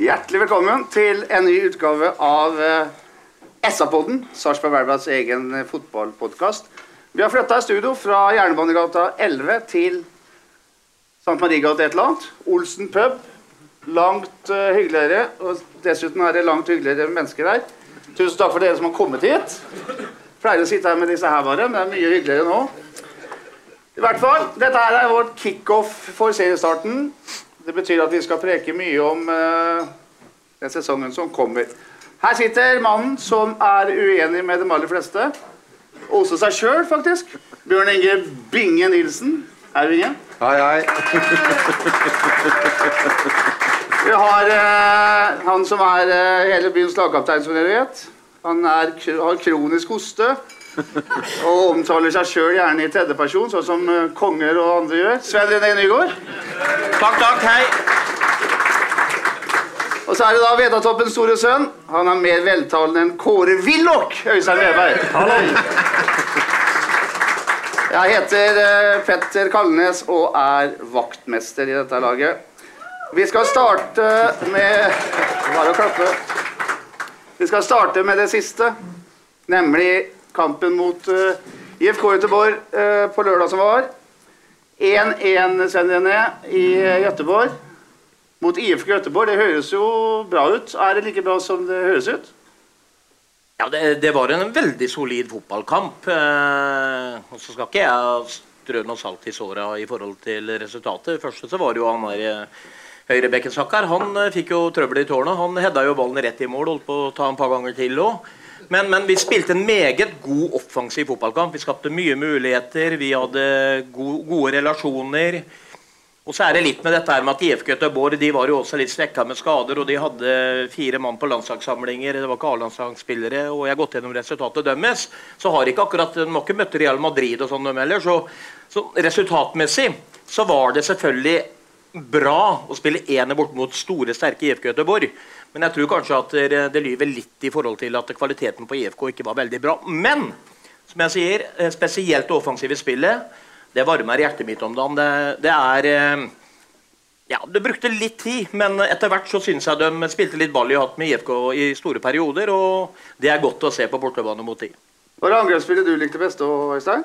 Hjertelig velkommen til en ny utgave av eh, SA-podden, Sarpsborg Verbas egen eh, fotballpodkast. Vi har flytta i studio fra Jernbanegata 11 til St. Mariegata et eller annet. Olsen pub. Langt eh, hyggeligere, og dessuten er det langt hyggeligere mennesker her. Tusen takk for dere som har kommet hit. Pleier å sitte her med disse her bare, men det er mye hyggeligere nå. I hvert fall, Dette er vårt kickoff for seriestarten. Det betyr at vi skal preke mye om uh, den sesongen som kommer. Her sitter mannen som er uenig med de aller fleste. Også seg sjøl, faktisk. Bjørn Inge Binge Nilsen. Er du Binge. Hei, hei. Vi har uh, han som er uh, hele byens lagkaptein, som dere vet. Han er, har kronisk hoste. Og omtaler seg sjøl gjerne i tredjeperson, sånn som eh, konger og andre gjør. Sven René Nygaard. Takk, takk, hei. Og så er det da Vedatoppens store sønn. Han er mer veltalende enn Kåre Willoch. Øystein Weberg. Jeg heter eh, Petter Kalnes og er vaktmester i dette laget. Vi skal starte med Bare å klappe. Vi skal starte med det siste, nemlig kampen mot uh, IFK Göteborg uh, på lørdag som var. 1-1, sender jeg ned i Göteborg mot IFK Göteborg. Det høres jo bra ut. Er det like bra som det høres ut? Ja, det, det var en veldig solid fotballkamp. Eh, så skal ikke jeg strø noe salt i såra i forhold til resultatet. Først så var det jo han der eh, høyrebekken Sakkar. Han eh, fikk jo trøbbel i tårnet. Han hedda jo ballen rett i mål, holdt på å ta en par ganger til òg. Men, men vi spilte en meget god offensiv fotballkamp. Vi skapte mye muligheter. Vi hadde gode, gode relasjoner. Og så er det litt med dette her med at IFK Göteborg de var jo også litt svekka med skader. Og de hadde fire mann på landslagssamlinger. Det var ikke A-landslagsspillere. Og jeg har gått gjennom resultatet deres. Så har ikke akkurat De har ikke møtt Real Madrid og sånn, dem heller. Så, så resultatmessig så var det selvfølgelig bra å spille ene bort mot store, sterke IFK Göteborg. Men jeg tror kanskje at det, lyver litt i forhold til at kvaliteten på IFK ikke var veldig bra. Men som jeg sier, eh, spesielt det offensive spillet, det varmer hjertet mitt om dagen. Det, det er eh, Ja, det brukte litt tid, men etter hvert så syns jeg de spilte litt ball i hatt med IFK i store perioder, og det er godt å se på bortebane mot de. Hva er angrepsspillet du likte best, Øystein?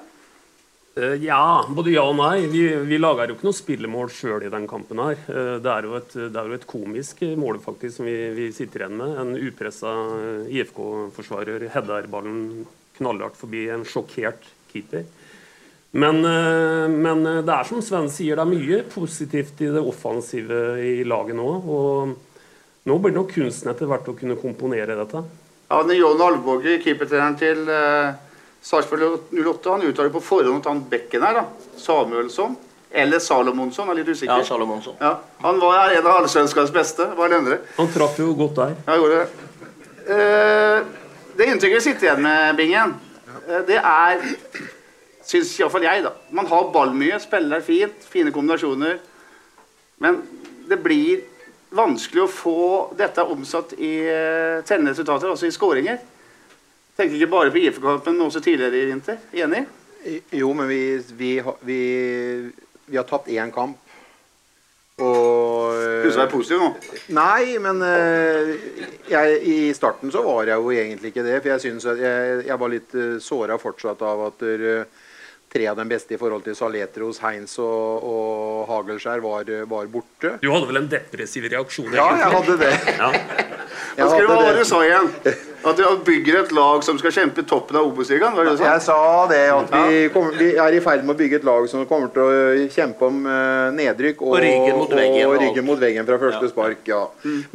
Eh, Ja, både ja og nei. Vi, vi lager jo ikke noe spillemål sjøl i den kampen her. Eh, Det er jo et, er jo et komisk mål faktisk som vi, vi sitter igjen med. En upressa IFK-forsvarer header ballen knallhardt forbi en sjokkert keeper. Men, eh, men det er som Sven sier, det er mye positivt i det offensive i laget nå. Og nå blir det nok kunsten etter hvert å kunne komponere dette. Ja, men John Alvåge, keepertreneren til Sarpsborg 08, han uttaler på forhånd at han bekken her, da, Samuelsson, eller Salomonsson, er litt usikker. Ja. Salomonsson. Ja, han var en av allsvenskans beste, var det endre. Han traff jo godt der. Ja, gjorde det. Eh, det inntrykket vi sitter igjen med, Bingen, eh, det er Syns iallfall jeg, da. Man har ball mye, spiller fint, fine kombinasjoner. Men det blir vanskelig å få dette omsatt i eh, tellende resultater, altså i skåringer. Tenker ikke bare på IF-kampen, men også tidligere i vinter. Enig? Jo, men vi, vi, har- vi, vi har tapt én kamp. Og Du å være positiv nå. Nei, men eh, jeg, i starten så var jeg jo egentlig ikke det. For jeg synes at jeg, jeg var litt uh, såra fortsatt av at eh, tre av de beste i forhold til Saletros, Heins og, og Hagelskjær var, var borte. Du hadde vel en depressiv reaksjon? Ja, jeg hadde det. Ja. Jeg Hva skulle- det. du sa igjen? At dere bygger et lag som skal kjempe toppen av Obos-ligaen? Jeg sa? sa det at vi, kommer, vi er i ferd med å bygge et lag som kommer til å kjempe om eh, nedrykk og, Og ryggen mot veggen og ryggen mot veggen fra første Ja. spark. Ja.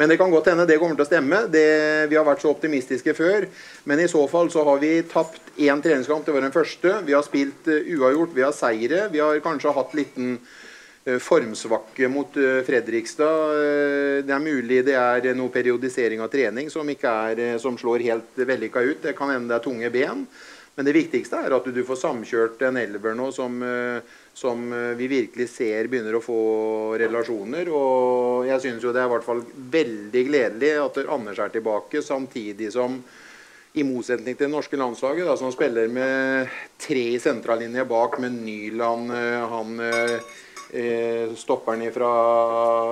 Men det kan godt hende det kommer til å stemme. Det, vi har vært så optimistiske før. Men i så fall så har vi tapt én treningskamp. Det var den første. Vi har spilt eh, uavgjort. Vi har seire. Vi har kanskje hatt liten eh, formsvakke mot eh, Fredrikstad. Eh, Det er mulig det er noe periodisering av trening som er, eh, som slår helt vellykka ut. Det kan hende det er tunge ben. Men det viktigste er at du får samkjørt en elver nå som, eh, som eh, vi virkelig ser begynner å få relasjoner. Og jeg syns jo det er i hvert fall veldig gledelig at Anders er tilbake, samtidig som i motsetning til det norske landslaget, da, som spiller med tre i sentrallinje bak, med Nyland, eh, han eh, eh, stopperen fra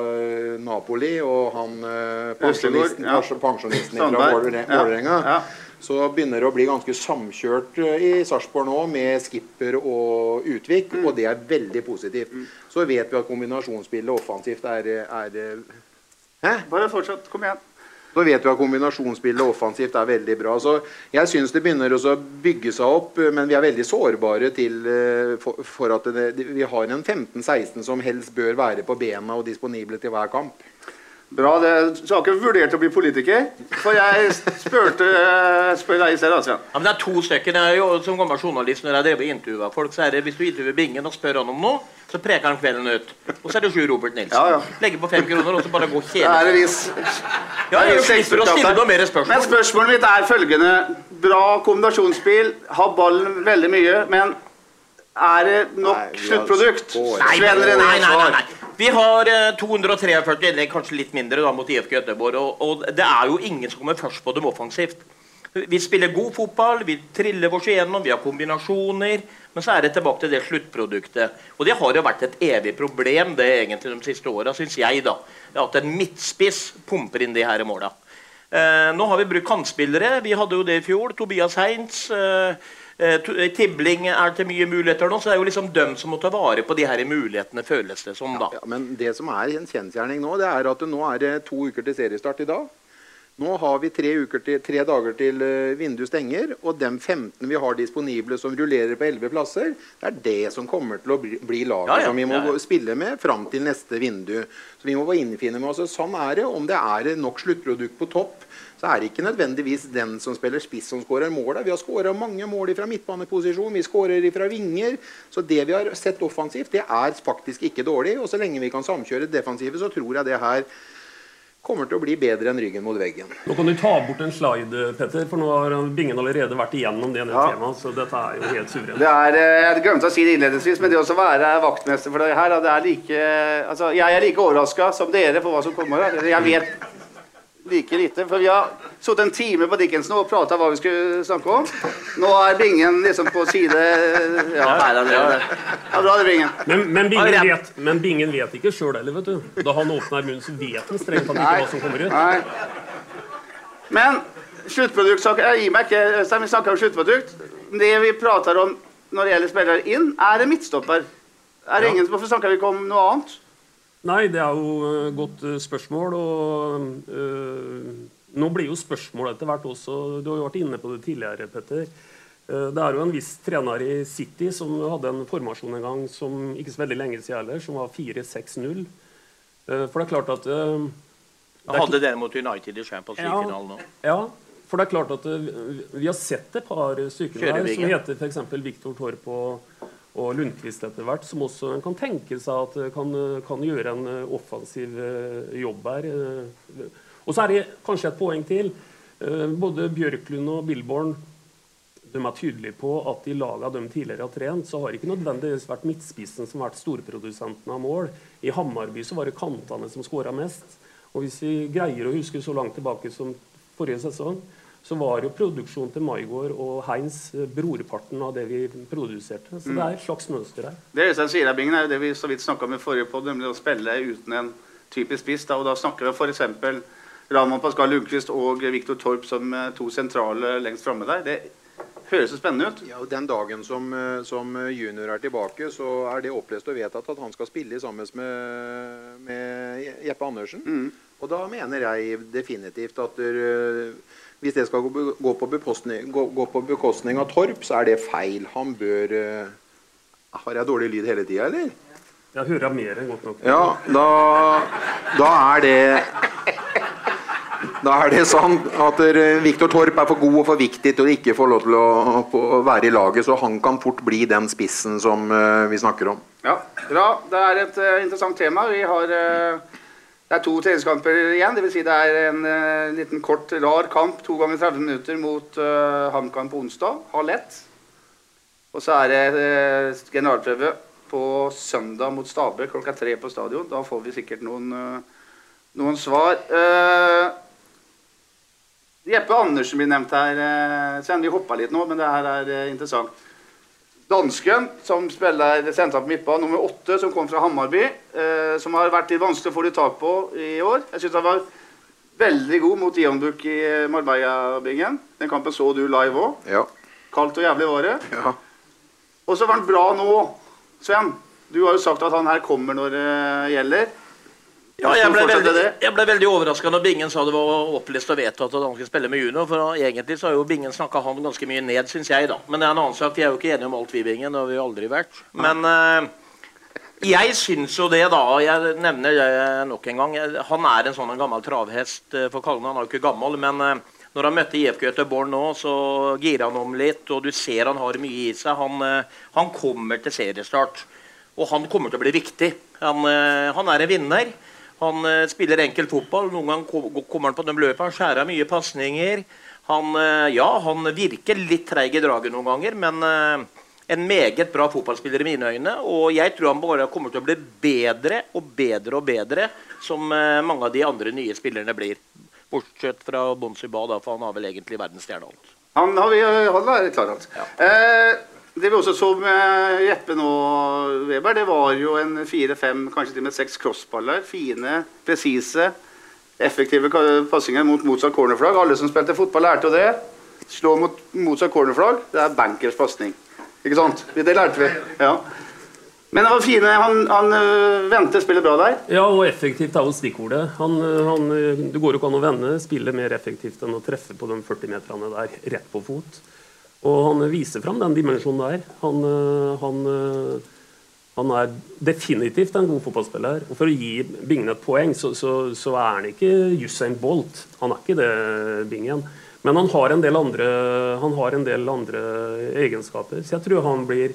eh, Napoli og han eh, pensjonisten, ja. pensjonisten fra. Vålerenga. Ja. Så begynner det å bli ganske samkjørt eh, i Sarpsborg nå med Skipper og Utvik, Mm. og det er veldig positivt. Så vet vi at kombinasjonsspillet offensivt er, er Hæ? Bare fortsett. Kom igjen. Så vet vi at kombinasjonsspillet offensivt er veldig bra. Så jeg syns det begynner å bygge seg opp, men vi er veldig sårbare til eh, for, for at det, vi har en 15-16 som helst bør være på bena og disponible til hver kamp. Bra. det. Du har ikke vurdert å bli politiker? For jeg spurte eh, spør deg i sted, altså. Ja, men det er to stykker. Det er jo, som gammel journalist når jeg driver og intervjuer folk, så er det hvis du intervjuer Bingen og spør han om noe, så preker han kvelden ut. Og så er det sju Robert Nilsen. Ja, ja. Legger på fem kroner, og så bare går Det er vis. Ja, jeg slipper å stille noe mer spørsmål. Men spørsmålet mitt er følgende. Bra kombinasjonsspill, har ballen veldig mye, men er det nok Nei, sluttprodukt? Nei, nei, nei, nei, nei. Vi har eh, 243 innlegg, kanskje litt mindre da, mot IFK Göteborg. Og, og det er jo ingen som kommer først på dem offensivt. Vi spiller god fotball, vi triller oss igjennom, vi har kombinasjoner. Men så er det tilbake til det sluttproduktet. Og det har jo vært et evig problem det egentlig de siste åra, syns jeg. da. At en midtspiss pumper inn de her måla. Eh, nå har vi brukt kantspillere. Vi hadde jo det i fjor. Tobias Heinz. Eh, eh, eh, Tibling er til mye muligheter nå, så det er jo liksom dem som må ta vare på de her mulighetene, føles det som. da. Ja, men det som er en kjensgjerning nå, det er at det nå er det to uker til seriestart i dag. Nå har vi tre, uker til, tre dager til uh, vinduet stenger, og de 15 vi har disponible som rullerer på 11 plasser, det er det som kommer til å bli, bli laget Ja, ja, som vi må ja, ja. spille med fram til neste vindu. Så vi må bare innfinne med oss. Sånn er det. Om det er nok sluttprodukt på topp, så er det ikke nødvendigvis den som spiller spiss som skårer målet. Vi har skåra mange mål fra midtbaneposisjon, vi skårer fra vinger. Så det vi har sett offensivt, det er faktisk ikke dårlig. Og så lenge vi kan samkjøre defensivet, så tror jeg det her kommer til å bli bedre enn ryggen mot veggen. Nå kan du ta bort en slide, Petter, for nå har Bingen allerede vært igjennom det Ja. temaet. Så dette er jo helt suverent. Det er, eh, jeg glemte å si det innledningsvis, men det å være vaktmester for det her, det er like Altså, jeg er like overraska som dere for hva som kommer. Jeg vet like lite. For vi har sittet en time på Dickensen og prata hva vi skulle snakke om. Nå er Bingen liksom på side Ja, Ja, ja, bra det, Bingen. Men, men, Bingen vet, men Bingen vet ikke sjøl heller, vet du. Da han åpner munnen, så vet han strengt tatt ikke hva som kommer ut. Nei. Men sluttproduktsaker Jeg gir meg ikke, Øystein. Vi snakker om sluttprodukt. Det vi prater om når det gjelder spillere inn, er en midtstopper. Er det Ja. ingen, Hvorfor snakker vi ikke om noe annet? Nei, det er jo et godt eh, spørsmål. Og øh, nå blir jo spørsmålet etter hvert også Du har jo vært inne på det tidligere, Petter. Eh, Det er jo en viss trener i City som hadde en formasjon en gang som ikke så veldig lenge siden heller, som var 4-6-0. Eh, For det er klart at eh, det er Hadde dere mot United i Champions Ja. League-finalen nå? Ja, for det er klart at eh, vi har sett et par stykker der som heter f.eks. Viktor Torp og, og Lundqvist etter hvert, som også kan tenke seg at eh, kan, kan gjøre en eh, offensiv eh, jobb her. eh. Og så er det kanskje et poeng til. Eh, Både Bjørklund og Billborn de er tydelige på at i lagene de tidligere har trent, så har ikke nødvendigvis vært midtspissen som har vært storprodusenten av mål. I Hammarby så var det kantene som skåra mest. Og hvis vi greier å huske så langt tilbake som forrige sesong, så var jo produksjonen til Maigård og Heinz eh, brorparten av det vi produserte. Så det er et slags mønster her. Det Øystein sier, Bingen, er jo det vi så vidt snakka om i forrige podd, nemlig å spille uten en typisk spiss. Da, og da snakker vi f.eks. Ramon Pascal Lundqvist og Viktor Torp som eh, to sentrale lengst framme der. Det, Høres så spennende ut? Ja, og Den dagen som, eh, som junior er tilbake, så er det opplest og vedtatt at han skal spille sammen med, med Jeppe Andersen. Mm. Og da mener jeg definitivt at der, hvis det skal gå, på bekostning, gå, gå på bekostning av Torp, så er det feil. Han bør eh, Har jeg dårlig lyd hele tida, eller? Jeg hører mer enn godt nok. Ja, da, da er det da er det sant at eh, Viktor Torp er for god og for viktig til å ikke få lov til å, å være i laget, så han kan fort bli den spissen som uh, vi snakker om. Ja, bra. Det er et uh, interessant tema. Vi har uh, Det er to treningskamper igjen. Dvs. Si det er en liten kort, rar kamp to ganger 30 minutter mot HamKam på onsdag. Halv ett. Og så er det generalprøve på søndag mot Stabe, klokka tre på stadion. Da får vi sikkert noen, noen svar. Uh, Jeppe Andersen blir nevnt her. så Sven, vi hoppa litt nå, men det her er eh, interessant. Dansken som spiller sentra på midtbanen, nummer åtte, som kom fra Hammarby. Eh, som har vært litt vanskelig å få litt tak på i år. Jeg syns han var veldig god mot Ionbuk i Marbella-bingen. Den kampen så du live òg. Ja. Kaldt og jævlig var det. Ja. Og så var han bra nå, Sven. Du har jo sagt at han her kommer når det gjelder. Ja, jeg ble, veldig, jeg ble veldig overraska når Bingen sa det var opplest og vedtatt at han skulle spille med junior. For egentlig så har jo Bingen snakka han ganske mye ned, syns jeg, da. Men det er en annen sak. Vi er jo ikke enige om alt, vi, Bingen. Det har vi aldri vært. Men uh, jeg syns jo det, da. Jeg nevner det nok en gang. Han er en sånn en gammel travhest eh, for Kallen. Han er jo ikke gammel, men uh, når han møtte IFK Göteborg nå, så girer han om litt, og du ser han har mye i seg. Han, uh, han kommer til seriestart, og han kommer til å bli viktig. Han, han er en vinner. Han uh, spiller enkel fotball. Noen ganger kommer han på den løpet. Han skjærer mye pasninger. Han, uh, ja, han virker litt treig i draget noen ganger, men uh, en meget bra fotballspiller i mine øyne. Og jeg tror han bare kommer til å bli bedre og bedre og bedre, som mange av de andre nye spillerne blir. Bortsett fra Bonsi Ba, for han har vel egentlig verdensstjerne alt. Han har vi han er klar alt. Ja. Eh, det vi også så med Jeppe nå, Weber, det var jo en fire-fem, kanskje til og med seks crossballer. Fine, presise, effektive passinger mot motsatt cornerflagg. Alle som spilte fotball, lærte jo det. Slå mot motsatt cornerflagg, det er bankers pasning. Ikke sant? Det lærte vi. Ja. Men var fine. Han, han øh, venter spiller bra der. Ja, og effektivt er jo stikkordet. Han, øh, han, øh, det går jo ikke an å vende spille mer effektivt enn å treffe på de 40 meterne der rett på fot. Og han viser fram den dimensjonen der. Han, eh, han, eh, han, er definitivt en god fotballspiller. Og for å gi Bingen et poeng, så, så, så, er han ikke Usain Bolt. Han er ikke det, Bingen. Men han har, en del andre, han har en del andre egenskaper. Så jeg tror han blir,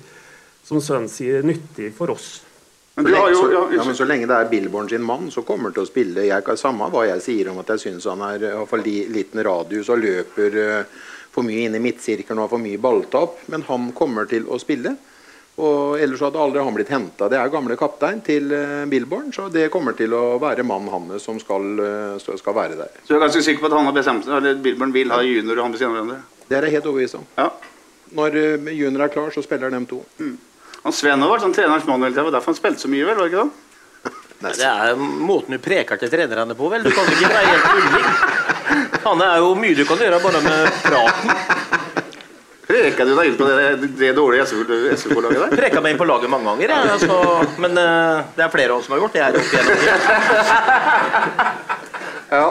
som sønnen sier, nyttig for oss. Men, jo, ja, ja, men så lenge det er Billborn sin mann, så kommer han til å spille. Jeg, samme hva jeg sier om at jeg syns han er iallfall liten radius og løper uh, for mye inn i midtsirkelen og har for mye balltap. Men han kommer til å spille. Og ellers hadde aldri han blitt henta. Det er gamle kaptein til uh, Billborn, så det kommer til å være mannen hans som skal, uh, skal, være der. Så du er ganske sikker på at han har bestemt seg, eller Billborn vil ha junior og han bestemmer hverandre? Det er jeg helt overbevist om. Ja. Når uh, junior er klar, så spiller de to. Mm. Han Sven har vært sånn trenerens mann hele tida, derfor han spilte så mye, vel? var det ikke det? Det er måten du preker til trenerne på, vel. Du kan ikke være helt tulling. Han er jo mye du kan gjøre bare med praten. Preka du deg inn på det, det dårlige SVK-laget der? Preka meg inn på laget mange ganger, ja, altså, men uh, det er flere av oss som har gjort det opp igjennom. ja.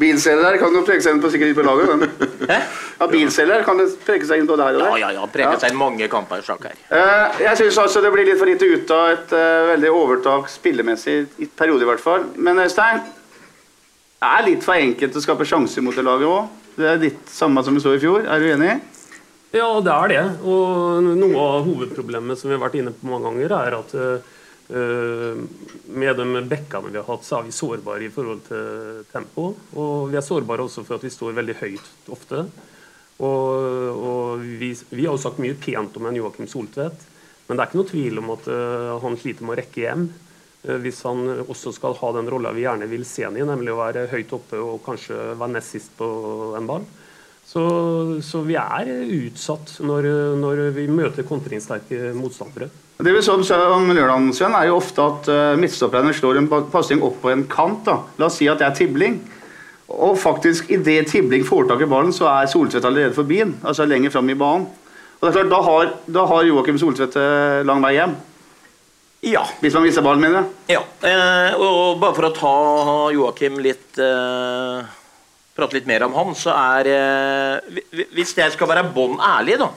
Bilselger kan jo preke seg inn på sikkert på laget. Men. Hæ? Ja, Bilselger kan det preke seg inn på der og der. Ja, ja, ja. Preke seg inn mange kamper i sjakk her. Uh, jeg syns altså det blir litt for lite ut av et uh, veldig overtak spillemessig, i periode i hvert fall. Men Øystein, det er litt for enkelt å skape sjanser mot det laget òg. Det er litt samme som vi så i fjor. Er du enig? Ja, det er det. Og noe av hovedproblemet som vi har vært inne på mange ganger, er at uh, med de bekkene vi har hatt, så er vi sårbare i forhold til tempo. Og vi er sårbare også for at vi står veldig høyt ofte. Og, og vi, vi, har jo sagt mye pent om en Joakim Soltvedt, men det er ikke noe tvil om at uh, han sliter med å rekke hjem. Eh, hvis han også skal ha den rolla vi gjerne vil se han i, nemlig å være høyt oppe og kanskje være nest sist på en ball. Så, så vi er utsatt når, når vi møter kontringssterke motstandere. Det vi så om lørdagen, Sven, er jo ofte at uh, midtstopperne slår en pasning opp på en kant. da. La oss si at det er tibling. Og faktisk, idet Tibling får tak i ballen, så er Soltvedt allerede forbi den. Altså lenger fram i banen. Og det er klart, Da har, da har Joakim Soltvedt eh, lang vei hjem. Ja. Hvis man mister ballen, mener jeg. Ja, eh, og bare for å ta Joakim litt eh, Prate litt mer om han, så er eh, Hvis jeg skal være bånn ærlig, da,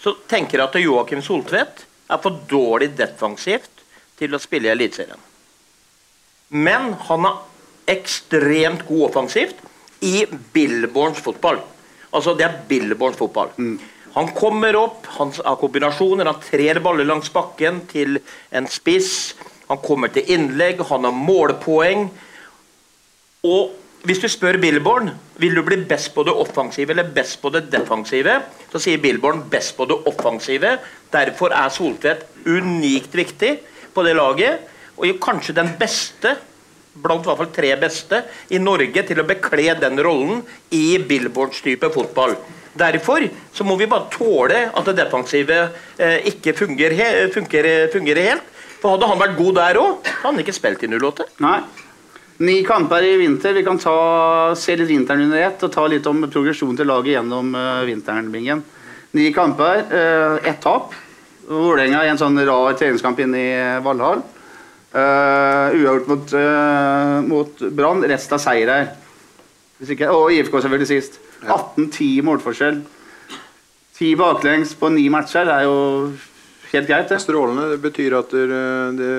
så tenker jeg at Joakim Soltvedt er for dårlig defensivt til å spille i Eliteserien. Men han er ekstremt god offensivt i Billborns fotball. Altså, det er Billborns fotball. Han kommer opp, han har kombinasjoner, han trer baller langs bakken til en spiss. Han kommer til innlegg, han har målpoeng. Og hvis du spør Billborn vil du bli best på det offensive eller best på det defensive, så sier Billborn best på det offensive. Derfor er Soltvedt unikt viktig på det laget, og kanskje den beste blant i hvert fall tre beste i Norge til å bekle den rollen i Billboards-type fotball. Derfor så må vi bare tåle at det defensive eh, ikke fungerer, fungerer, fungerer helt. For hadde han vært god der òg, hadde han ikke spilt i 08. Nei. Ni kamper i vinter. Vi kan ta, se litt vinteren under ett og ta litt om progresjonen til laget gjennom uh, vinteren. Bingen. Ni kamper, uh, ett tap. Vålerenga i en sånn rar treningskamp inne i Valhall. Uh, uavgjort mot, uh, mot Brann. Resten av seier ikke, og IFK selvfølgelig sist. 18-10 målforskjell. Ti baklengs på ni matcher. Er jo helt greit, det. Strålende. Det betyr at det,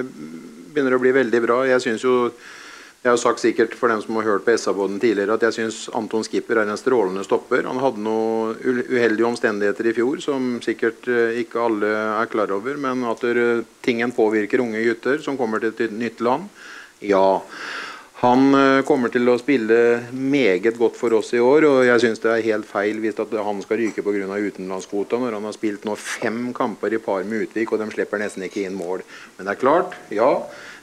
begynner å bli veldig bra. Jeg syns jo jeg har sagt sikkert for dem som har hørt på SA-båten tidligere, at jeg syns Anton Skipper er en strålende stopper. Han hadde noen uheldige omstendigheter i fjor som sikkert eh, ikke alle er klar over. Men at tingen påvirker unge gutter som kommer til et nytt land. Ja. Han eh, kommer til å spille meget godt for oss i år, og jeg syns det er helt feil hvis han skal ryke pga. utenlandskvota når han har spilt nå fem kamper i par med Utvik, og de slipper nesten ikke inn mål. Men det er klart, ja.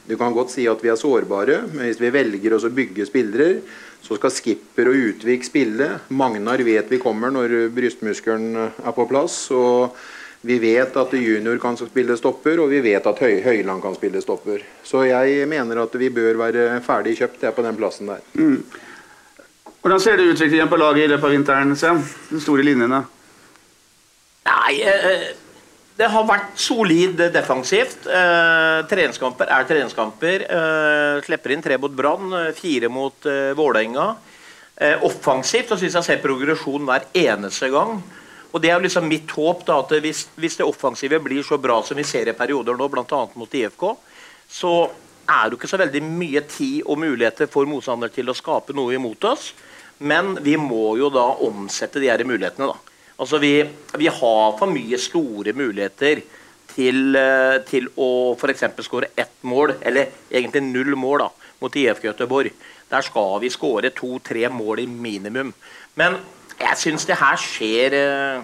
Du kan godt si at vi er sårbare, men hvis vi velger oss å bygge spillere, så skal Skipper og Utvik spille. Magnar vet vi kommer når brystmuskelen er på plass. og vi vet at junior kan spille stopper, og vi vet at Høy Høyland kan spille stopper. Så jeg mener at vi bør være ferdig kjøpt jeg, på den plassen der. Mm. Hvordan ser det utviklingen på laget i løpet av vinteren, Sven? De store linjene? Nei, eh, det har vært solid defensivt. Eh, treningskamper er treningskamper. Eh, slipper inn tre mot Brann, fire mot Vålerenga. Eh, offensivt så syns jeg ser progresjon hver eneste gang. Og det er liksom mitt håp da, at hvis, hvis det offensive blir så bra som vi ser i perioder nå, bl.a. mot IFK, så er det jo ikke så veldig mye tid og muligheter for motstandere til å skape noe imot oss. Men vi må jo da omsette de her mulighetene, da. Altså vi, vi har for mye store muligheter til, eh, til å f.eks. skåre ett mål, eller egentlig null mål, da, mot IFK Göteborg. Der skal vi skåre to-tre mål i minimum. Men jeg syns det her skjer eh,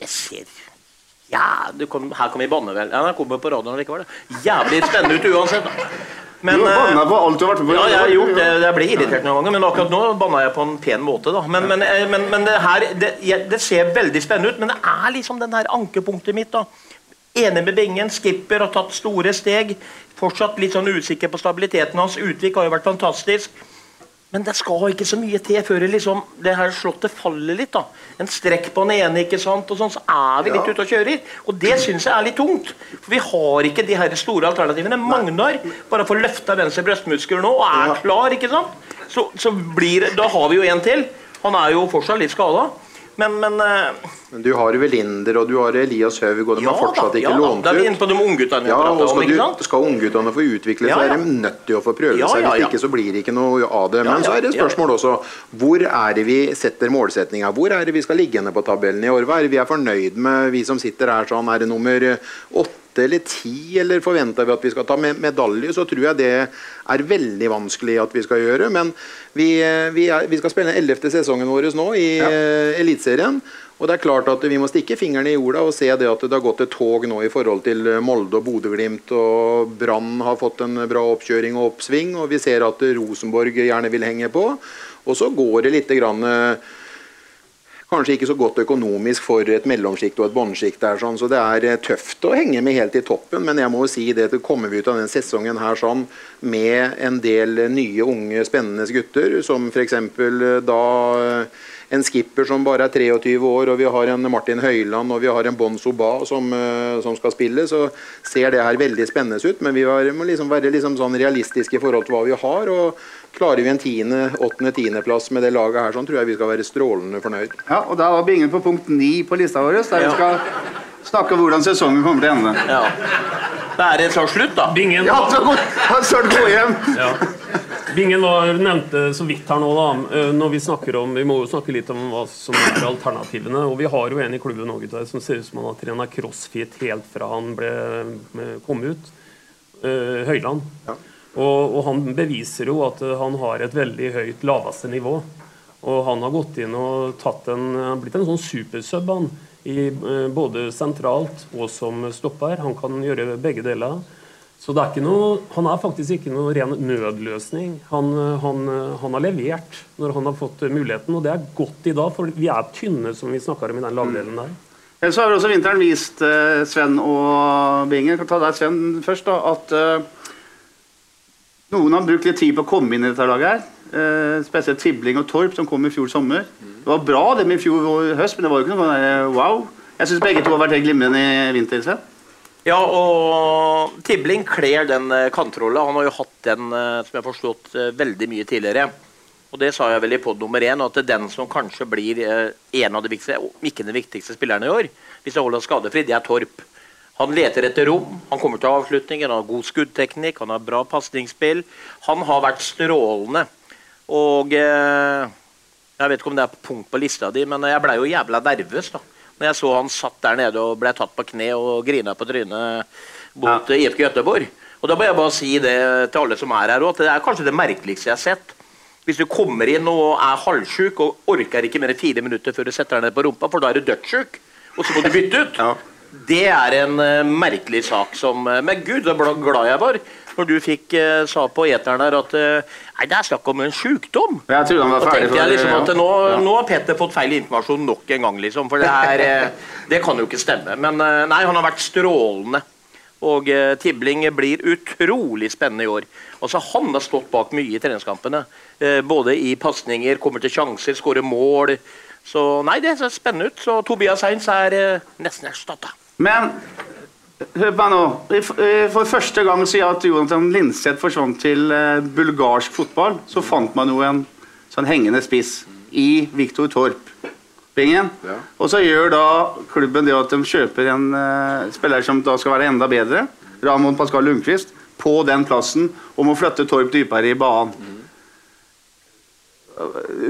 Jeg ser ja, kom, Her kan vi banne, vel. Ja, kommer på radioen likevel. Jævlig spennende ut uansett. Men, du har banna eh, på alt du har vært med på. Ja, jeg har gjort det. Jeg blir irritert noen ganger, men akkurat nå banna jeg på en pen måte. da. Men, men, eh, men, men det her det, det ser veldig spennende ut, men det er liksom den her ankepunktet mitt. da. Enig med Bingen. Skipper har tatt store steg. Fortsatt litt sånn usikker på stabiliteten hans. Utvik har jo vært fantastisk. Men det skal ikke så mye til før liksom, det her slottet faller litt. da. En strekk på den ene, ikke sant, og sånn, så er vi litt Ja. ute og kjører. Og det syns jeg er litt tungt. For vi har ikke de her store alternativene. Magnar bare får løfta venstre brystmuskel nå og er klar, ikke sant. Så, så blir det Da har vi jo en til. Han er jo fortsatt litt skada. Men, men eh, Men du har Velinder og du har Elias Høvig, og de Ja har fortsatt da, ikke ja lånt Da er vi ut. inne på de ungguttene Ja, og skal, du, skal ungguttene få utvikle seg, Ja, er de nødt til å få prøve seg. Hvis ikke så blir det ikke noe av det. Men så er det spørsmål også hvor er det vi setter målsettinga? Hvor er det vi skal ligge henne på tabellen i år? Hva er det vi er fornøyd med, vi som sitter her sånn? Er det nummer åtte eller ti, eller forventer vi at vi skal ta med medalje? Så tror jeg det er veldig vanskelig at vi skal gjøre. Men vi, vi, er, vi skal spille den ellevte sesongen vår nå i ja. Eliteserien. Og det er klart at Vi må stikke fingrene i jorda og se det at det har gått et tog nå i forhold til Molde og Bodø-Glimt. og Brann har fått en bra oppkjøring og oppsving, og vi ser at Rosenborg gjerne vil henge på. Og så går det litt grann, eh, kanskje ikke så godt økonomisk for et mellomsjikt og et båndsjikt. sånn, så Det er eh, tøft å henge med helt i toppen, men jeg må jo si det at kommer vi ut av den sesongen her sånn med en del nye, unge, spennende gutter, som f.eks. da eh, en skipper som bare er 23 år, og vi har en Martin Høiland og vi har en Bon Soba som, eh, som, skal spille, så ser det her veldig spennende ut. Men vi må liksom være liksom sånn realistiske i forhold til hva vi har. og Klarer vi en tiende, åttende, tiendeplass med det laget her, sånn, tror jeg vi skal være strålende fornøyd. Ja, og Da var Bingen på punkt ni på lista vår, der vi skal snakke om hvordan sesongen kommer til å ende. Ja. Det er en slags slutt, da. Bingen, ja, så gå, så gå hjem. Ja. Bingen var, nevnte så vidt her nå, da. Eh, når Vi snakker om, vi må jo snakke litt om hva som er alternativene. og Vi har jo en i klubben nå, gutter, som ser ut som han har trena crossfit helt fra han ble, kom ut. Uh, Høyland. Ja. Og, og, han beviser jo at han har et veldig høyt laveste nivå. Og han har gått inn og tatt en, blitt en sånn supersub, han. I, eh, både sentralt og som stopper. Han kan gjøre begge deler. Så det er ikke noe, han er faktisk ikke noe ren nødløsning. Han, han, han, har levert når han har fått muligheten, og det er godt i dag, for vi er tynne, som vi snakka om i den lagdelen der. Så har også vinteren vist, eh, Sven og Binger, kan ta deg Sven først, da, at noen har brukt litt tid på å komme inn i dette laget. her. Eh, spesielt Tibling og Torp, som kom i fjor sommer. Det var bra dem i fjor høst, men det var jo ikke noe der, wow. Jeg syns begge to har vært helt glimrende i vinter. Sven. Ja, og Tibling kler den kantrollen. kantrolla. Han har jo hatt den uh, som jeg har forstått, veldig mye tidligere. Og det sa jeg vel i pod nummer én, at det er den som kanskje blir en av de viktigste, ikke den viktigste spillerne i år, hvis jeg holder skadefri, det er Torp. Han leter etter rom, han kommer til avslutninger, han har god skuddteknikk, han har bra pasningsspill. Han har vært strålende. Og eh, jeg vet ikke om det er punkt på lista di, men jeg blei jo jævla nervøs da når jeg så han satt der nede og ble tatt på kne og grina på trynet mot ja. IFK Göteborg. Og da må jeg bare si det til alle som er her at det er kanskje det merkeligste jeg har sett. Hvis du kommer inn og er halvsjuk og orker ikke mer enn fire minutter før du setter deg ned på rumpa, for da er du dødssjuk, og så må du bytte ut. Ja. Det er en uh, merkelig sak som uh, Men gud, så glad jeg var når du fikk uh, sa på eteren her at Nei, det er snakk om en sjukdom. Jeg trodde han var ferdig for jeg liksom at nå, ja. nå, har Petter fått feil informasjon nok en gang, liksom. For det, er, det kan jo ikke stemme. Men nei, han har vært strålende. Og Tibling blir utrolig spennende i år. Altså, han har stått bak mye i treningskampene. både i pasninger, kommer til sjanser, skårer mål. Så nei, det ser spennende ut. Så Tobias Heinz er eh, nesten erstatta. Men hør på meg nå. For første gang siden at Jonathan Linseth forsvant til eh, bulgarsk fotball, så fant man jo en sånn hengende spiss i Viktor Torp. Bingen. Ja. Og så gjør da klubben det at de kjøper en uh, spiller som da skal være enda bedre, Ramón Pascal Lundqvist, på den plassen og må flytte Torp dypere i banen. Mm.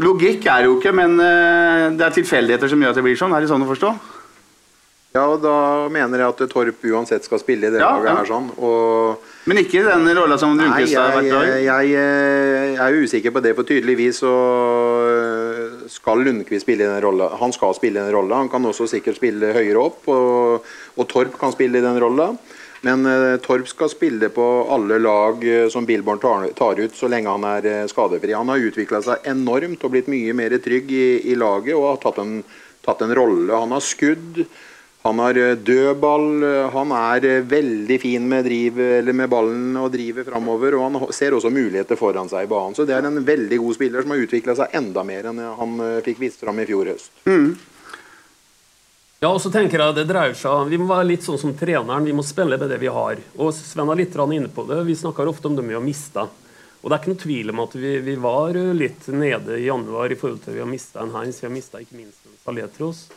Logikk er jo ikke, men uh, det er tilfeldigheter som gjør at det blir sånn. Er det sånn å forstå? Ja, og da mener jeg at Torp uansett skal spille i det ja, laget her. sånn. Og... Men ikke den rolla som Lundqvist har vært i? Jeg, jeg, er usikker på det, for tydeligvis så skal Lundqvist spille i den rolla. Han skal spille i den rolla. Han kan også sikkert spille høyere opp, og, og Torp kan spille i den rolla. Men uh, Torp skal spille på alle lag uh, som Billborn tar, tar, ut så lenge han er uh, skadefri. Han har utvikla seg enormt og blitt mye mer trygg i, i laget og har tatt en, tatt en, rolle. Han har skudd, han har dødball, han er veldig fin med, driv, med ballen og driver framover. Og han ser også muligheter foran seg i banen. Så det er en veldig god spiller som har utvikla seg enda mer enn han fikk vist fram i fjor høst. Mm. Ja, og så tenker jeg det dreier seg Vi må være litt sånn som treneren, vi må spille med det vi har. Og Sven er litt inne på det. Vi snakker ofte om det vi har mista. Og det er ikke noe tvil om at vi, vi, var litt nede i januar i forhold til vi har mista en Heinz, vi har mista ikke minst en Saletros.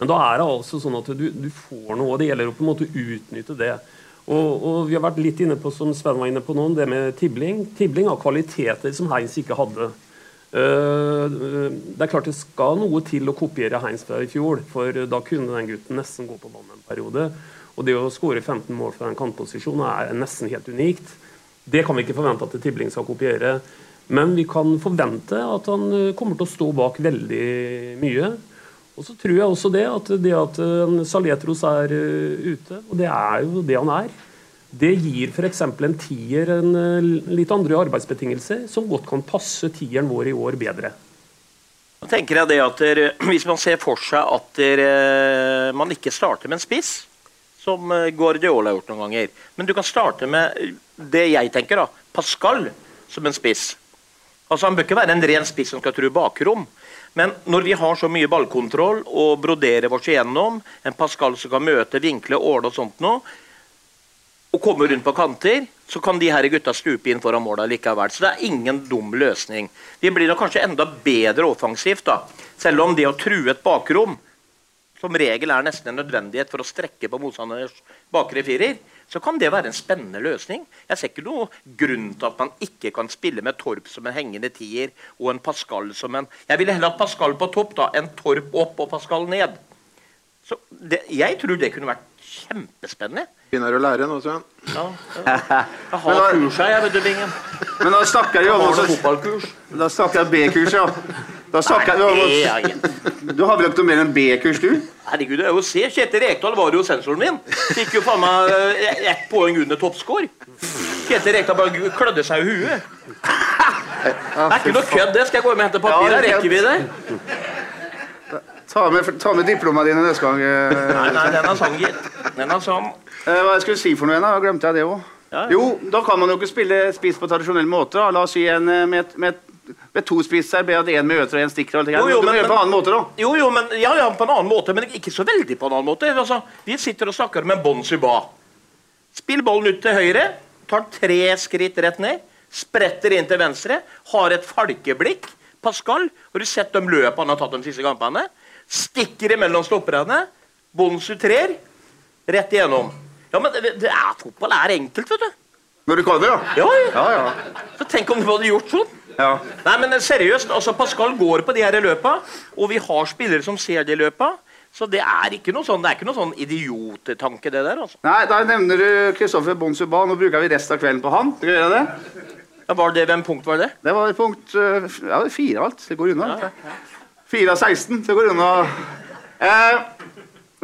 Men da er det altså sånn at du, du får noe, og det gjelder å på en måte utnytte det. Og, og, vi har vært litt inne på, som Sven var inne på nå, det med Tibling. Tibling har kvaliteter som Heinz ikke hadde. Eh, det er klart det skal noe til å kopiere Heinz fra i fjor, for da kunne den gutten nesten gå på banen en periode. Og det å skåre 15 mål fra en kantposisjon er nesten helt unikt. Det kan vi ikke forvente at Tibling skal kopiere. Men vi kan forvente at han eh, kommer til å stå bak veldig mye. Og så tror jeg også det at det at Saletros er eh, ute, og det er jo det han er det gir f.eks. en tier en eh, litt andre arbeidsbetingelser som godt kan passe tieren vår i år bedre. Så tenker jeg det at der, Hvis man ser for seg at der, eh, man ikke starter med en spiss, som Guardiola har gjort noen ganger, men du kan starte med det jeg tenker, da, Pascal som en spiss. Altså Han bør ikke være en ren spiss som skal true bakrom. Men når vi har så mye ballkontroll og broderer oss igjennom, en Pascal som kan møte, vinkle, åle og sånt noe, og komme rundt på kanter, så kan de her gutta stupe inn foran måla likevel. Så det er ingen dum løsning. De blir da kanskje enda bedre offensivt, da. Selv om det å true et bakrom som regel er nesten en nødvendighet for å strekke på motstanders bakre firer, så kan det være en spennende løsning. Jeg ser ikke noe grunn til at man ikke kan spille med Torp som en hengende tier og en Pascal som en Jeg ville heller hatt Pascal på topp da, enn Torp opp og Pascal ned. Så det, Jeg tror det kunne vært kjempespennende. Begynner å lære nå, Svein. Ja, ja. Jeg har kurs her, jeg, vet du, Bingen. Men da snakker vi om også- Da snakker jeg B-kurs, ja. Da snakker Nei, du, Du har brukt noe mer enn B-kurs, du? Herregud, det er jo se. Kjetil Rekdal var jo sensoren min. Fikk jo faen meg eh, ett poeng under toppscore. Kjetil Rekdal bare klødde seg i huet. Det er ikke noe kødd, det. Skal jeg gå hjem og hente papir? Her er rekker vi det. Ta med, ta med diploma dine neste gang. eh. Nei, nei, den er sånn, gitt. Den er sånn. Eh, Hva jeg skulle si for noe igjen? da? Glemte jeg det òg. Jo, da kan man jo ikke spille spiss på tradisjonell måte. da. La oss si en med, med, med to spisser, be med øter og én stikker. og Jo, jo, må men- gjøre det på en annen måte, da. Jo, jo, men, ja, ja, på en annen måte, men ikke så veldig på en annen måte. Altså, vi sitter og snakker med Bon Suba. Spill ballen ut til høyre, tar tre skritt rett ned, spretter inn til venstre, har et falkeblikk. Pascal, har du sett de løpene han har tatt de siste kampene? Stikker imellom stopperne. Bonsu trer, rett igjennom. Ja, men det, det er, fotball er enkelt, vet du. Når du kan det, ja? Ja, ja. Ja, ja. Så tenk om du hadde gjort sånn. Ja. Nei, men seriøst, altså Pascal går på de her løpa, og vi har spillere som ser de løpa. Så det er ikke noe sånn, det er ikke noe sånn idiotetanke, det der. altså. Nei, Da nevner du Kristoffer Bonsuba. Nå bruker vi resten av kvelden på han. Skal vi gjøre det? Ja, var det, Hvem punkt var det? Det var punkt eh, ja, fire av alt. Det går unna. Fire av 16. Det går unna. Eh,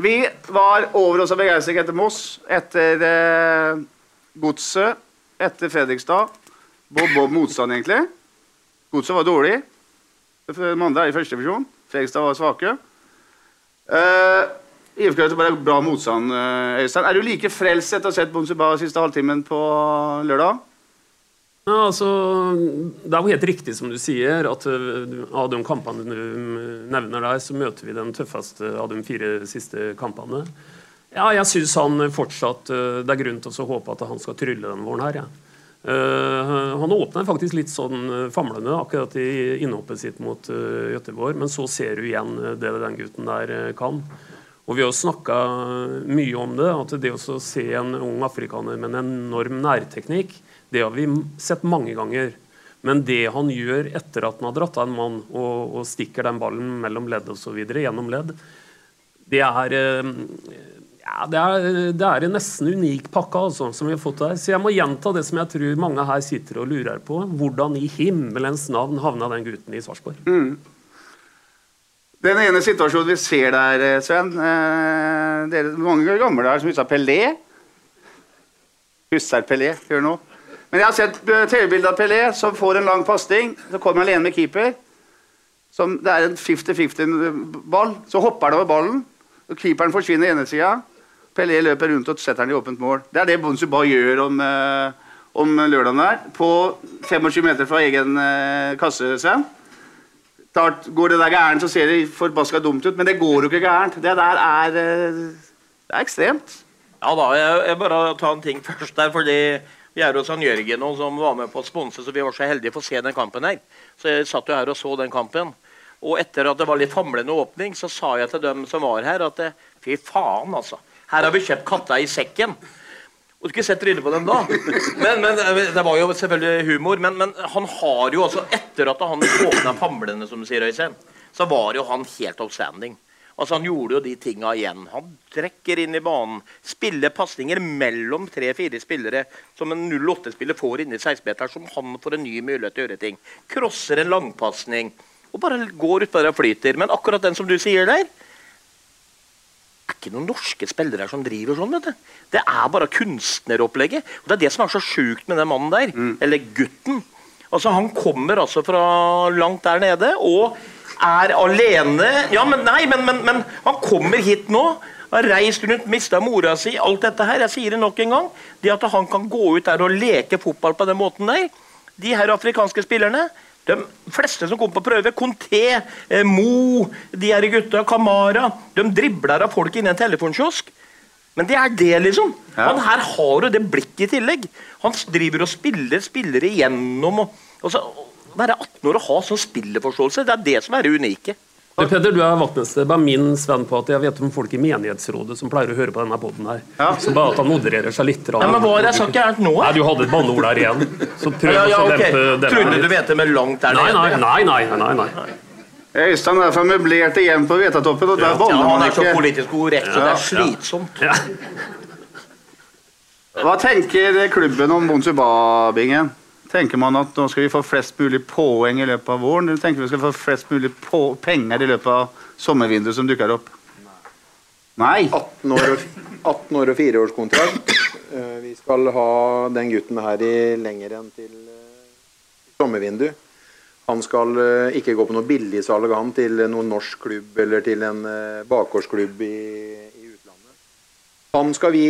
vi var over oss av begeistring etter Moss, etter eh, Godset, etter Fredrikstad. Bob Bob motstand, egentlig. Godset var dårlig. Mandal er i første divisjon. Fredrikstad var svake. Uh, IFK Göteborg er bra motstand, eh, Øystein. Er du like frelst etter å ha sett Bonsuba siste halvtimen på lørdag? Ja, altså, det er jo helt riktig som du sier, at uh, av de kampene du nevner der, så møter vi den tøffeste av de fire siste kampene. Ja, jeg syns han fortsatt Det er grunn til å håpe at han skal trylle den våren her. Ja. Uh, han åpner faktisk litt sånn uh, famlende akkurat i innhoppet sitt mot uh, Göteborg, men så ser du igjen uh, det den gutten der uh, kan. Og vi har snakka mye om det, at det å se en ung afrikaner med en enorm nærteknikk, det har vi sett mange ganger. Men det han gjør etter at han har dratt av en mann og, og stikker den ballen mellom ledd osv., gjennom ledd, det er eh, ja, det er, det er en nesten unik pakke altså, som vi har fått her. Så jeg må gjenta det som jeg tror mange her sitter og lurer på. Hvordan i himmelens navn havna den gutten i Sarpsborg? Mm. Den ene situasjonen vi ser der, eh, Sven eh, dere, Mange gamle her som husker Pelé. Husker Pelé, gjør nå. Men jeg har sett eh, TV-bilde av Pelé som får en lang pasning. Så kommer han alene med keeper. Som, det er en 50-50-ball. Så hopper han over ballen. og Keeperen forsvinner ene sida. Pelé løper rundt og setter den i åpent mål. Det er det Bonsuba gjør om, eh, om lørdagen der. På 25 meter fra egen eh, kasse, Sven. Klart, går det der gærent, så ser det forbaska dumt ut, men det går jo ikke gærent. Det der er, eh, det er ekstremt. Ja da, jeg, jeg bare ta en ting først der, fordi vi er hos han Jørgen og som var med på å sponse, så vi var så heldige for å se den kampen her. Så jeg satt jo her og så den kampen. Og etter at det var litt famlende åpning, så sa jeg til dem som var her, at eh, fy faen, altså. Her har vi kjøpt katta i sekken. Og skulle sett trynet på dem da. Men, men Det var jo selvfølgelig humor. Men, men han har jo også, etter at han åpna famlene, som du sier, Øystein, så var jo han helt outstanding. Altså Han gjorde jo de tinga igjen. Han trekker inn i banen. Spiller pasninger mellom tre-fire spillere som en 08-spiller får inni 16-meter, som han får en ny mulighet til å gjøre ting. Krosser en langpasning. Og bare går utpå der og flyter. Men akkurat den som du sier der, er ikke noen norske spillere som driver sånn. vet du. Det er bare kunstneropplegget. Og Det er det som er så sjukt med den mannen der. Eller gutten. Altså Han kommer altså fra langt der nede. Og er alene Ja, men nei, men, men, men han kommer hit nå. Har reist rundt, mista mora si, alt dette her. Jeg sier det nok en gang. Det at han kan gå ut der og leke fotball på den måten der, de her afrikanske spillerne de fleste som kommer på prøve, Conté, eh, Mo, de her gutta, Kamara De dribler av folk inni en telefonkiosk. Men det er det, liksom. Han her har jo det blikket i tillegg. Han driver og spiller spillere igjennom. Og, og så, å være 18 år og ha sånn spillerforståelse, det er det som er det unike. Du, Peder, du er vaktmester. Bare min Sven på at jeg vet om folk i menighetsrådet som pleier å høre på denne poden her. Så bare at han modererer seg litt. Ja, men hva er det jeg sa gærent nå? Nei, du hadde et banneord der igjen. Så prøv Ja, ja, å dempe det. Trodde du vet det med langt der Nei, nei, nede? nei. nei, nei, nei. Øystein er derfor møblerte hjem på Vetatoppen, og der Ja, boller han er så politisk korrekt, så det er slitsomt. Ja. Hva tenker klubben om Bonsuba-bingen? Tenker man at nå skal vi få flest mulig poeng i løpet av våren? Eller tenker vi skal få flest mulig penger i løpet av sommervinduet som dukker opp? Nei. 18 år og, 18 år og 4-årskontrakt. Eh, Vi skal ha den gutten her i lenger enn til eh, sommervindu. Han skal eh, ikke gå på noe billigsalg han til noen norsk klubb eller til en bakgårdsklubb i, i utlandet. Han skal vi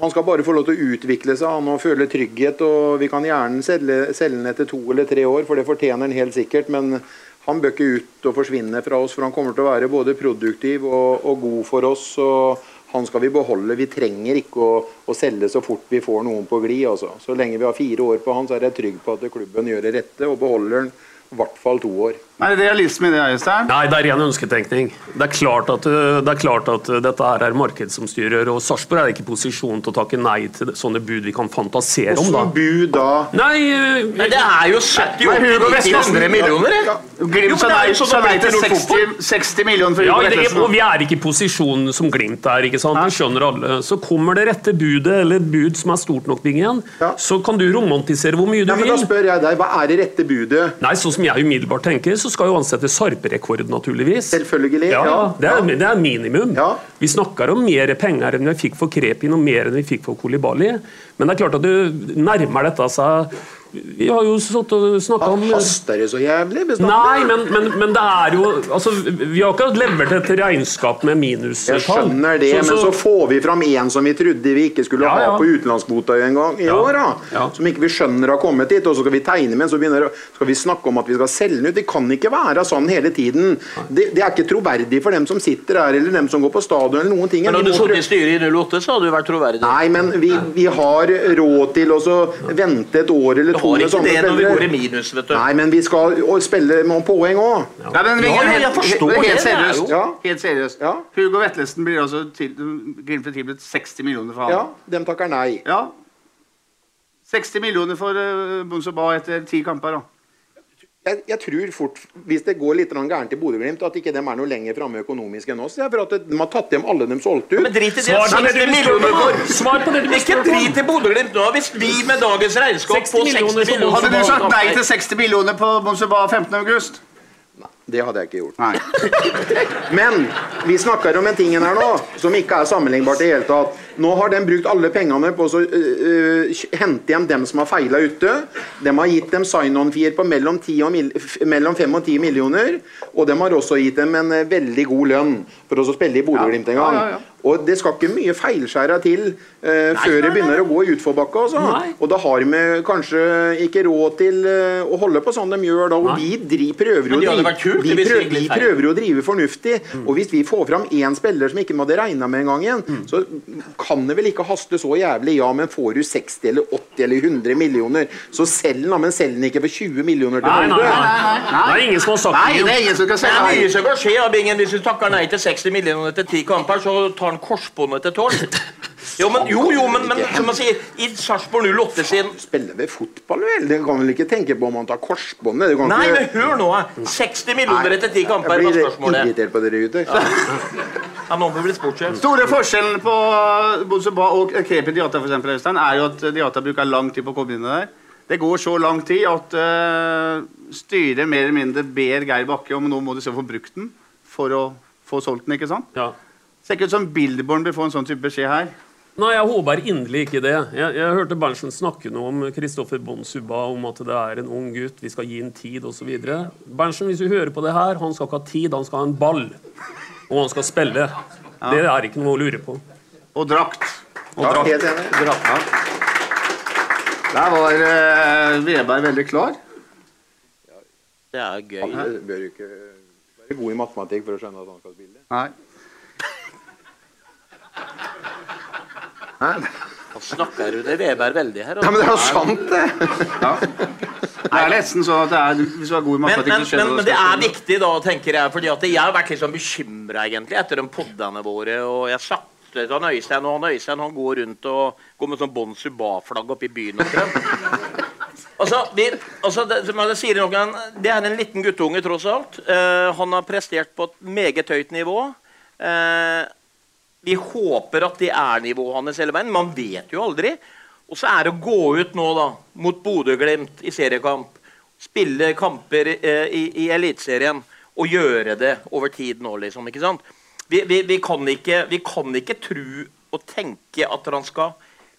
Han skal bare få lov til å utvikle seg han og føle trygghet. og Vi kan gjerne selge, selge han etter to eller tre år, for det fortjener han helt sikkert. Men han bør ikke ut og forsvinne fra oss, for han kommer til å være både produktiv og, og god for oss. og han skal vi beholde. Vi trenger ikke å, å selge så fort vi får noen på glid. Altså. Så lenge vi har fire år på han, så er jeg trygg på at klubben gjør det rette og beholder den i hvert fall to år. Er det realisme i det, Øystein? Nei, det er ren ønsketenkning. Det er klart at, uh, det er klart at uh, dette her er marked som styrer, og Sarpsborg er ikke i posisjon til å takke nei til sånne bud vi kan fantasere om. da. Bud da? Nei, uh, Men det er jo Nei, Hugo 70-80 Vetlesen. millioner, det. Glimt sa er nei, nei til til 60, 60 millioner for ja, Hugo det, og vi er ikke i posisjon som Glimt er. ikke sant? Det skjønner alle. Så kommer det rette budet, eller et bud som er stort nok, Bingen, Ja. så kan du romantisere hvor mye du Ja, men da spør jeg deg, Hva er det rette budet? Nei, sånn som jeg umiddelbart tenker, så skal jo han sette Sarpe-rekord, naturligvis. Selvfølgelig. Ja, ja. det er, det er minimum. Ja. Vi snakker om mer penger enn vi fikk for Krepin og mer enn vi fikk for Kolibali. Men det er klart at du nærmer dette seg Vi har jo satt og snakka om Haster det så jævlig? Nei, men, men, men det er jo altså, Vi har ikke levert et regnskap med minustall. Jeg skjønner det, men så får vi fram en som vi trodde vi ikke skulle Ja, ja. ha på utenlandskvota en gang i Ja. år. da. Ja. Som ikke vi skjønner har kommet hit. Og så skal vi tegne med, så begynner, skal vi snakke om at vi skal selge den ut. Det kan ikke være sånn hele tiden. Det, det er ikke troverdig for dem som sitter her, eller dem som går på stadion, eller noen ting. Men når du satt i styret i 08, så hadde du vært troverdig. Nei, men vi, vi har råd til å vente et år eller to har med ikke det når vi går i minus, vet du. Nei, men vi skal spille med poeng òg. Ja, men, Ja, helt, jeg forstår helt, helt er seriøst. Ja. Helt seriøst. Ja. Hugo Vetlesen blir altså blir tilbudt 60 millioner for Ja, dem takker nei. Ja. 60 millioner for uh, Bonsoba etter ti kamper, da. Jeg, jeg tror fort, hvis det går litt gærent i Bodø-Glimt, at ikke dem er noe lenger framme økonomisk enn oss. Ja, for at de har tatt hjem alle dem solgte ut. Men drit i det. Svar på det 60 du millioner spør for! Svar på det du Ikke drit i Bodø-Glimt nå. Hvis vi med dagens regnskap 60 får 60 millioner millioner Hadde du sagt nei til 60 millioner på Bonsoba 15. august? Det hadde jeg ikke gjort. Nei. Men vi snakker om en ting her nå som ikke er sammenlignbart i det hele tatt. Nå har de brukt alle pengene på å uh, øh, hente hjem dem som har feila ute. De har gitt dem sign-on-fier på mellom, 10 og mil, mellom 5 og 10 millioner. Og de har også gitt dem en veldig god lønn for å spille i Bodø-Glimt en gang. Ja, ja, ja. Og det skal ikke mye feilskjæra til eh, før det begynner å gå i utforbakka. Altså. Nei. Og da har vi kanskje ikke råd til eh, å holde på sånn de gjør da. Og vi dri, prøver jo å drive, kult vi, prøver, vi prøver å drive fornuftig. Og hvis vi får fram én spiller som ikke hadde regna med en gang igjen, Mm. så kan det vel ikke haste så jævlig. Ja, men får du 60 eller 80 eller 100 millioner, så selg den, da. Men selg den ikke for 20 millioner til Nei, nei, nei. Det er ingen som har sagt Nei, det. er ingen som kan Det er mye som kan skje, ja, Bingen. Hvis du takker nei til 60 millioner etter 10 kamper, så tar han korsbåndet til 12. Jo, men, jo, jo, men, men som man sier, i Sarpsborg 08 sin Spiller vel fotball, vel? Det kan vel ikke tenke på om han tar korsbåndet? Nei, men hør nå. eh. 60 millioner etter 10 kamper Jeg blir spørsmålet. irritert på dere gutter. Ja, nå må vi bli. Store forskjellen på Bonsoba og Kepi Diata for eksempel, Øystein, er jo at Diata bruker lang tid på å komme inn der. Det går så lang tid at uh, styret mer eller mindre ber Geir Bakke om nå må du se få brukt den for å få solgt den. ikke sant? Ja. Ser ikke ut som Bilderborn bør få en sånn type beskjed her. Nei, jeg håper inderlig ikke det. Jeg, jeg hørte Berntsen snakke noe om Kristoffer Bonsuba, om at det er en ung gutt, vi skal gi ham tid osv. Berntsen, hvis du hører på det her, han skal ikke ha tid, han skal ha en ball. Og han skal spille. Det er ikke noe å lure på. Og drakt. Og drakt. Helt enig. Drakt, ja. Der var uh, Veberg veldig klar. Det er gøy. Han bør jo ikke være god i matematikk for å skjønne at han skal spille. Nei. Hæ? Nå snakker du det Veberg veldig her. Ja, men det er jo sant, det! Ja. Det er nesten sånn at det er, hvis du er god i matematikk, men, skjønner men, men det er viktig, da, tenker jeg. fordi at jeg har vært litt sånn bekymra etter de poddene våre. Og jeg satte han Øystein, og han Øystein han går rundt og går med sånn Bon Suba-flagg oppi i byen. omtrent. Altså, vi, altså det, som jeg sier noen, det er en liten guttunge, tross alt. Uh, han har prestert på et meget høyt nivå. Eh, vi håper at det er nivået hans hele veien. Man vet jo aldri. Og så er det å gå ut nå da, mot Bodø-Glimt i seriekamp. Spille kamper eh, i, i Eliteserien og gjøre det over tid nå, liksom. ikke sant? Vi, vi, vi, kan ikke, vi kan ikke tro og tenke at han skal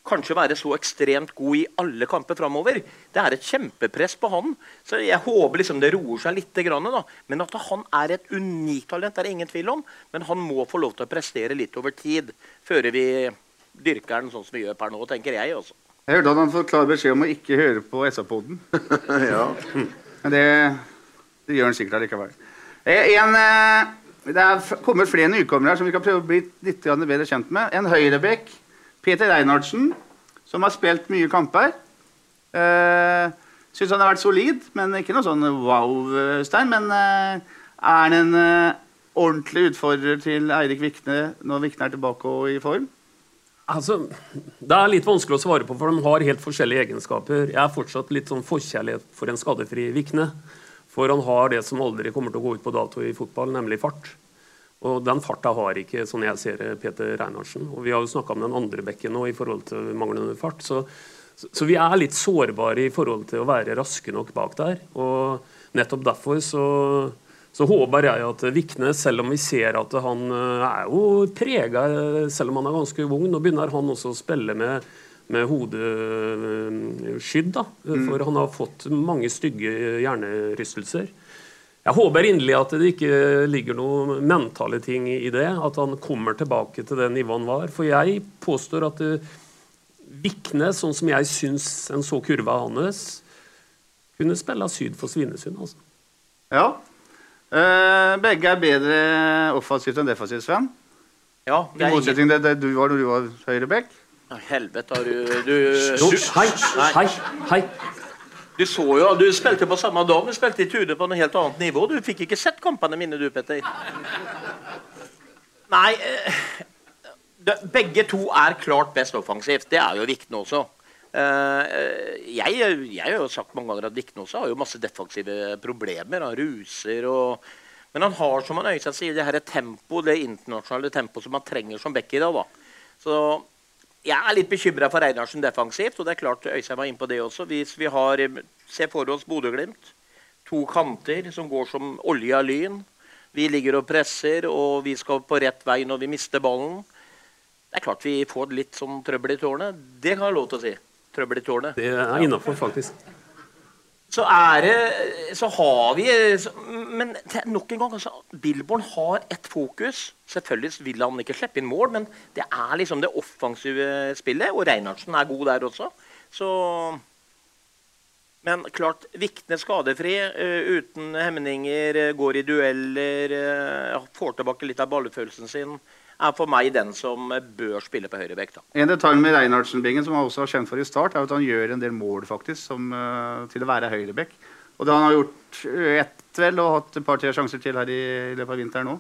kanskje være så ekstremt god i alle kamper framover. Det er et kjempepress på han. Så jeg håper liksom det roer seg litt. Grann, da. Men at han er et unikt talent, er det ingen tvil om. Men han må få lov til å prestere litt over tid før vi dyrker den sånn som vi gjør per nå, tenker jeg også. Jeg hørte at han får klar beskjed om å ikke høre på SA-poden. ja. Men det, det gjør han sikkert allikevel. Eh, En, eh, det er kommet flere nykommere her som vi kan prøve å bli litt bedre kjent med. En høyrebekk, Peter Reinhardsen, som har spilt mye kamper. Uh, Syns han har vært solid, men ikke noe sånn wow-stein. Men uh, er han en uh, ordentlig utfordrer til Eirik Vikne når Vikne er tilbake og i form? Altså, Det er litt vanskelig å svare på, for de har helt forskjellige egenskaper. Jeg er fortsatt litt sånn forkjærlighet for en skadefri Vikne. For han har det som aldri kommer til å gå ut på dato i fotball, nemlig fart. Og den farta har ikke, sånn jeg ser det, Peter Reinhardsen. Og vi har jo snakka om den andre bekken nå i forhold til manglende fart. Så, så, vi er litt sårbare i forhold til å være raske nok bak der. Og nettopp derfor så, så håper jeg at Vikne, selv om vi ser at han eh, er jo prega, selv om han er ganske ung, nå begynner han også å spille med, med hodeskydd, da. For han har fått mange stygge hjernerystelser. Jeg håper inderlig at det ikke ligger noen mentale ting i det. At han kommer tilbake til det nivået han var. For jeg påstår at eh, Vikne, sånn som jeg syns en så kurva hans, kunne spille syd for Svinesund. altså. Ja. Eh, begge er bedre offensivt enn defensivt, Sven. Ja, I motsetning til det du var når du var høyrebekk. Ja, Helvete, har du, du, hei, hei, hei. Du så jo, du spilte på samme dag, du spilte i Tude på noe helt annet nivå. Du fikk ikke sett kampene mine, du, Petter. Nei eh, Begge to er klart best offensivt. Det er jo Vikne også. Eh, jeg, jeg har jo sagt mange ganger at Vikne også har jo masse defensive problemer. Han ruser og Men han har, som han Øystein sier, det her tempo, det internasjonale tempoet som han trenger som back i dag. da. Så jeg er litt bekymra for Einarsen defensivt. og det er klart Øystein var inne på det også. Hvis vi har, Se for oss Bodø-Glimt. To kanter som går som olje av lyn. Vi ligger og presser, og vi skal på rett vei når vi mister ballen. Det er klart vi får litt sånn trøbbel i tårnet. Det kan jeg ha lov til å si. Trøbbel i tårnet. Det er innafor, faktisk. Så er det Så har vi så, Men nok en gang, altså, Billborn har ett fokus. Selvfølgelig vil han ikke slippe inn mål, men det er liksom det offensive spillet. Og Reinhardsen er god der også. Så Men klart, Vikne skadefri, uh, uten hemninger, uh, går i dueller, uh, får tilbake litt av ballfølelsen sin, er for meg den som eh, bør spille på høyrebekk. En detalj med Reinhardsen-bingen som han også var kjent for i start, er at han gjør en del mål faktisk som, eh, til å være høyrebekk. Og det han har gjort eh, ett vel, og hatt et par-tre sjanser til her i, i løpet av vinteren nå.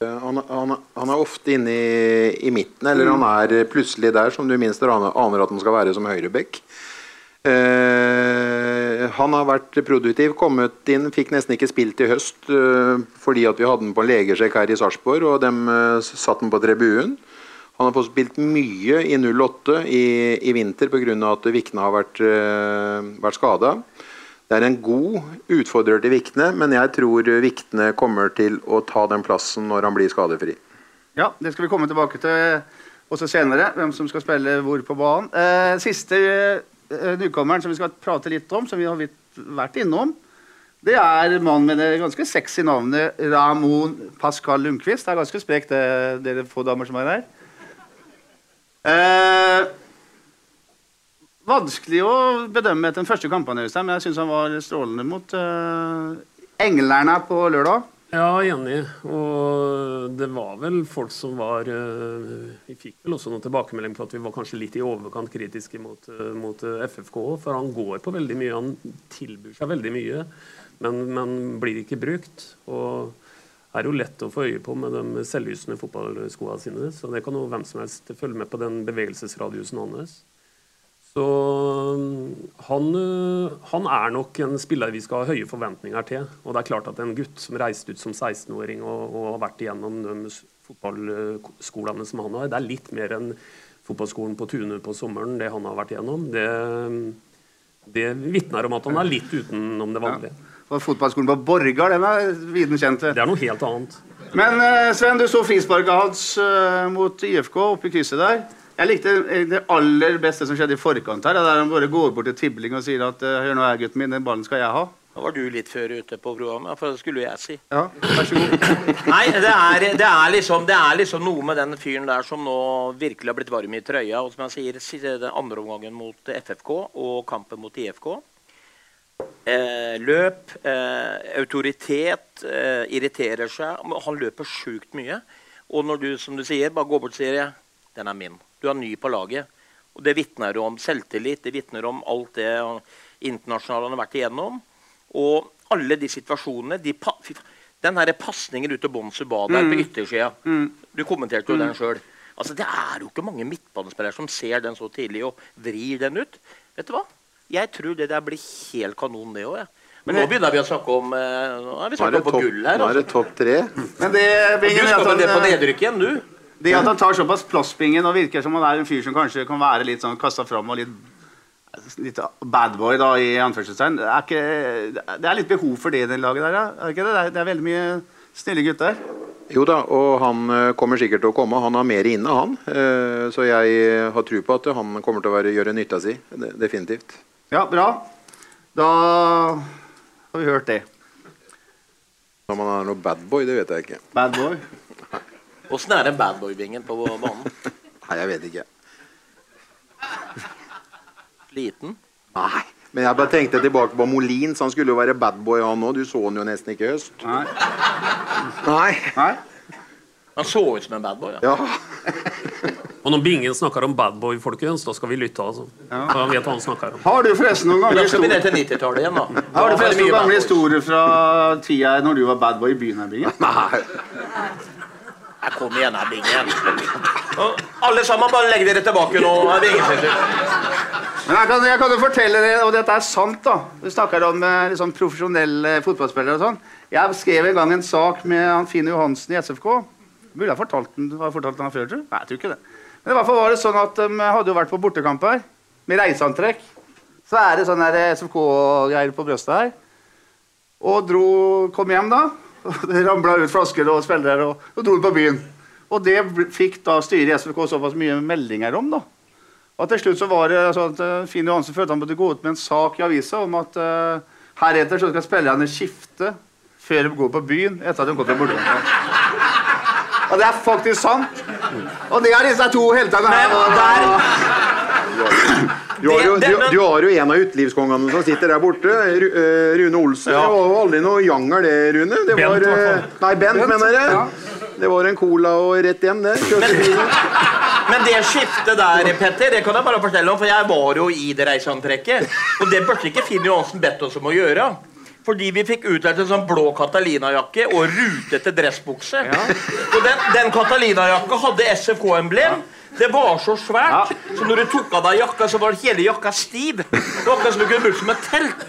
Han, han, han er ofte inne i, i midten, eller han er plutselig der, som du minst aner aner at han skal være som høyrebekk. Eh, han har vært produktiv, kommet inn, fikk nesten ikke spilt i høst uh, fordi at vi hadde den på en legesjekk her i Sarpsborg, og de uh, satt den på tribunen. Han har fått spilt mye i 08 i, i vinter pga. at Vikne har vært, eh, vært skada. Det er en god utfordrer til Vikne, men jeg tror Vikne kommer til å ta den plassen når han blir skadefri. Ja, det skal vi komme tilbake til. også senere, hvem som skal spille hvor på banen. Eh, siste eh, nykommeren som vi skal prate litt om, som vi har vært innom, det er mannen med det ganske sexy navnet Ramon Pascal Lundqvist. Det er ganske sprekt, det, dere få damer som er her. Eh, vanskelig å bedømme etter den første kampen, men jeg syns han var strålende mot eh, englerne på lørdag. Ja, enig. Og det var vel folk som var eh, Vi fikk vel også noen tilbakemelding på at vi var kanskje litt i overkant kritiske mot, eh, mot eh, FFK. For han går på veldig mye, han tilbyr seg veldig mye, men, men blir ikke brukt. Og er jo lett å få øye på med de selvlysende fotballskoene sine. Så det kan jo hvem som helst følge med på den bevegelsesradiusen hans. Så mm, han, øh, han er nok en spiller vi skal ha høye forventninger til. Og det er klart at en gutt som reiste ut som 16-åring og, og har vært igjennom de fotballskolene som han har, det er litt mer enn fotballskolen på Tune på sommeren, det han har vært igjennom. Det, det vitner om at han er litt utenom det vanlige. Og fotballskolen på Borgar, den er viden kjent. Det er noe helt annet. Men eh, Sven, du så frisparket hans eh, mot IFK oppe i krysset der. Jeg likte eh, det aller beste som skjedde i forkant her. Der han bare går bort til Tibling og sier at eh, hør nå her, gutten min, den ballen skal jeg ha. Da var du litt før ute på programmet, for det skulle jeg si. Ja, vær så god. Nei, det er, det, er liksom, det er liksom noe med den fyren der som nå virkelig har blitt varm i trøya. Og som jeg sier, si- den andre omgangen mot FFK og kampen mot IFK. Eh, løp, eh, autoritet, eh, irriterer seg. Han løper sjukt mye. Og når du, som du sier, bare går bort og sier 'Den er min'. Du er ny på laget. Og Det vitner om selvtillit, det vitner om alt det internasjonale han har vært igjennom. Og alle de situasjonene de pa Den derre pasningen ut til bånn Subada Mm. på yttersida. Mm. Du kommenterte jo Mm. den sjøl. Altså, det er jo ikke mange midtbanespillere som ser den så tidlig og vrir den ut. Vet du hva? Jeg tror det der blir helt kanon, det òg. Men nå begynner vi å snakke om eh, Nå er vi det om på topp- gull her. nå er det Altså. topp tre. Men det Bingen, skal at vel ned på nedrykk igjen, du? Det at han tar såpass plassbingen og virker som han er en fyr som kanskje kan være litt sånn kasta fram og litt, litt badboy, da, i anførselstegn det det er litt behov for det i det laget der, ja. Er ikke det? Det er, det er veldig mye snille gutter. Jo da, og han eh, kommer sikkert til å komme. Han har mer inne, han. Eh, Så jeg har tro på at han kommer til å være, gjøre nytta si. Definitivt. Ja, bra. Da har vi hørt det. Om han er noe badboy, det vet jeg ikke. Badboy? Åssen er den badboy-vingen på banen? Nei, jeg vet ikke. Liten? Nei. Men jeg bare tenkte tilbake på Molin, så han skulle jo være badboy han òg. Du så han jo nesten ikke i høst. Nei. Nei. Han så ut som en badboy. Ja. Og når Bingen snakker om badboy, folkens, da skal vi lytte. altså. Ja. Da vet hva han snakker om. Har du forresten noen Da skal vi ned historier til 90-tallet igjen, da. har du forresten noen gamle historier fra tida når du var badboy i byen her, Bingen? Nei. Jeg kom igjen her, Bingen. Alle sammen, bare legg dere tilbake nå. Men jeg kan, jeg kan jo fortelle det, og dette er sant, da. Du snakker om eh, liksom, profesjonelle fotballspillere og sånn. Jeg skrev en gang en sak med han Finn Johansen i SFK. Burde jeg fortalt den, har fortalt den før, tror du? Nei, jeg tror ikke det. Men i hvert fall var det sånn at de hadde jo vært på bortekamp her, med reiseantrekk. Så er det sånn SFK-greier på brøstet her. Og dro, kom hjem da. Det ramla ut flasker og spillere, og, og dro på byen. Og det fikk da styret i SFK såpass mye meldinger om, da. Og til slutt så var det sånn at uh, Finn Johansen følte han måtte gå ut med en sak i avisa om at uh, heretter så skal spillerne skifte før de går på byen etter at de kom fra bordet. Og det er faktisk sant. Og det er disse to heltene her. Men og- der- Du har, jo, du, du har jo en av utelivskongene som sitter der borte. Eh, Rune Olsen. Ja. Det var aldri noe janger, det, Rune. Det var, fall. eh, Nei, Bent, Bent, mener jeg. ja. Det var en cola og rett hjem, det. Men det skiftet der, Petter, det kan jeg bare fortelle om, for jeg var jo i det reiseantrekket. Og det burde ikke Finn Johansen bedt oss om å gjøre. Fordi vi fikk utdelt en sånn blå Catalina-jakke og rutete dressbukse. Og den, den Catalina-jakka hadde SFK-emblem. Det var så svært, så når du tok av deg jakka, så var hele jakka stiv. Det var akkurat som du kunne brukt som et telt.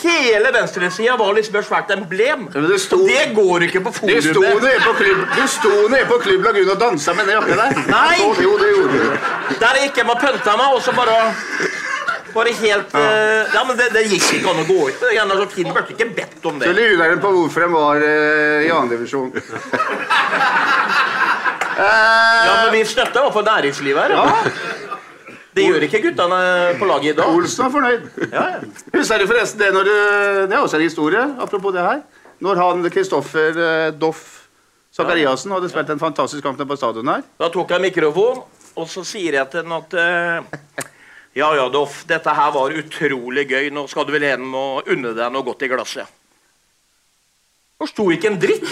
Hele venstresida var liksom et svært emblem. det sto- det går ikke på Du sto nede på klubb, du sto nede på Klubb Lagun og dansa med den jakka der. Nei. Så, jo, det gjorde du. Der jeg gikk jeg og pynta meg, og så bare bare helt eh, Ja, men det, det gikk ikke an å gå ut. Det er så Finn burde ikke bedt om det. Så det. lurer den på hvorfor de var uh, i andredivisjon. Ja, men vi støtter i hvert fall næringslivet her. Ja. Det gjør ikke guttene på laget i dag. Olsen er fornøyd. Ja, ja. Husker du forresten det når du Det er også en historie, apropos det her. Når han Kristoffer eh, Doff Sakariassen hadde spilt en fantastisk kamp på stadion her. Da tok jeg mikrofon, og så sier jeg til den at eh, Ja ja, Doff, dette her var utrolig gøy. Nå skal du vel hjem og unne deg noe godt i glasset. Forsto ikke en dritt.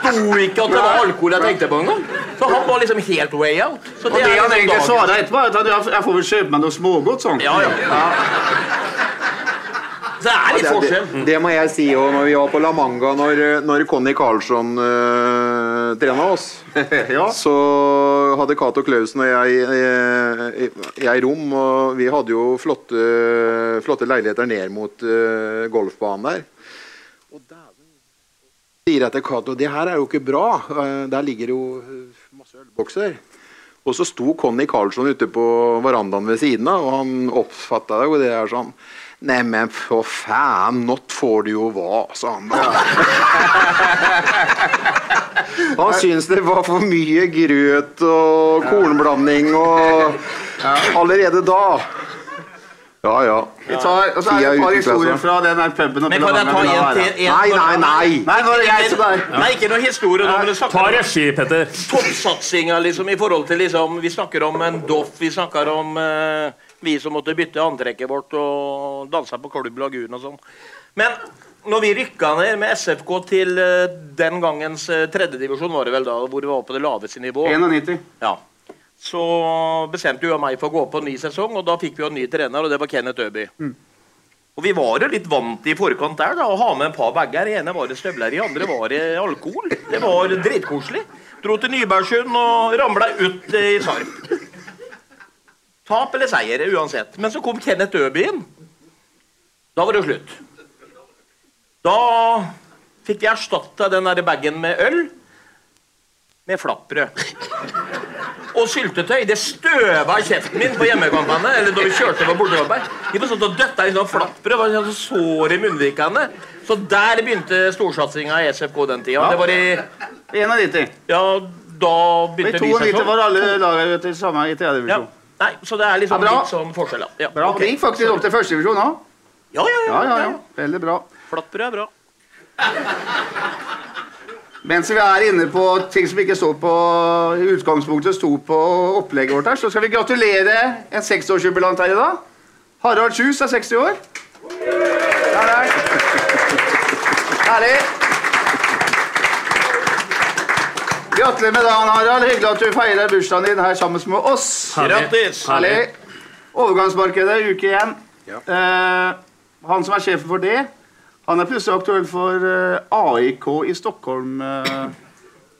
Forsto ikke at det var alkohol jeg tenkte på engang. Så han var liksom helt way out. Så Og det han egentlig sa da etterpå, var at jeg- får vel kjøpe meg noe smågodt sånn. Ja, ja. Så det er litt Det, forskjell. det, det må jeg si òg når vi var på La Manga, når, når Conny Karlsson øh, trena oss. ja. Så hadde Cato Klausen og jeg, jeg, jeg rom, og vi hadde jo flotte, flotte leiligheter ned mot øh, golfbanen der. Og dæven sier jeg til Cato det her er jo ikke bra. Eh, der ligger jo eh, masse ølbokser. Og så sto Conny Karlsson ute på verandaen ved siden av, og han oppfatta det jo det her sånn Neimen, for faen, not får du jo hva, sa han. Han syntes det var for mye grøt og kornblanding og Allerede da. Ja, ja. Vi tar, og så er det et par historier fra den der puben Men kan jeg ta en til? Nei, nei, nei. Nei, nå er jeg som er Nei, ikke noe historie. Nå, men det Ta snakker regi, Petter. toppsatsinga liksom, i forhold til liksom, Vi snakker om en Doff, vi snakker om uh, vi som måtte bytte antrekket vårt og danse på Kolb Lagun og sånn. Men når vi rykka ned med SFK til uh, den gangens uh, tredjedivisjon, var det vel da, hvor vi var på det laveste nivå, 91. ja, så bestemte jo meg for å gå på en ny sesong, og da fikk vi jo en ny trener, og det var Kenneth Øby. Og vi var jo litt vant i forkant der da, å ha med et par bager. Det ene var det støvler, i andre var det alkohol. Det var dritkoselig. Dro til Nybergsund og ramla ut i Sarp. Tap eller seier, uansett. Men så kom Kenneth Øby inn. Da var det slutt. Da fikk vi erstatta den bagen med øl med flatbrød. Og syltetøy. Det støva i kjeften min på hjemmekampene. Eller da vi kjørte på bortekamper. Vi var sånn og døtta inn sånn Det var sånn sår i munnvikene. Så der begynte storsatsinga i SFK den tida. Det var i 91. Ja, da begynte I 92 var alle lagene til samme i tredje Ja. divisjon. Nei, så det er liksom Ja, litt sånn forskjell, ja. ja. Bra. Okay. Gikk faktisk opp til første divisjon òg. Ja, ja, Ja, ja, ja. Veldig bra. Flatbrød er bra. Mens vi er inne på ting som ikke står på utgangspunktet sto på opplegget vårt her, så skal vi gratulere en 60-årsjubilant her i dag. Harald Kjus er 60 år. Der, der. Herlig. Gratulerer med dagen, Harald. Hyggelig at du feirer bursdagen din her sammen med oss. Grattis! Herlig. Overgangsmarkedet, uke én. Eh, han som er sjefen for det, han er plutselig aktuell for eh, AIK i Stockholm, eh,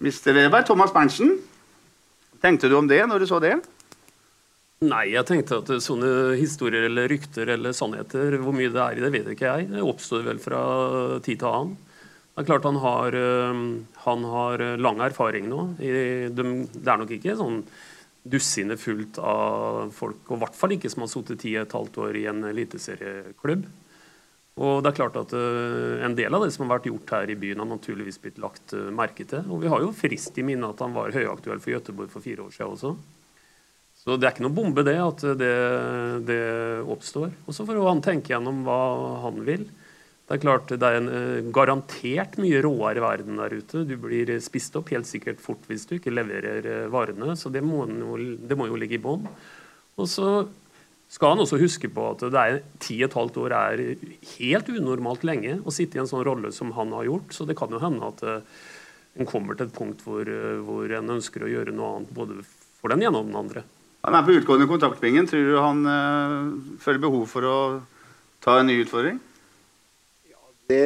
Mr. Weber. Thomas Berntsen. Tenkte du om det når du så det? Nei, jeg tenkte at sånne historier eller rykter eller sannheter, hvor mye det er i det, vet ikke jeg. Det oppstår vel fra tid til annen. Det er klart han har, øh, han har lang erfaring nå. Det er nok ikke sånn dussinet fullt av folk, og i hvert fall ikke som har sittet ti og et halvt år i en eliteserieklubb. Og det er klart at uh, En del av det som har vært gjort her i byen, har naturligvis blitt lagt uh, merke til. Og vi har jo frist i minne at han var høyaktuell for Gøteborg for fire år siden også. Så det er ikke noe bombe, det, at det, det oppstår. Og så får han tenke gjennom hva han vil. Det er klart det er en, uh, garantert mye råere verden der ute. Du blir spist opp helt sikkert fort hvis du ikke leverer eh, varene. Så det må, jo, det må jo ligge i bånn. Og så skal han også huske på at det er ti og et halvt år er helt unormalt lenge å sitte i en sånn rolle som han har gjort. Så det kan jo hende at eh, en kommer til et punkt hvor, eh, hvor en ønsker å gjøre noe annet både for den ene og den andre. Han er på utgående kontaktpingen. Tror du han øh, føler behov for å ta en ny utfordring? Ja, Det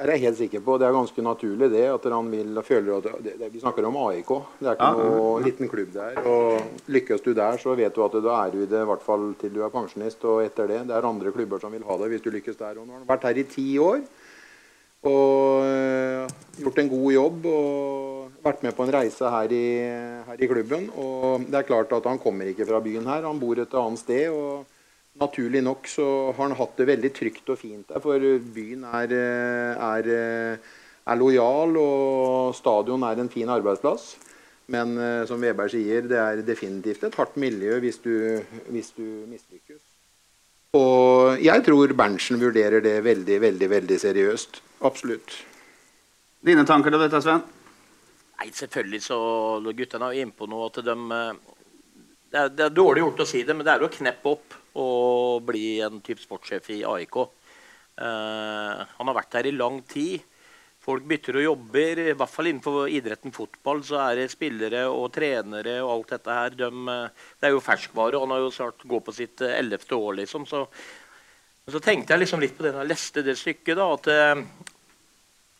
er jeg helt sikker på. Det er ganske naturlig det. At han vil føler at det, det, Vi snakker om AIK. Det er ikke Ja. noe liten klubb der. Og lykkes du der, så vet du at da er du i det i hvert fall til du er pensjonist. Og etter det. Det er andre klubber som vil ha deg hvis du lykkes der. Og nå har han vært her i ti år. Og gjort en god jobb. Og vært med på en reise her i, her i klubben. Og det er klart at han kommer ikke fra byen her. Han bor et annet sted. og Naturlig nok så har han hatt det veldig trygt og fint der, for byen er, er, er lojal, og stadion er en fin arbeidsplass. Men eh, som Veberg sier, det er definitivt et hardt miljø hvis du, hvis du mislykkes. Og jeg tror Berntsen vurderer det veldig, veldig, veldig seriøst. Absolutt. Dine tanker til dette, Sven? Nei, selvfølgelig så Guttene er inne på noe at de eh, det er, det er dårlig gjort å si det, men det er jo å kneppe opp og bli en type sportssjef i AIK. Uh, han har vært her i lang tid. Folk bytter og jobber. I hvert fall innenfor idretten fotball så er det spillere og trenere og alt dette her. De, eh, det er jo ferskvare. Han har jo snart gått på sitt eh, ellevte år, liksom. Så, så, tenkte jeg liksom litt på det da jeg leste det stykket. da, at uh,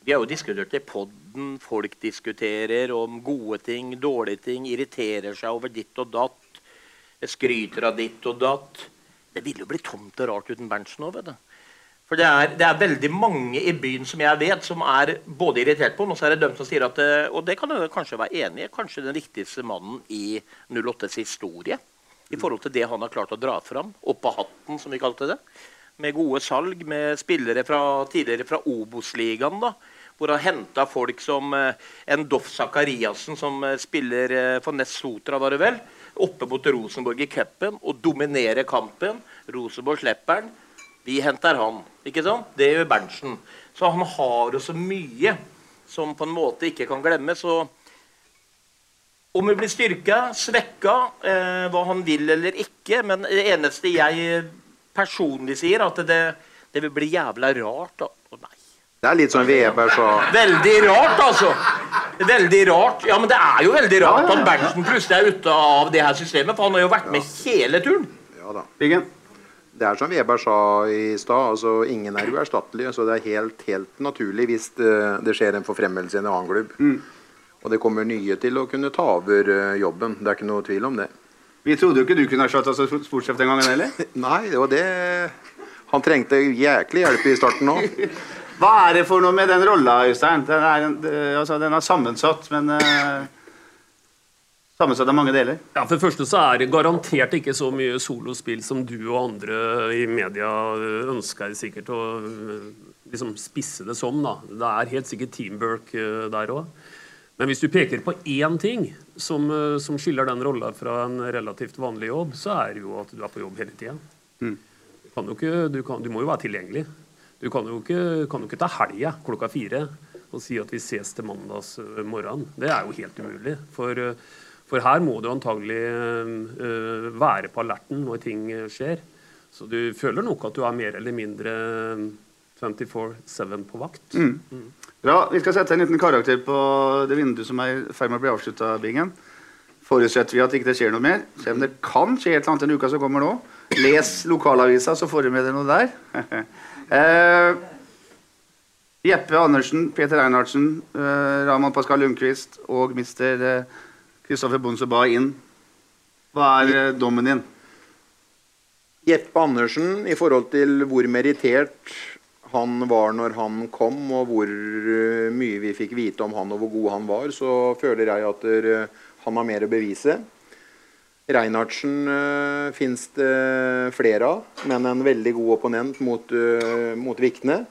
Vi har jo diskutert i poden. Folk diskuterer om gode ting, dårlige ting. Irriterer seg over ditt og datt. Skryter av ditt og datt. Det ville jo bli tomt og rart uten Berntsen òg, vet du. For det er, det er, veldig mange i byen som jeg vet, som er både irritert på, ham, og så er det dem som sier at eh, Og det kan jeg kanskje være enig i. Kanskje den viktigste mannen i 08s historie. I forhold til det han har klart å dra fram. Opp av hatten, som vi kalte det. Med gode salg, med spillere fra, tidligere fra Obos-ligaen. da, Hvor han henta folk som eh, en Doff Sakariassen, som eh, spiller for Ness Sotra, var det vel. Oppe mot Rosenborg i cupen og dominerer kampen. Rosenborg slipper han. Vi henter han. ikke sant? Det gjør Berntsen. Så han har jo så mye som på en måte ikke kan glemmes. Og om vi blir styrka, svekka, eh, hva han vil eller ikke Men det eneste jeg personlig sier, at det, det vil bli jævla rart. da. Å, nei. Det er litt som Weber sa. Veldig rart, altså. Veldig rart. Ja, men det er jo veldig rart at Berntsen plutselig er ute av det her systemet, for han har jo vært med hele turen. Ja da. Biggen? Det er som Weber sa i stad, altså ingen er uerstattelige. Så det er helt, helt naturlig hvis det, det, skjer en forfremmelse i en annen klubb. Mm. Og det kommer nye til å kunne ta over eh, jobben. Det er ikke noe tvil om det. Vi trodde jo ikke du kunne slått som sportssjef den gangen heller. Nei, det var det Han trengte jæklig hjelp i starten nå. Hva er det for noe med den rolla, Øystein? Den er, altså, den er sammensatt, men uh Sammensatt av mange deler? Ja, For det første så er det garantert ikke så mye solospill som du og andre i media ønsker sikkert å liksom spisse det som. da. Det er helt sikkert teamwork eh, der òg. Men hvis du peker på én ting som, eh, som skiller den rolla fra en relativt vanlig jobb, så er det jo at du er på jobb hele tida. Mm. Du, du, du, må jo være tilgjengelig. Du kan jo ikke, kan jo ikke ta helga klokka fire og si at vi ses til mandags eh, morgen. Det er jo helt umulig. For for her må du antagelig uh, være på alerten når ting skjer. Så du føler nok at du er mer eller mindre 24-7 på vakt. Mm. Mm. Bra. Vi skal sette en liten karakter på det vinduet som er i ferd med å bli avslutta, Bingen. Forutsetter vi at det ikke skjer noe mer. Selv om det kan skje et eller annet den uka som kommer nå. Les lokalavisa, så får du med deg noe der. eh, Jeppe Andersen, Peter Einartsen, eh, Raman Pascal Lundqvist og mister eh, Kristoffer Bonse ba inn. Hva er eh, dommen din? Jeppe Andersen, i forhold til hvor merittert han var når han kom, og hvor eh, mye vi fikk vite om han og hvor god han var, så føler jeg at eh, han har mer å bevise. Reinhardsen uh, fins det flere av, men en veldig god opponent mot, uh, mot Vikne.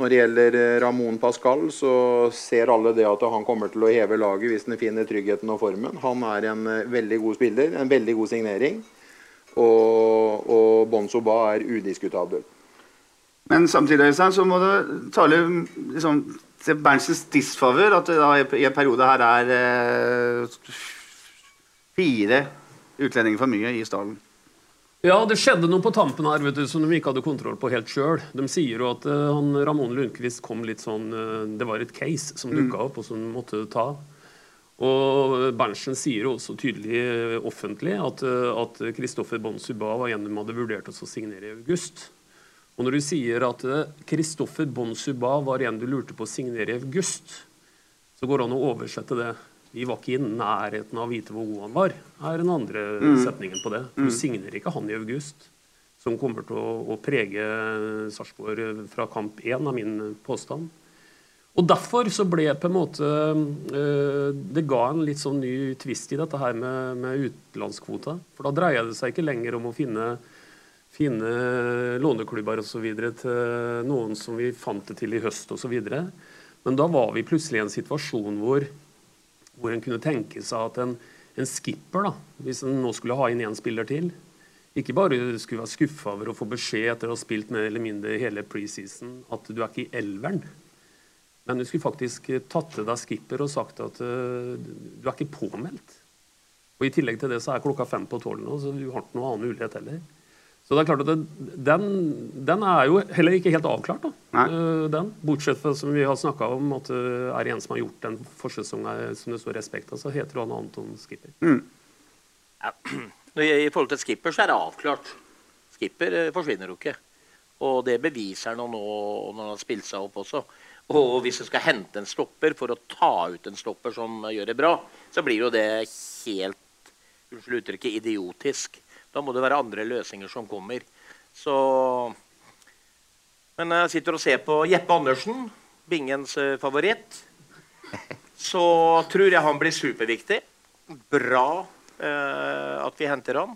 Når det gjelder eh, Ramón Pascal, så ser alle det at han kommer til å heve laget hvis han finner tryggheten og formen. Han er en eh, veldig god spiller, en veldig god signering. Og, og Bonzo Ba er udiskutabel. Men samtidig så må du tale liksom, til Berntsens disfavør at det da i en periode her er eh, fire utlendinger for mye i stallen. Ja, det skjedde noe på tampen her vet du, som de ikke hadde kontroll på helt sjøl. De sier jo at uh, han, Ramon Lundqvist kom litt sånn uh, Det var et case som dukka mm. opp, og som måtte ta. Og Berntsen sier jo også tydelig uh, offentlig at Kristoffer Kristoffer Bonsuba var en de hadde vurdert å signere i august. Og når du sier at Kristoffer Bonsuba var en du lurte på å signere i august, så går det an å oversette det vi var ikke i nærheten av å vite hvor god han var, er den andre mm. setningen på det. Du mm. signerer ikke han i august, som kommer til å, å prege Sarpsborg fra kamp én, er min påstand. Og Derfor så ble på en måte øh, Det ga en litt sånn ny twist i dette her med, med utenlandskvota. For da dreier det seg ikke lenger om å finne, finne låneklubber osv. til noen som vi fant det til i høst osv. Men da var vi plutselig i en situasjon hvor, hvor en kunne tenke seg at en, en skipper, da, hvis en nå skulle ha inn én spiller til, ikke bare skulle være skuffa over å få beskjed etter å ha spilt mer eller mindre hele preseason at du er ikke i elveren. Men du skulle faktisk tatt til deg skipper og sagt at uh, du er ikke påmeldt. Og I tillegg til det så er klokka fem på tolv nå, så du har ikke noen annen mulighet heller. Så det er klart at det, den, den, er jo heller ikke helt avklart, da. Uh, den. Bortsett fra som vi har snakka om, at det uh, er en som har gjort den forsesong som det står respekt av, så heter han Anton Skipper. Mm. Ja. I forhold til Skipper så er det avklart. Skipper forsvinner jo ikke. Og det beviser han nå når han har spilt seg opp også. Og hvis du skal hente en stopper for å ta ut en stopper som gjør det bra, så blir jo det helt unnskyld uttrykket idiotisk. Da må det være andre løsninger som kommer. Så Men jeg sitter og ser på Jeppe Andersen, Bingens eh, favoritt. Så tror jeg han blir superviktig. Bra eh, at vi henter han.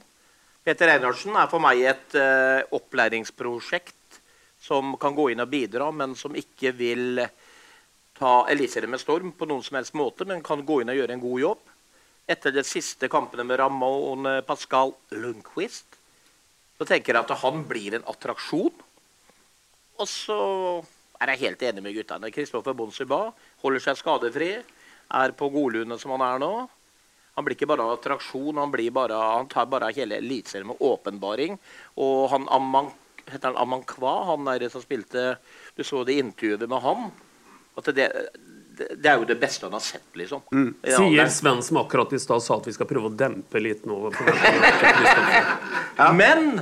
Peter Einarsen er for meg et eh, opplæringsprosjekt som kan gå inn og bidra, men som ikke vil ta Elisabeth med storm på noen som helst måte, men kan gå inn og gjøre en god jobb etter de siste kampene med Ramón Pascal Lundqvist, så tenker jeg at han blir en attraksjon. Og så er jeg helt enig med guttene. Kristoffer Bonsuba holder seg skadefri. Er på godlune som han er nå. Han blir ikke bare attraksjon, han, bare, han tar bare hele eliteserien med åpenbaring. Og han Amman, heter han Amankwa, han der som spilte Du så det intervjuet med han. At det, det er jo det beste han har sett, liksom. Mm. Ja, Sier Sven som akkurat i stad sa at vi skal prøve å dempe litt nå. ja. Men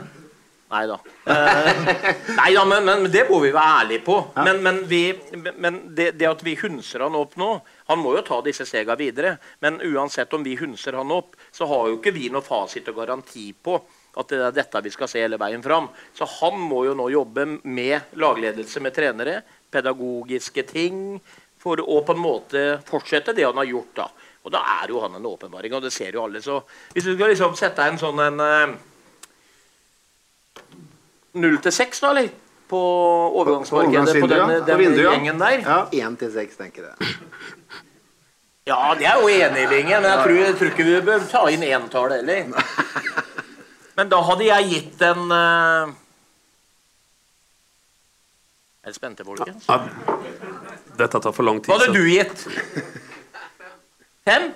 Nei da. Eh, nei da, men, men, det må vi være ærlige på. Ja. Men, men, vi, men det, det, at vi hunser han opp nå Han må jo ta disse stegene videre. Men uansett om vi hunser han opp, så har jo ikke vi noe fasit og garanti på at det er dette vi skal se hele veien fram. Så han må jo nå jobbe med lagledelse med trenere, pedagogiske ting, for å på en måte fortsette det han har gjort. da. Og da er jo han en åpenbaring, og det ser jo alle. Så hvis du skal liksom sette en sånn en eh, 0 til 6, da, eller? På overgangsmarkedet på, den, den vindu, gjengen der. Én 1 til 6, tenker jeg. Ja, det er jo enig Binge, Men jeg tror, jeg tror, ikke vi bør ta inn entall heller. Men da hadde jeg gitt en uh... Er dere spente, folkens? Ja. Dette tar for lang tid. Hva hadde du gitt? Fem?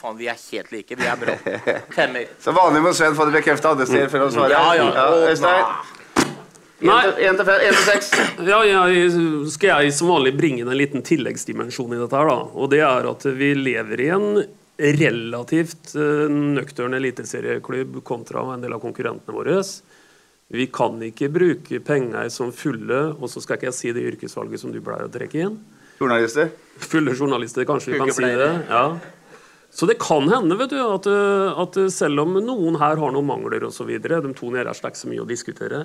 Faen, vi er helt like. Vi er bra. Femmer. Så vanlig må Sven få det bekrefta andre steder før han svarer. Ja, ja. Øystein? Nei. Én til seks. Ja, jeg, skal jeg som vanlig bringe inn en liten tilleggsdimensjon i dette. her da. Og det er at vi lever i en relativt uh, nøktern eliteserieklubb kontra en del av konkurrentene våre. Vi kan ikke bruke penger som fulle og så skal ikke jeg si det yrkesvalget som du pleier å trekke inn. Journalister? Fulle journalister, kanskje vi kan si det. ja. Så det kan hende vet du, at, at selv om noen her har noen mangler osv. De to nede er ikke så mye å diskutere.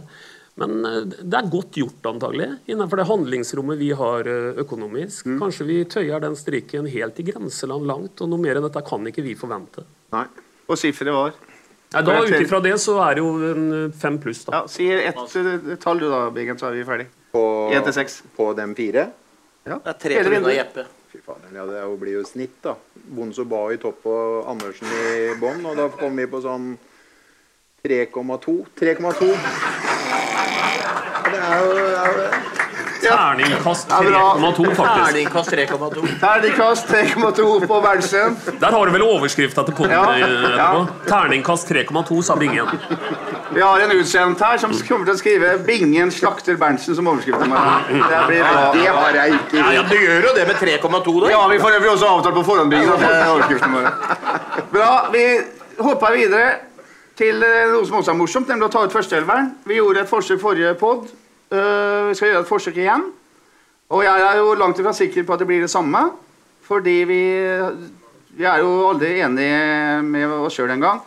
Men eh, det er godt gjort, antagelig, innenfor det handlingsrommet vi har eh, økonomisk. Mm. Kanskje vi tøyer den strikken helt i grenseland langt, og noe mer enn dette kan ikke vi forvente. Nei. Og sifferet var? Ja, da Ut ifra det så er det jo en eh, fem pluss, da. Ja, Si ett eh, tall du, da, Biggen, så er vi ferdig. På, Én til seks. På dem fire? Ja. Det er tre pga. Jeppe. Fy faen, ja, det blir jo snitt, da. Bonzo ba i topp og Andersen i bånn, og da kom vi på sånn 3,2. 3,2. Det er jo, det er jo Terningkast 3,2, faktisk. Terningkast 3,2 Terningkast 3,2 på Berntsen. Der har du vel overskrifta til poden ja, etterpå. Terningkast 3,2, sa Bingen. Vi har en utsendt her som kommer til å skrive 'Bingen slakter Berntsen' som overskrift. Det blir bra. Det har jeg ikke ja, ja, Du gjør jo det med 3,2, da. Ja, vi får øvrig også avtalt på forhånd. Bingen, Bra. Vi hopper videre til eh, noe som også er morsomt, nemlig å ta ut førsteelveren. Vi gjorde et forsøk forrige pod Uh, vi skal gjøre et forsøk igjen. Og jeg er jo langt ifra sikker på at det blir det samme. Fordi vi, vi er jo aldri enige med oss sjøl engang.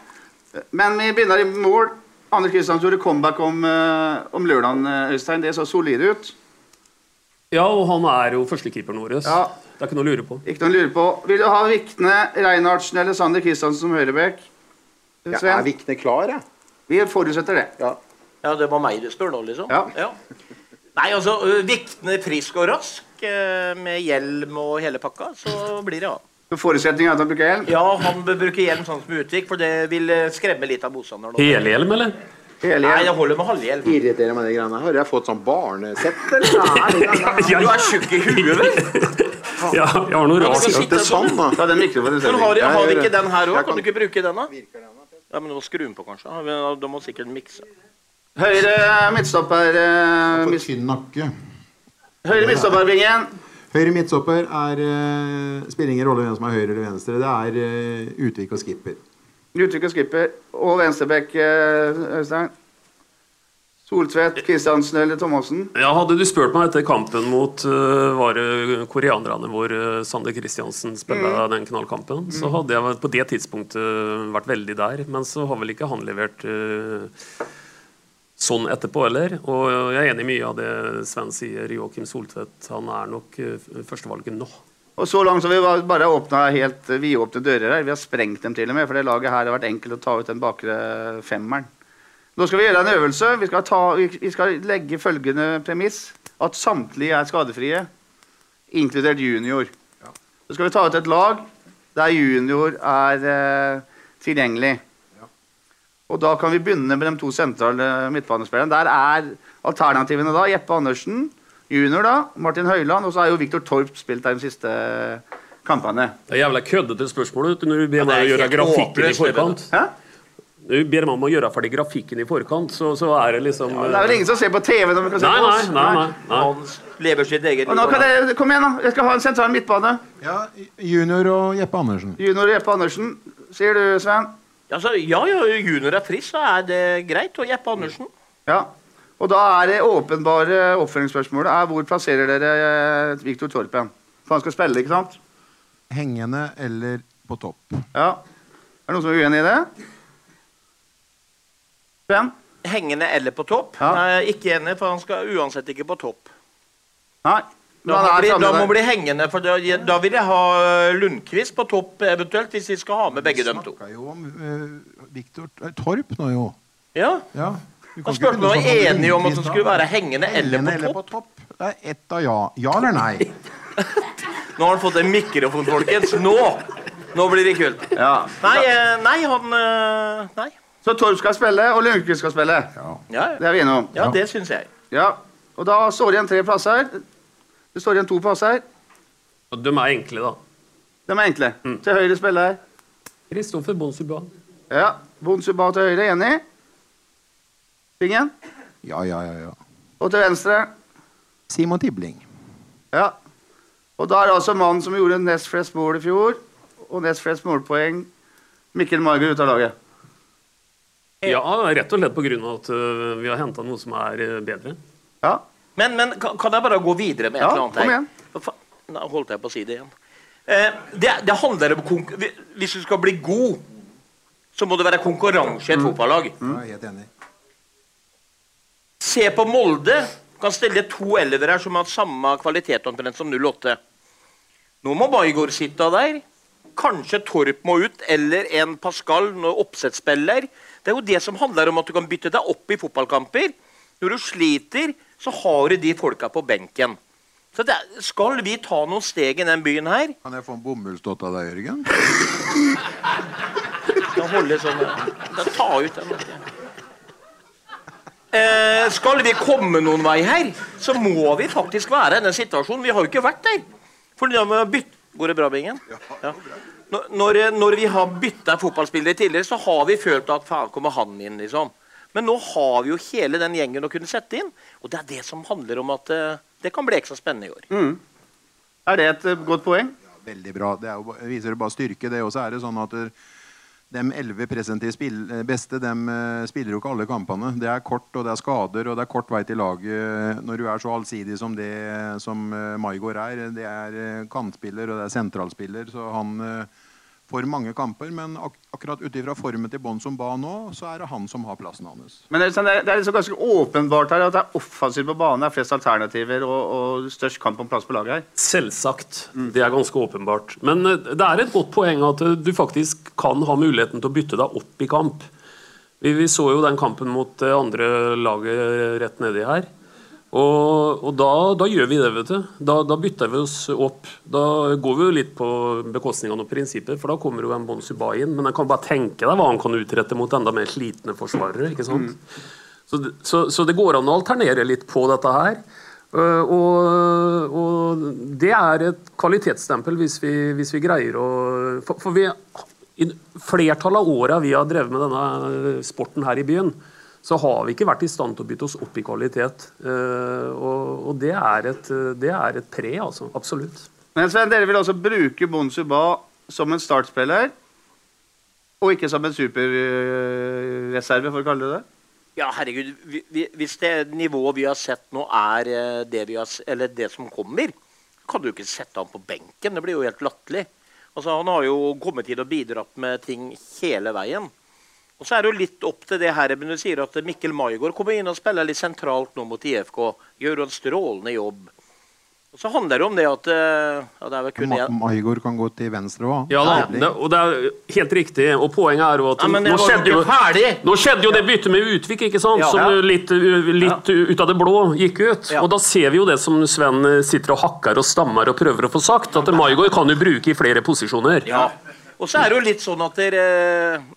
Men vi begynner i mål. Anders Kristiansen gjorde comeback om, uh, om lørdagen, Øystein. Det så solid ut. Ja, og han er jo førstekeeperen vår. Ja. Det er ikke noe å lure på. Ikke noe å lure på. Vil du ha Vikne, Reinhardsen eller Sander Kristiansen som høyrebekk? Ja, er Vikne klar, jeg? Vi forutsetter det. Ja. Ja, det var meg du spør nå, liksom? Ja. ja. Nei, altså, Viktende frisk og rask med hjelm og hele pakka, så blir det han. Forutsetningen er at han bruker hjelm? Ja, han bør bruke hjelm sånn som Utvik, for det vil skremme litt av motstanderen. Helhjelm, eller? Hele Nei, det holder med halvhjelm. Irriterer meg de greiene her. Har jeg fått sånn barnesett, eller? Du er tjukk i huet, vel? Ja, jeg har noe Ja, rart. Ja, det er sånn. Ta den mikrofonen Men har, har vi ikke den her òg? kan- Kan du ikke bruke den, da? Ja, men du må skru den på, kanskje. Da må sikkert mikse. Høyre midtstopper uh, midtstopper. tynn nakke. Høyre midtstoppervingen. Høyre midtstopper er uh, spiller ingen rolle hvem som er høyre eller venstre. Det er uh, Utvik og Skipper. Utvik og skipper. Og venstrebekk, uh, Øystein. Soltvedt, Kristiansen eller Thomassen. Ja, hadde du spurt meg etter kampen mot uh, var koreanerne hvor uh, Sander Kristiansen spilte den knallkampen, så hadde jeg på det tidspunktet vært veldig der. Men så har vel ikke han levert uh, sånn etterpå heller. Og jeg er enig i mye av det Sven sier. Joakim Soltvedt han er nok uh, førstevalget nå. Og så langt så vi var- bare åpna helt eh, vidåpne dører her. Vi har sprengt dem til og med, for det laget her har vært enkelt å ta ut den bakre femmeren. Nå skal vi gjøre en øvelse. Vi skal, ta, vi vi skal legge følgende premiss. At samtlige er skadefrie, inkludert junior. Så skal vi ta ut et lag der junior er eh, tilgjengelig. Og da kan vi begynne med de to sentrale midtbanespillerne. Der er alternativene da Jeppe Andersen, junior da, Martin Høiland, og så er jo Viktor Torp spilt der de siste kampene. Det er jævla køddete spørsmål ut, du, når du ber meg å gjøre grafikken i forkant. Hæ? Du ber meg om å gjøre ferdig grafikken i forkant, så, så er det liksom Det er vel ingen som ser på TV når vi kan se Nei, på oss? nei, nei, nei. Han lever sitt eget Og nå kan dere, Kom igjen, da. Jeg skal ha en sentral midtbane. Ja, Junior og Jeppe Andersen. Junior og Jeppe Andersen. Sier du, Sven? Altså, ja, ja, junior er frisk, så er det greit. Og Jeppe Andersen. Ja. Og da er det åpenbare oppfølgingsspørsmålet er hvor plasserer dere eh, Viktor Torp hen? For han skal spille, ikke sant? Hengende eller på topp. Ja. Er det noen som er uenig i det? Sven? Hengende eller på topp? Ja. Nei, ikke enig, for han skal uansett ikke på topp. Nei. Da må, bli, da må bli hengende, for da, da vil jeg ha Lundqvist på topp eventuelt, hvis vi skal ha med begge dem to. Vi Snakka jo om uh, Viktor eh, Torp nå, jo. Ja, Ja. Han spurte om vi var enige om at det skulle være hengende eller Hengende på topp. Det er ett av ja. Ja eller nei? Nå har han fått en mikrofon, folkens. Nå! Nå blir det kult. Ja. Nei, eh, nei han eh, Nei. Så Torp skal spille, og Lundqvist skal spille. Ja, Det er vi enige om. ja det syns jeg. Ja. Og da står det igjen tre plasser. Det står igjen to plasser. Og De er enkle, da. De er enkle. Til høyre spiller Kristoffer Bonsuba. Ja. Bonsuba til høyre, enig? Fingen? Ja, ja, ja. ja. Og til venstre? Simon Tibling. Ja. Og da er det altså mannen som gjorde nest flest mål i fjor, og nest flest målpoeng, Mikkel Marger ut av laget. Ja, rett og slett av at øh, vi har henta noe som er øh, bedre. Ja. Men, men kan, kan jeg bare gå videre med et Ja, eller annet? kom igjen. Nå holdt jeg på å si det igjen. Eh, det, det handler om konk Hvis du skal bli god, så må det være konkurranse i et fotballag. Jeg er helt enig. Se på Molde. Kan stelle to elvere her som har samme kvalitet omtrent som 08. Nå må Baygård sitte der. Kanskje Torp må ut, eller en Pascal, noe oppsettsspiller. Det er jo det som handler om at du kan bytte deg opp i fotballkamper. Når du sliter, så har du de folka på benken. Så det, skal vi ta noen steg i den byen her Kan jeg få en bomullsdott av deg, Jørgen? Da holde sånn da, Ta ut den. Eh, skal vi komme noen vei her, så må vi faktisk være i den situasjonen. Vi har jo ikke vært der. For da må bytte Går det bra, Bingen? Ja. Når, når vi har bytta fotballspillere tidligere, så har vi følt at faen, kommer han inn, liksom. Men nå har vi jo hele den gjengen å kunne sette inn. Og det er det som handler om at uh, det kan bli ekstra spennende i år. Er det et uh, godt poeng? Veldig bra. Det er jo, viser jo bare styrke. Det også er det sånn at eh, de elleve presentive spill, beste de spiller jo ikke alle kampene. Det er kort, og det er skader, og det er kort vei til laget når du er så allsidig som det som Maigård er. Det er kantspiller, og det er sentralspiller, så han eh, får mange kamper. Men ak akkurat ut ifra formen til bånd som ba nå, så er det han som har plassen hans. Men det er, det er, liksom ganske åpenbart her at det er offensivt på banen. Det er flest alternativer og, og størst kamp om plass på laget her. Selvsagt. Det er ganske åpenbart. Men øh, det er et godt poeng at øh, du faktisk kan ha muligheten til å bytte deg opp i kamp. Vi, vi så jo den kampen mot det andre laget rett nedi her. Og, og da, da, gjør vi det, vet du. Da, da, bytter vi oss opp. Da går vi jo litt på bekostning av noen prinsipper, for da kommer jo en Bonsuba inn. Men jeg kan bare tenke deg hva han kan utrette mot enda mer slitne forsvarere. ikke sant? Mm. Så, så, så, det går an å alternere litt på dette her. Uh, og, og, det er et kvalitetsstempel hvis vi, hvis vi greier å For, for vi, i flertallet av åra vi har drevet med denne sporten her i byen, så har vi ikke vært i stand til å bytte oss opp i kvalitet. Uh, og, og det, er et, det, er et, pre, altså. Absolutt. Men Sven, dere vil altså bruke Bonsuba som en startspiller, og ikke som en superreserve, for å kalle det det? Ja, herregud. Hvis det nivået vi har sett nå, er eh, det, har, eller det som kommer, kan du ikke sette ham på benken. Det blir jo helt latterlig. Altså, han har jo kommet hit og bidratt med ting hele veien. Og så er det jo litt opp til det her, men du sier at Mikkel Maigård kommer inn og spiller litt sentralt nå mot IFK. Gjør en strålende jobb. Og så handler det om det at eh, ja, det er vel kun Ma Maigård kan gå til venstre òg. Ja, da, og det er helt riktig. Og poenget er jo at ja, nå, skjedde jo, nå, skjedde jo, det byttet med Utvik, ikke sant? Ja. som litt, litt ut av det blå gikk ut. Og da ser vi jo det som Sven sitter og hakker og stammer og prøver å få sagt, at Maigård kan jo bruke i flere posisjoner. Ja. Og så er det jo litt sånn at dere,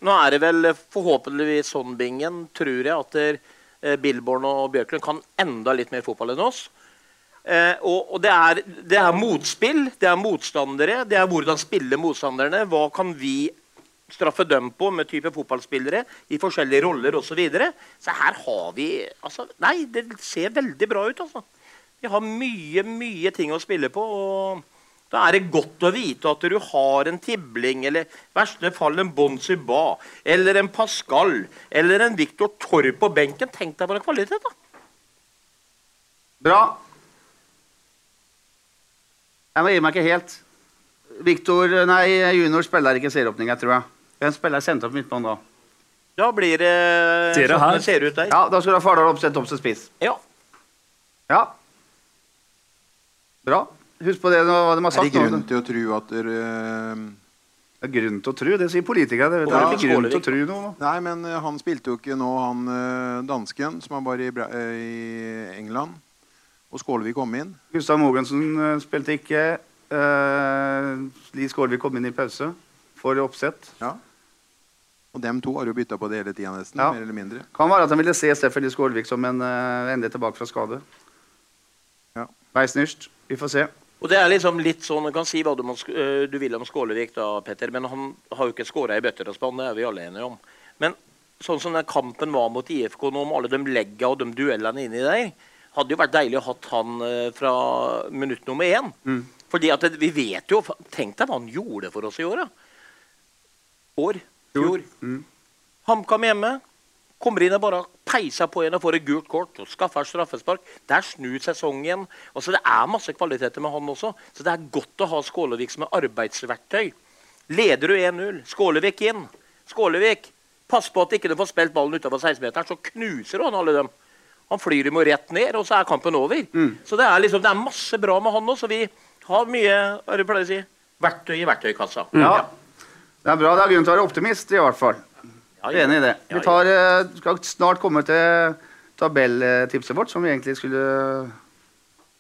Nå er det vel forhåpentligvis sånn, Bingen, tror jeg, at der, eh, Billborn og Bjørklund kan enda litt mer fotball enn oss. Eh, og, og det, er, det, er, motspill, det er motstandere, det er hvordan spiller motstanderne. Hva kan vi straffe dem på med type fotballspillere i forskjellige roller osv. Så, videre. så her har vi altså, Nei, det ser veldig bra ut, altså. Vi har mye, mye ting å spille på. og da er det godt å vite at du har en Tibling, eller i verste fall en Bonsi Ba, eller en Pascal, eller en Victor Torp på benken. Tenk deg bare kvalitet, da. Bra. Jeg må gi meg ikke helt. Victor, nei, junior spiller ikke serieåpninga, tror jeg. Hvem spiller sentralt midtbanen da? Da blir det ser sånn det ser ut der. Ja, Da skal du ha Fardal oppsett opp til spiss. Ja. ja. Bra. Husk på det hva de har sagt. Er det grunn til å tro at dere det er grunn til å tro. Det sier politikere. Det, er ikke grunn til å tro noe. Nei, men uh, han spilte jo ikke nå, han uh, dansken som var bare i, uh, i England. Og Skålevik kom inn. Gustav Mogensen spilte ikke. Uh, Li Skålevik kom inn i pause for oppsett. Ja. Og dem to har jo bytta på det hele tida, nesten. Ja. mer eller mindre. Kan være at han ville se Steffen Lie Skålevik som en uh, endelig tilbake fra skade. Ja. Beisnyrst. Vi får se. Og det er liksom litt sånn, Du kan si hva du, må, du vil om Skålevik, da, Petter, men han har jo ikke skåra i bøtter og spann. Det er vi alle enige om. Men sånn som den kampen var mot IFK nå, med alle de legga og de duellene inni der, hadde jo vært deilig å ha han eh, fra minutt nummer én. Mm. Fordi at vi vet jo Tenk deg hva han gjorde for oss i år. Da. År. Fjor. Mm. HamKam hjemme. Kommer inn og bare peiser på en og får et gult kort og skaffer straffespark. Der snur sesongen. Altså, det er masse kvaliteter med han også. Så det er godt å ha Skålevik som arbeidsverktøy. Leder du 1-0, Skålevik inn. Skålevik, pass på at ikke du får spilt ballen utover 16-meteren, så knuser han alle dem. Han flyr dem jo rett ned, og så er kampen over. Mm. Så det er, liksom, det er masse bra med han òg, så vi har mye hva pleier å si, verktøy i verktøykassa. Mm. Ja. Det er bra. Det er grunn til å være optimist, i hvert fall. Ja, ja. Enig i det. Vi tar, eh, skal snart komme til tabelltipset vårt, som vi egentlig skulle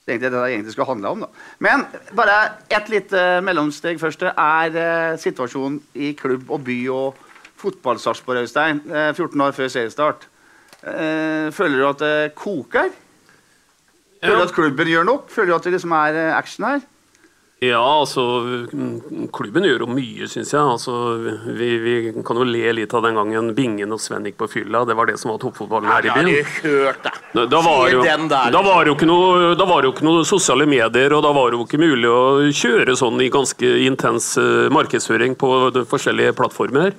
egentlig det det egentlig skulle handle om. Da. Men bare et lite mellomsteg først. Det er uh, situasjonen i klubb og by og fotballsarpsborg, Øystein. Uh, 14 år før seriestart. Eh, føler du at det koker? Føler du at klubben gjør nok? Føler du at det liksom er eh, action her? Ja, altså Klubben gjør jo mye, syns jeg. Altså, vi, vi, kan jo le litt av den gangen Bingen og Sven gikk på fylla. Det var det som var toppfotballen her i byen. Ja, hørt det. Da, da, var jo, da, var jo noe, da var jo ikke noe sosiale medier, og da var det jo ikke mulig å kjøre sånn i ganske intens uh, markedsføring på de forskjellige plattformer.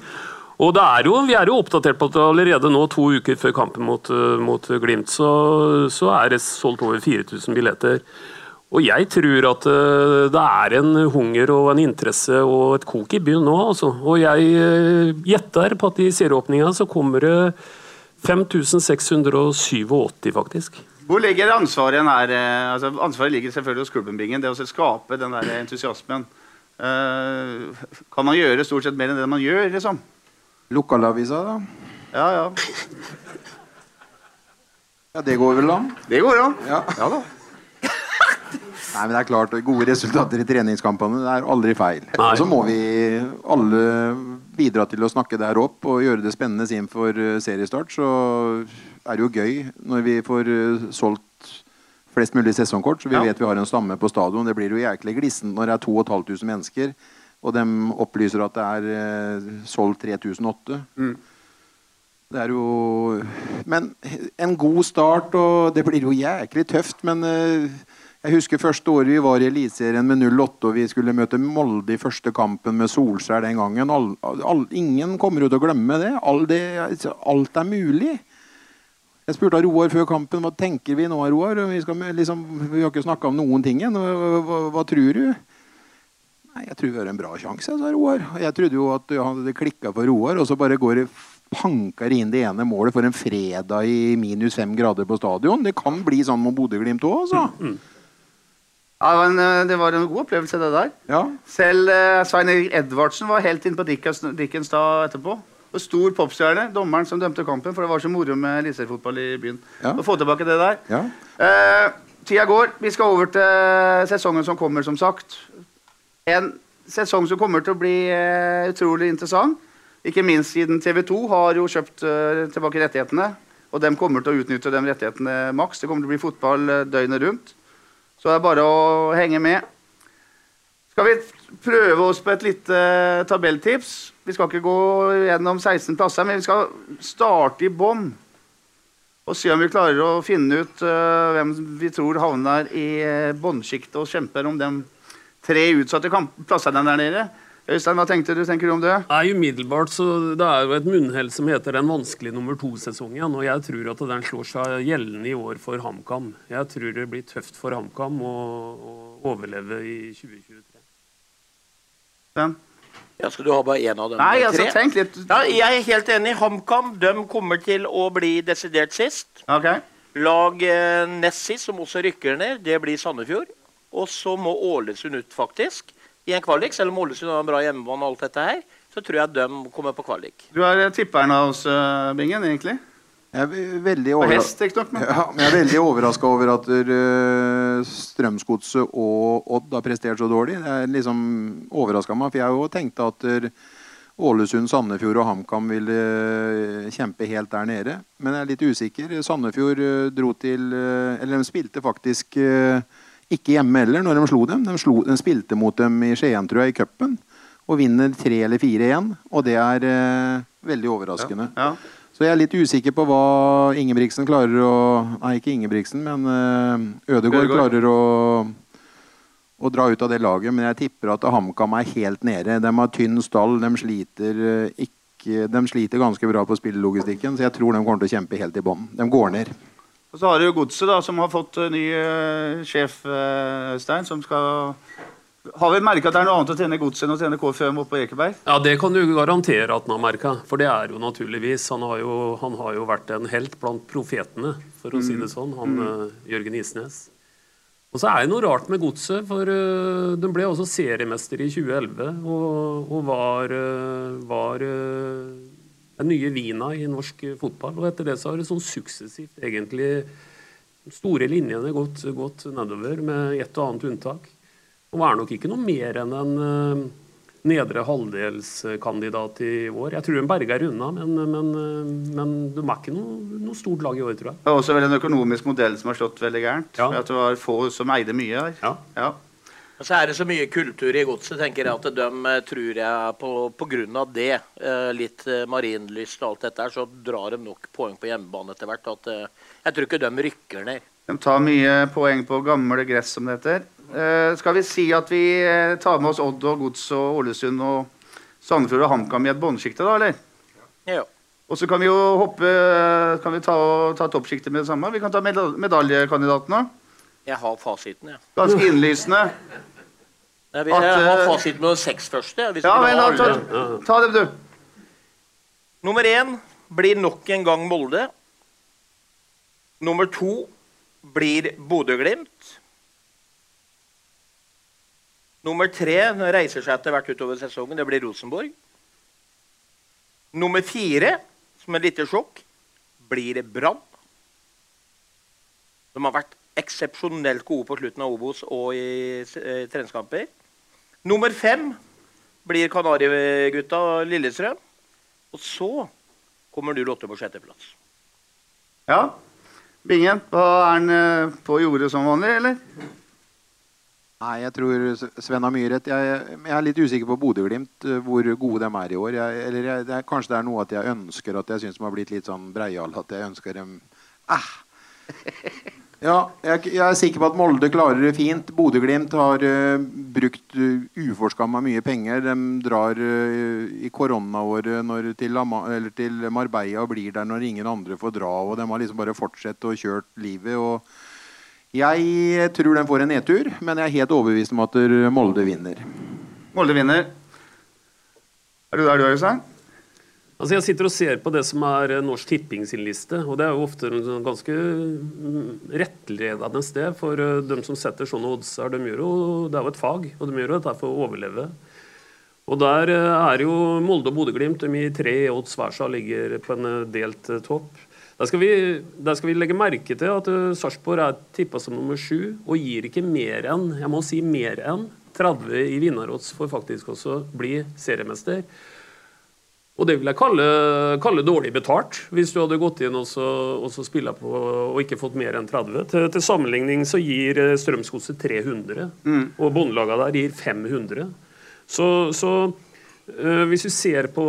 Og er jo, Vi er jo oppdatert på at allerede nå, to uker før kampen mot, eh, mot Glimt, så, så, er det solgt over 4000 billetter. Og jeg tror at uh, det er en hunger og en interesse og et kok i byen nå. Altså. Og jeg uh, gjetter på at i serieåpninga så kommer det 5687, faktisk. Hvor ligger ansvaret her? Altså, ansvaret ligger selvfølgelig hos klubbenbingen. Det å skape den der entusiasmen. Kan man gjøre stort sett mer enn det man gjør, liksom? Lokalavisa, da? Ja, ja. Ja, det går vel an? Det går an. Ja. Ja da. Nei, men det er klart, Gode resultater i treningskampene det er aldri feil. Og så må vi alle bidra til å snakke det her opp og gjøre det spennende sin for eh, seriestart. Så er det jo gøy når vi får eh, solgt flest mulig sesongkort, så vi Ja. vet vi har en stamme på stadion. Det blir jo jæklig glissent når det er 2500 mennesker, og de opplyser at det er eh, solgt 3008. Mm. Det er jo Men en god start, og det blir jo jæklig tøft. Men eh, jeg husker første året vi var i Eliteserien med 08, og vi skulle møte Molde i første kampen med Solskjær den gangen. All, all, ingen kommer jo til å glemme det. All det. Alt er mulig. Jeg spurte Roar før kampen hva tenker vi nå, Roar? Vi, skal, liksom, vi har ikke snakka om noen ting ennå. Hva, hva, hva tror du? Nei, Jeg tror vi har en bra sjanse, sa Roar. Jeg trodde jo at hadde klikka for Roar, og så bare går det panker inn det ene målet for en fredag i minus fem grader på stadion. Det kan bli sånn med Bodø-Glimt òg, altså. Ja, det, var en, eh, det var en god opplevelse, det der. Ja. Selv uh, Svein Erik Edvardsen var helt inne på Dickens, Dickens da etterpå. Og stor popstjerne, dommeren som dømte kampen, for det var så moro med eliteseriefotball i byen. Ja. Å få tilbake det der. Ja. Uh, tida går. Vi skal over til sesongen som kommer, som sagt. En sesong som kommer til å bli uh, utrolig interessant. Ikke minst siden TV 2 har jo kjøpt uh, tilbake rettighetene. Og de kommer til å utnytte de rettighetene maks. Det kommer til å bli fotball døgnet rundt. Så det er bare å henge med. Skal vi prøve oss på et lite eh, tabelltips? Vi skal ikke gå gjennom 16 plasser, men vi skal starte i bånn. Og se om vi klarer å finne ut uh, hvem vi tror havner i uh, bånnsjiktet og kjemper om de tre utsatte plassene der nede. Øystein, hva tenkte du, tenker du om det? Nei, umiddelbart så Det er jo et munnhell som heter den vanskelige nummer to-sesongen. Og jeg tror at den slår seg gjeldende i år for HamKam. Jeg tror det blir tøft for HamKam å, å overleve i 2023. Den? Ja, Skal du ha bare én av dem? Nei, altså, Tre? tenk litt. Ja, jeg er helt enig. HamKam de kommer til å bli desidert sist. Okay. Lag eh, nest sist, som også rykker ned, det blir Sandefjord. Og så må Ålesund ut, faktisk, i en kvalik. Selv om Ålesund har en bra hjemmebane og alt dette her, så tror jeg de kommer på kvalik. Du er eh, tipperen av oss, eh, Bingen, egentlig. Jeg er veldig overra- Ja, men jeg er veldig overraska over at uh, Strømsgodset og Odd har prestert så dårlig. Det er liksom overraska meg, for jeg har jo tenkt at uh, Ålesund, Sandefjord og HamKam ville uh, kjempe helt der nede. Men jeg er litt usikker. Sandefjord uh, dro til uh, Eller de spilte faktisk uh, ikke hjemme heller når de slo dem. De, slo, de spilte mot dem i Skien, tror jeg, i cupen. Og vinner 3 eller 4-1. Og det er eh, veldig overraskende. Ja. Så jeg er litt usikker på hva Ingebrigtsen klarer å Nei, ikke Ingebrigtsen, men uh, Ødegaard Ødegaard. klarer å, å dra ut av det laget. Men jeg tipper at HamKam er helt nede. De har tynn stall. De sliter, eh, ikke, de sliter ganske bra på spillelogistikken, så jeg tror de kommer til å kjempe helt i bånn. De går ned. Og så har du jo Godset, da, som har fått eh, ny uh, sjef, uh, Øystein, som skal Har vi merka at det er noe annet å trene Godset enn å trene KFUM oppe på Ekeberg? Ja, Det kan du garantere at han har merka, for det er jo naturligvis. Han har jo, han har jo vært en helt blant profetene, for å si det sånn, han eh, Jørgen Isnes. Og så er det noe rart med Godset, for uh, de ble også seriemester i 2011 og, og var, uh, var eh, den nye vina i norsk fotball. Og etter det så har det sånn suksessivt egentlig store linjene gått, gått nedover, med et og annet unntak. Og er nok ikke noe mer enn en eh, nedre halvdelskandidat i år. Jeg tror de berger unna, men, men, eh, men de er ikke noe, noe stort lag i år, tror jeg. Det er også vel en økonomisk modell som har slått veldig gærent. Ja. For At det var få som eide mye her. Ja. Ja. Og så er det så mye kultur i godset, tenker jeg, at de eh, tror jeg på, på grunn av det, eh, litt eh, marinlyst og alt dette så drar de nok poeng på hjemmebane etter hvert. At, jeg tror ikke de rykker ned. De tar mye poeng på gamle gress, som det heter. Eh, skal vi si at vi tar med oss Odd og Gods og Ålesund og Sandefjord og HamKam i et båndsjikte, da, eller? Ja. Og så kan vi jo hoppe Kan vi ta, ta toppsjiktet med det samme? Vi kan ta medal medaljekandidatene. Jeg har fasiten, jeg. Ganske innlysende. Jeg vil At, ha eh, med de seks første. Hvis Ja, men da, ta, ta det, du. Nummer én blir nok en gang Molde. Nummer to blir Bodø-Glimt. Nummer tre reiser seg etter hvert utover sesongen. Det blir Rosenborg. Nummer fire, som et lite sjokk, blir Brann. De har vært eksepsjonelt gode på slutten av Obos og i eh, treningskamper. Nummer fem blir Kanarigutta Lillestrøm. Og så kommer du Lotte på sjetteplass. Ja. Bingen, er han eh, på jordet som vanlig, eller? Nei, jeg tror Sven har mye rett. Jeg, jeg er litt usikker på Bodø-Glimt, eh, hvor gode de er i år. Jeg, eller jeg, det er, kanskje det er noe at jeg ønsker at jeg syns de har blitt litt sånn breiale. At jeg ønsker dem ah. Ja, jeg, jeg, er sikker på at Molde klarer det fint. Bodø-Glimt har uh, brukt uh, uforskamma mye penger. De drar uh, i koronaåret til, til Marbella og blir der når ingen andre får dra. Og de har liksom bare fortsatt og kjørt livet. og jeg tror de får en nedtur, men jeg er helt overbevist om at Molde vinner. Molde vinner. Er du der du Øystein? Altså jeg sitter og ser på det som er Norsk Tipping sin liste. og Det er jo ofte en sånn ganske mm, rettledende sted for de dem som setter sånne oddser. De gjør jo, det er jo et fag, og de gjør jo dette for å overleve. Og Der eh, er jo Molde og Bodø-Glimt i tre odds hver seg ligger på en eh, delt topp. Der skal, vi, der skal vi legge merke til at Sarpsborg er tippa som nummer sju og gir ikke mer enn jeg må si mer enn 30 i vinnerodds for faktisk også bli seriemester. Og det vil jeg kalle, kalle, dårlig betalt, hvis du hadde gått inn og så, og så spilla på og ikke fått mer enn 30. Til, til sammenligning så gir eh, Strømsgodset 300, mm. og båndlaga der gir 500. Så, så øh, hvis du ser på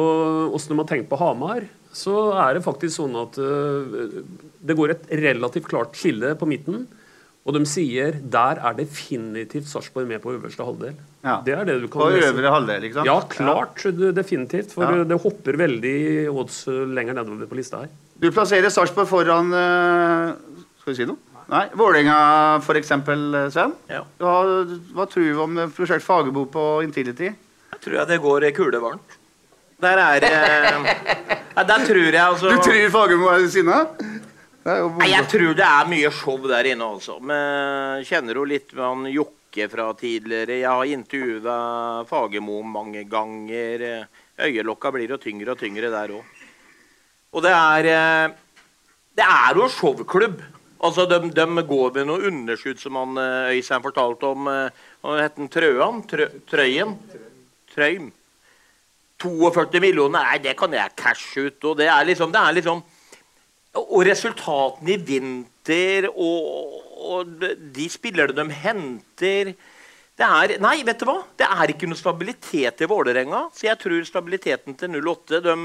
åssen de har tenkt på Hamar, så er det faktisk sånn at øh, det går et relativt klart skille på midten. Og de sier der er definitivt Sarpsborg med på øverste halvdel. Ja. Det er det du kan på øvre halvdel, ikke sant? Ja, klart. Ja. Definitivt. For ja. det hopper veldig odds lenger nedover på lista her. Du plasserer Sarpsborg foran uh, Skal vi si noe? Nei. Vålerenga f.eks., Sven. Ja. Hva, hva, tror du om prosjekt Fagerbo på Intility? Jeg tror jeg det går kulevarmt. Der er eh, Der tror jeg altså Du tror Fagermo er sinna? Nei, jeg tror det er mye show der inne, altså. Men kjenner jo litt med han Jokke fra tidligere. Jeg har intervjua Fagermo mange ganger. Øyelokka blir jo tyngre og tyngre der òg. Og det er eh, Det er jo showklubb. Altså, de, de går med noe underskudd, som han eh, Øystein fortalte om. Eh, hva het? Trøan? Trø, trøyen? Trøym. 42 millioner, nei, det kan jeg cashe ut. Og det er liksom, det er liksom Og resultatene i vinter og, og de spillerne de henter det er, Nei, vet du hva? Det er ikke noe stabilitet i Vålerenga. Så jeg tror stabiliteten til 08 de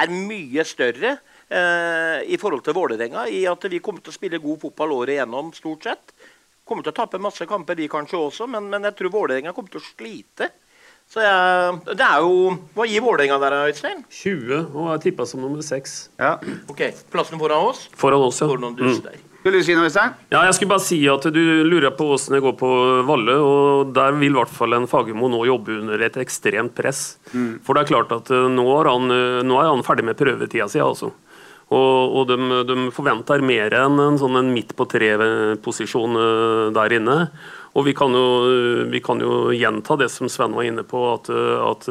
er mye større eh, i forhold til Vålerenga. I at vi kommer til å spille god fotball året igjennom, stort sett. Kommer til å tape masse kamper, vi kanskje også, men, men jeg tror Vålerenga kommer til å slite. Så jeg, det er jo Hva gir Vålerenga der, Øystein? 20, og er tippa som nummer 6. Ja. Ok, Plassen foran oss? Foran oss, ja. Foran mm. Vil du si noe, Øystein? Ja, jeg skulle bare si at Du lurer på hvordan det går på Valle. og Der vil i hvert fall en Fagermo nå jobbe under et ekstremt press. Mm. For det er klart at eh, nå er han, eh, nå er han ferdig med prøvetida si. altså. Og, og de, de, forventer mer enn en sånn en midt på tre-posisjon eh, der inne. Og vi kan, jo, vi kan, jo, gjenta det som Sven var inne på, at, at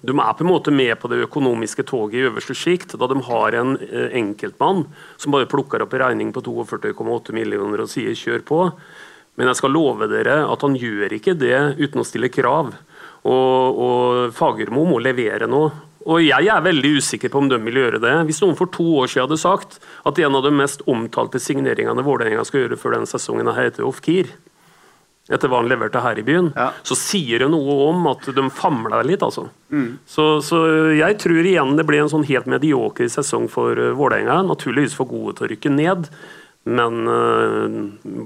de er på en måte med på det økonomiske toget i øverste sjikt, da de har en eh, enkeltmann som bare plukker opp en regning på 42,8 millioner og sier 'kjør på'. Men jeg skal love dere at han gjør ikke det uten å stille krav. Og, og Fagermo må levere nå. Og jeg er veldig usikker på om de vil gjøre det. Hvis noen for to år siden hadde sagt at en av de mest omtalte signeringene Vålerenga skal gjøre før denne sesongen, heter Ofkir, etter hva han leverte her i byen, ja. så sier det noe om at de famler litt, altså. Mm. Så, så, jeg tror igjen det blir en sånn helt medioker sesong for uh, Vålerenga. Naturligvis for gode til å rykke ned. Men uh,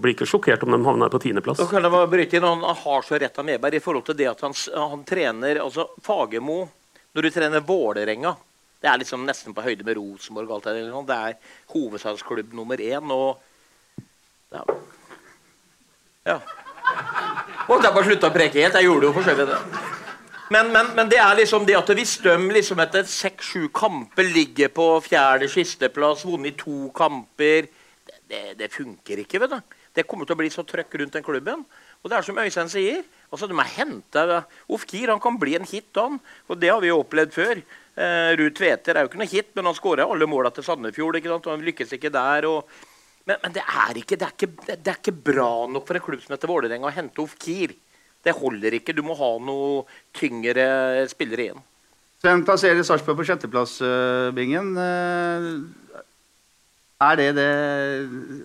blir ikke sjokkert om de havner på tiendeplass. Han har så rett av Medberg i forhold til det at han, han trener altså Fagermo Når du trener Vålerenga Det er liksom nesten på høyde med Rosenborg. Alt det, det er hovedstadsklubb nummer én. Og, ja. ja. Og jeg bare slutta å preke helt. Jeg gjorde jo for så vidt det. Men, men, men, det er liksom det at hvis de liksom etter seks-sju kamper ligger på fjerde sisteplass, vunnet to kamper det, det, det, funker ikke. vet du. Det kommer til å bli så trøkk rundt den klubben. Og det er som Øystein sier, altså de er henta Ofkir han kan bli en hit, han. Og det har vi jo opplevd før. Eh, Ruud Tveter er jo ikke noe hit, men han skåra alle måla til Sandefjord. ikke sant? Og han lykkes ikke der. og Men, men det, er ikke, det, er ikke, det, det er ikke bra nok for en klubb som heter Vålerenga å hente Ofkir. Det holder ikke. Du må ha noe tyngre spillere igjen. Hvem plasserer Sarpsborg på sjetteplass, uh, Bingen. Uh, er det det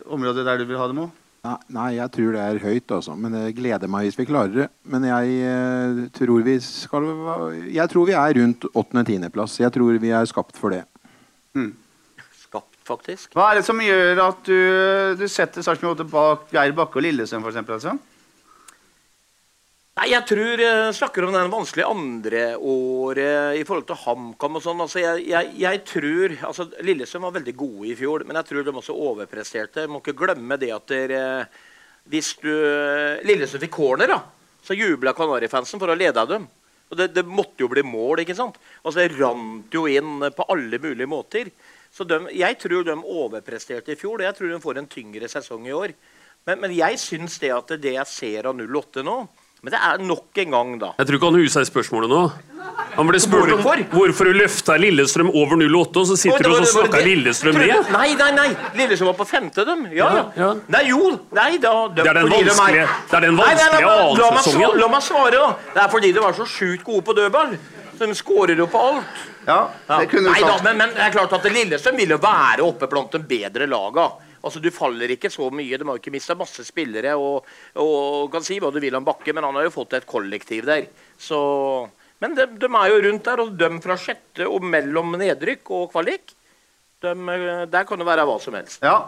området der du vil ha dem òg? Nei, jeg tror det er høyt, altså. Men det gleder meg hvis vi klarer det. Men jeg uh, tror vi skal Jeg tror vi er rundt åttende-tiendeplass. Jeg tror vi er skapt for det. Hmm. Faktisk. Hva er det som gjør at du, du setter Sarpsborg bak Geir Bakke og Lillesøm, f.eks.? Altså? Nei, jeg tror jeg snakker om den vanskelige andreåret i forhold til HamKam og sånn. Altså, jeg, jeg, jeg, tror altså, Lillesøm var veldig gode i fjor, men jeg tror de også overpresterte. Må ikke glemme det at dere, hvis du Lillesøm fikk corner, da, så jubla Kanarifansen for å lede dem. Og det, det, måtte jo bli mål, ikke sant? Altså, Det rant jo inn på alle mulige måter. Så de, jeg tror de overpresterte i fjor, og jeg tror de får en tyngre sesong i år. Men, men jeg syns det at det jeg ser av 08 nå men det er nok en gang, da. Jeg tror ikke han huser spørsmålet nå. Han ble spurt om hvorfor du løfta Lillestrøm over 08, og så sitter du og snakker Lillestrøm ned. Nei, nei, nei. Lillestrøm var på femte, dem. Ja, ja. ja. Nei, jo. Nei, da de, Det er den vanskelige, de er annsesongen. La meg svare, da. Det er fordi de var så sjukt gode på dødball. Så de skårer jo på alt. Ja, det kunne. Nei, da, men, men, det er klart at Lillestrøm vil jo være oppe blant de bedre laga. Altså, Du faller ikke så mye. De har jo ikke mista masse spillere. Og, og, kan si hva du vil om Bakke, men han har jo fått et kollektiv der. Så, men de, de, er jo rundt der, og de fra sjette og mellom nedrykk og kvalik, de, der kan det være hva som helst. Ja.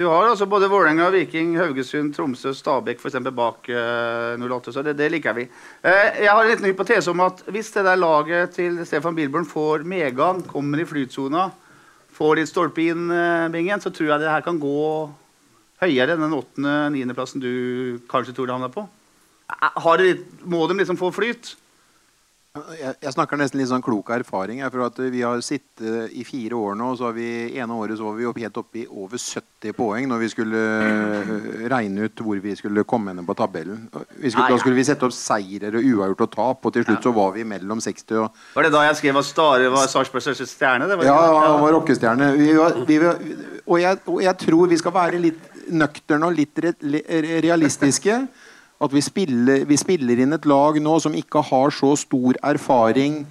Du har altså både Vålerenga, Viking, Haugesund, Tromsø, Stabæk eksempel, bak uh, 08. Så det, det, liker vi. Uh, jeg har en liten hypotese om at hvis det der laget til Stefan Bilborn får medgang, kommer i flytsona, får litt stolpe inn, uh, Bingen, så tror jeg det her kan gå høyere enn den åttende-niendeplassen du kanskje tror det havner på. Det, må de liksom få flyt? Jeg, jeg, snakker nesten litt sånn klok erfaring. For at Vi har sittet i fire år nå, og så har vi ene året så var vi opp, helt oppe i over 70 poeng når vi skulle uh, regne ut hvor vi skulle komme henne på tabellen. Skulle, da skulle vi sette opp seirer og uavgjort og tap, og til slutt så var vi mellom 60 og Var det da jeg skrev at Stare var Sarpsborgs største stjerne? ja, han var rockestjerne. og, og jeg tror vi skal være litt nøkterne og litt re, realistiske. At vi spiller, vi spiller, inn et lag nå som ikke har så stor erfaring.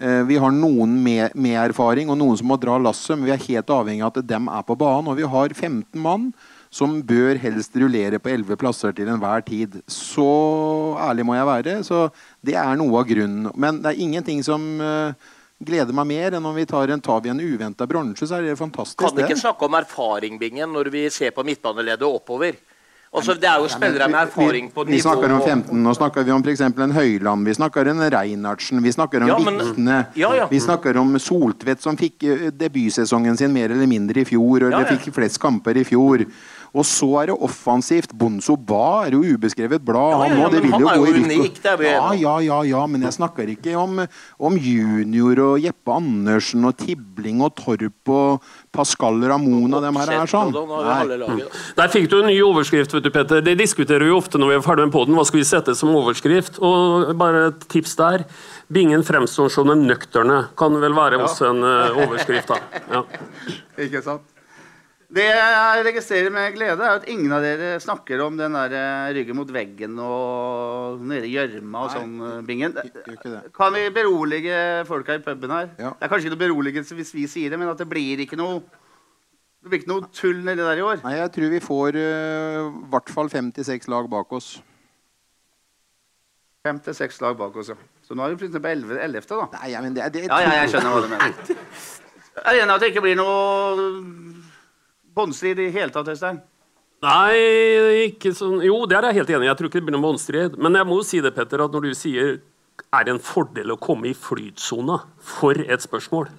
Eh, vi har noen med, med, erfaring og noen som må dra lasset, men vi er helt avhengig av at dem er på banen. Og vi har 15 mann som bør helst rullere på 11 plasser til enhver tid. Så ærlig må jeg være. Så det er noe av grunnen. Men det er ingenting som uh, gleder meg mer enn om vi tar en, tar vi en uventa bronse, så er det fantastisk. Kan vi ikke snakke om erfaring, Bingen, når vi ser på midtbaneleddet oppover? Også, det er jo spillere med erfaring på nivå. Vi snakker om 15. Nå snakker vi om f.eks. en Høyland, vi snakker om Reinhardsen, vi snakker om ja. Ja, ja. Vi snakker om Soltvedt, som fikk eh, debutsesongen sin mer eller mindre i fjor. Eller fikk flest kamper i fjor. Og så er det offensivt. Bonzo Ba er jo ubeskrevet blad. Ja, ja, ja, men han er jo unik. Ja, ja, ja, ja, men jeg snakker ikke om, om Junior og Jeppe Andersen og Tibling og Torp og Pascal Ramona, dem her er sånn. Der fikk du en ny overskrift, vet du, Petter. Det diskuterer vi ofte når vi er ferdig med poden. Hva skal vi sette som overskrift? Og bare et tips der. Bingen fremstår som den nøkterne. Kan vel være også en uh, overskrift, da. Ja. Ikke sant? Det jeg registrerer med glede, er at ingen av dere snakker om den der eh, ryggen mot veggen og nede i gjørma og sånn, eh, Bingen. Kan vi berolige folka i puben her? Ja. Det er kanskje ikke noe beroligelse hvis vi sier det, men at det blir ikke noe det blir ikke noe tull nedi der i år? Nei, Jeg tror vi får i uh, hvert fall fem til seks lag bak oss. Fem til seks lag bak oss, ja. Så nå er vi plutselig på ellevte, da. Nei, men det, det, ja, ja, jeg skjønner hva du mener. Jeg er enig at det ikke blir noe båndstrid i hele tatt, Øystein? Nei, ikke sånn Jo, det er jeg helt enig. Jeg tror ikke det blir noen båndstrid. Men jeg må jo si det, Petter, at når du sier er det en fordel å komme i flytsona? For et spørsmål.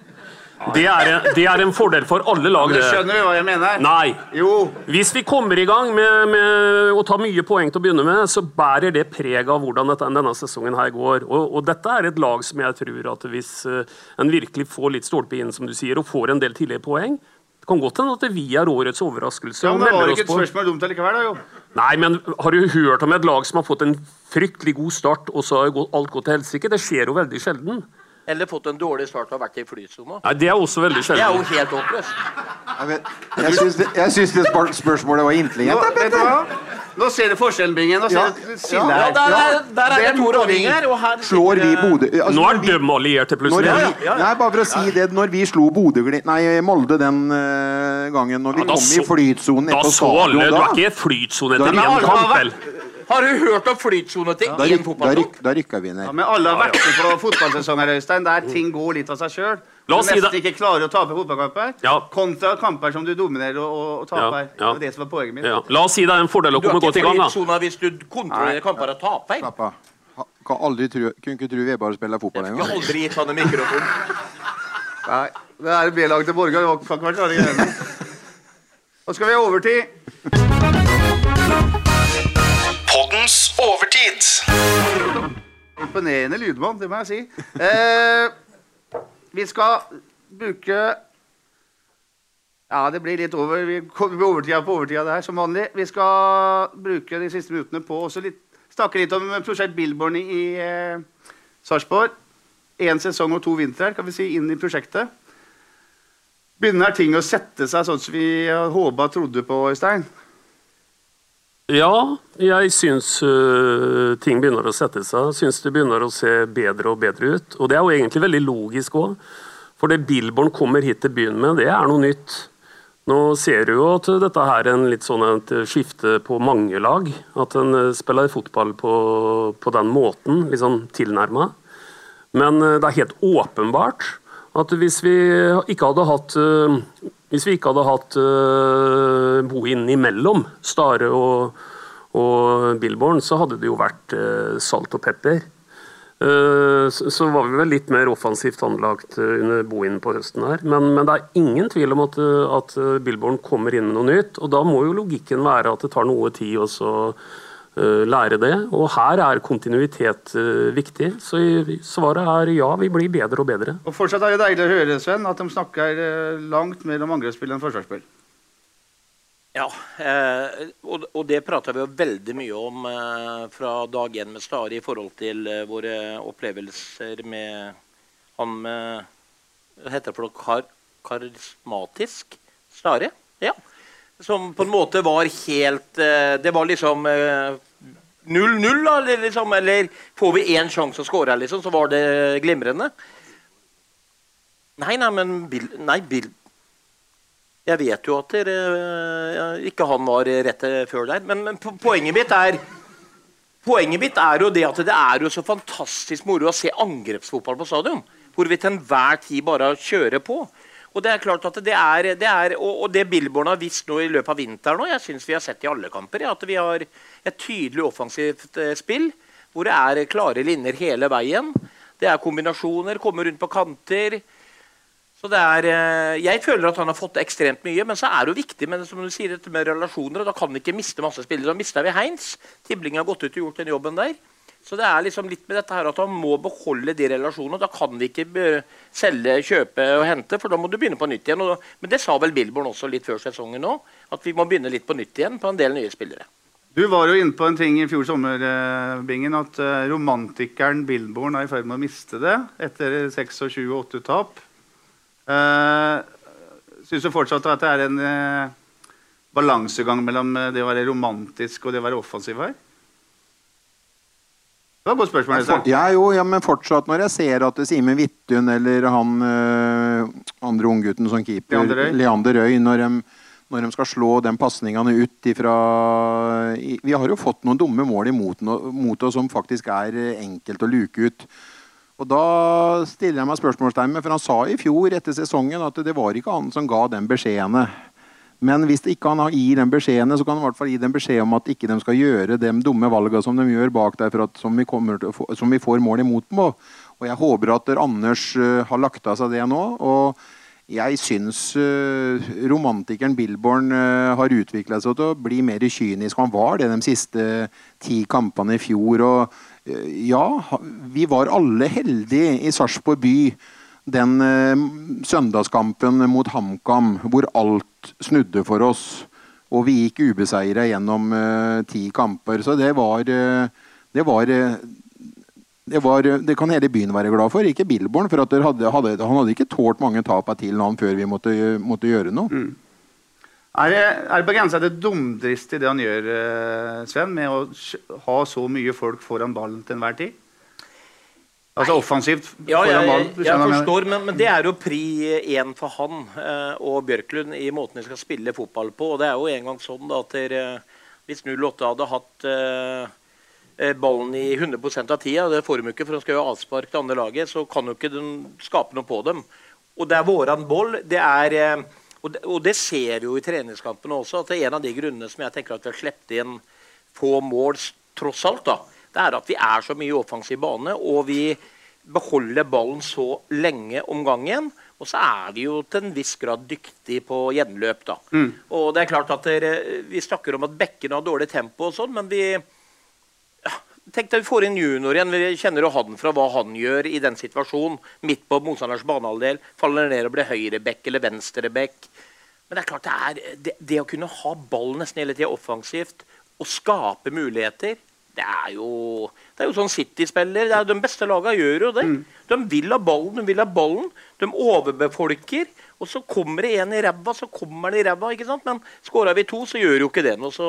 Det er, en, det er, en, fordel for alle lag. Det skjønner hva jeg mener? Nei. Jo. Hvis vi kommer i gang med, med, å ta mye poeng til å begynne med, så bærer det preg av hvordan dette, denne sesongen her går. Og, og, dette er et lag som jeg tror at hvis uh, en virkelig får litt stolpe inn, som du sier, og får en del tidligere poeng, det kan godt hende at vi er årets overraskelse. Ja, men Det var ikke et spørsmål dumt allikevel, da, jo. Nei, men har du hørt om et lag som har fått en fryktelig god start, og så har alt gått til helsike? Det skjer jo veldig sjelden. Eller fått en dårlig start og vært i flysona. Nei, Det er også veldig Det er jo helt håpløst. Jeg, vet, jeg syns det, jeg syns det spørsmålet var Nå, intelligent. hva? Nå ser du forskjellen, Bingen. Nå ser Ja. du Silje Ja, der, Der, er- der er det to her Slår vi eh, Bodø altså, Nå er vi- de allierte Når plutselig. vi, ja, ja. Nei, bare for å si det Når vi slo Bodø Nei, Molde den eh, gangen Når vi Ja, kom kom i flytsonen Da så alle Du er ikke i flytsone etter én kamp, vel? Har du hørt om flytsoneting da, i ryk, da, fotballkamp? ryk, da rykka vi Ja, ned. men alle har vært med på fotballsesonger, Øystein, der ting går litt av seg sjøl. La oss Du si nesten ikke klarer å tape fotballkamper. Ja. Kontra kamper som du dominerer og, og, taper. Ja, ja. Det som var poenget mitt. Ja. La oss si det er en fordel å komme godt i gang. Du har ikke flytsona hvis du kontrollerer kamper og taper. Slapp. Ha- Kan aldri tro, kunne ikke tro Vebar spiller fotball Jeg skulle aldri gitt han en mikrofon. Nei, det er B-laget til Borgar. Det var kan ikke være rare greiene. Nå skal vi ha overtid. Overtid. Imponerende lydmann, det må jeg si. Eh, vi skal bruke Ja, det blir litt over. Vi kommer overtida på overtida der, som vanlig. Vi skal bruke de siste minuttene på å snakke litt om prosjekt Billborn i eh, Sarpsborg. Én sesong og to vintre kan vi si, inn i prosjektet. Begynner ting å sette seg sånn som vi håpa og trodde på, Øystein? Ja, jeg syns uh, ting begynner å sette seg. Syns det begynner å se bedre og bedre ut. Og det er jo egentlig veldig logisk òg. For det Billborn kommer hit til byen med, det er noe nytt. Nå ser du jo at dette her er en litt sånn et skifte på mange lag. At en øh, spiller fotball på, på den måten, litt sånn tilnærma. Men øh, det er helt åpenbart at hvis vi ikke hadde hatt hvis vi ikke hadde hatt uh, Bohin imellom Stare og, og Billborn, så hadde det jo vært uh, salt og pepper. Eh, så, var vi vel litt mer offensivt anlagt under Bohin på høsten her. Men, men det er ingen tvil om at, at Billborn kommer inn med noe nytt. Og da må jo logikken være at det tar noe tid og så, lære det. Og her er kontinuitet eh, viktig. Så svaret er ja, vi blir bedre og bedre. Og fortsatt er det deilig å høre, Sven, at de snakker eh, langt mellom om angrepsspill enn forsvarsspill. Ja, eh, og, og det prata vi jo veldig mye om eh, fra dag én med Stare i forhold til eh, våre opplevelser med han med Hva heter det for noe? Kar, karismatisk Stare? Ja. Som på en måte var helt eh, Det var liksom eh, 0-0, eller, liksom, eller får vi én sjanse å skåre, liksom, så var det glimrende. Nei, nei, men Bill, nei, Bill jeg vet jo at dere, eh, ikke han var rett før der, men, men poenget mitt er Poenget mitt er jo det at det er jo så fantastisk moro å se angrepsfotball på stadion. Hvor vi til enhver tid bare kjører på. Og det er klart at det er, det er og, og det Billborn har visst nå i løpet av vinteren, og jeg syns vi har sett i alle kamper, er at vi har et tydelig offensivt eh, spill. Hvor det er klare linjer hele veien. Det er kombinasjoner, kommer rundt på kanter. Så det er, eh, Jeg føler at han har fått ekstremt mye, men så er det jo viktig med, som du sier, dette med relasjoner. og Da kan vi ikke miste masse spillere. Da mista vi Heins. Tibling har gått ut og gjort den jobben der. Så det er liksom litt med dette her at han må beholde de relasjonene. Da kan vi ikke selge, kjøpe og hente, for da må du begynne på nytt igjen. Og, men det sa vel Billborn også litt før sesongen nå, at vi må begynne litt på nytt igjen på en del nye spillere. Du var jo inne på en ting i fjor sommer, eh, Bingen, at eh, romantikeren Billborn er i ferd med å miste det etter 26 og 8 tap. Uh, Syns du fortsatt at det er en uh, balansegang mellom det å være romantisk og det å være offensiv her? Det var et godt spørsmål. Øystein. Ja, jo, ja, men fortsatt når jeg ser at Simen Vittun eller han øh, andre unggutten som keeper, Leander Røy. Leander når de, når de skal slå den pasningene ut ifra Vi har jo fått noen dumme mål imot mot oss som faktisk er enkelt å luke ut. Og da stiller jeg meg spørsmålstegn med, for han sa i fjor etter sesongen at det var ikke han som ga den beskjedene. Men hvis ikke han gir den beskjedene, så kan han i hvert fall gi dem beskjed om at ikke de skal gjøre de dumme valgene som de gjør bak der, at, som, vi få, som vi får mål imot på. Og jeg håper at Anders uh, har lagt av seg det nå. og jeg syns uh, romantikeren Billborn uh, har utvikla seg til å bli mer kynisk. Han var det de siste ti kampene i fjor. og ja, vi var alle heldige i Sarpsborg by den søndagskampen mot HamKam, hvor alt snudde for oss. Og vi gikk ubeseira gjennom uh, ti kamper. Så det var, uh, det var uh, Det, var, det kan hele byen være glad for, ikke Billborn. For hadde, hadde, han hadde ikke tålt mange tap av TIL han før vi måtte, måtte gjøre noe. Mm. Er er det til dumdristig det han gjør, Sven, med å ha så mye folk foran ballen til enhver tid? Altså offensivt Ja, foran jeg, jeg, jeg forstår, men, men det er jo pri én for han eh, og Bjørklund i måten de skal spille fotball på. Og det er jo en gang sånn da, at dere, hvis 08 hadde hatt eh, eh, ballen i 100 av tida, det får de ikke, for de skal jo avspark til andre laget, så kan jo ikke de skape noe på dem. Og det er våran boll. det er... Eh, og det, og det ser vi jo i treningskampene også, at det er en av de grunnene som jeg tenker at vi har sluppet inn få mål, tross alt, da, det er at vi er så mye i offensiv bane, og vi beholder ballen så lenge om gangen. Og så er vi jo til en viss grad dyktige på gjenløp, da. Mm. Og det er klart at dere, Vi snakker om at bekkene har dårlig tempo og sånn, men vi ja, Tenk deg vi får inn junior igjen. Vi kjenner jo han fra hva han gjør i den situasjonen. Midt på motstanders banehalvdel. Faller ned og blir høyrebekk eller venstrebekk. Men det er klart det er det, det å kunne ha ball nesten hele tida offensivt og skape muligheter det er jo, det er jo sånn City-spiller. det er De beste lagene gjør jo det. De vil ha ballen, de vil ha ballen. De overbefolker. Og så kommer det en i ræva, så kommer den i ræva. ikke sant? Men skårer vi to, så gjør jo ikke det noe. Så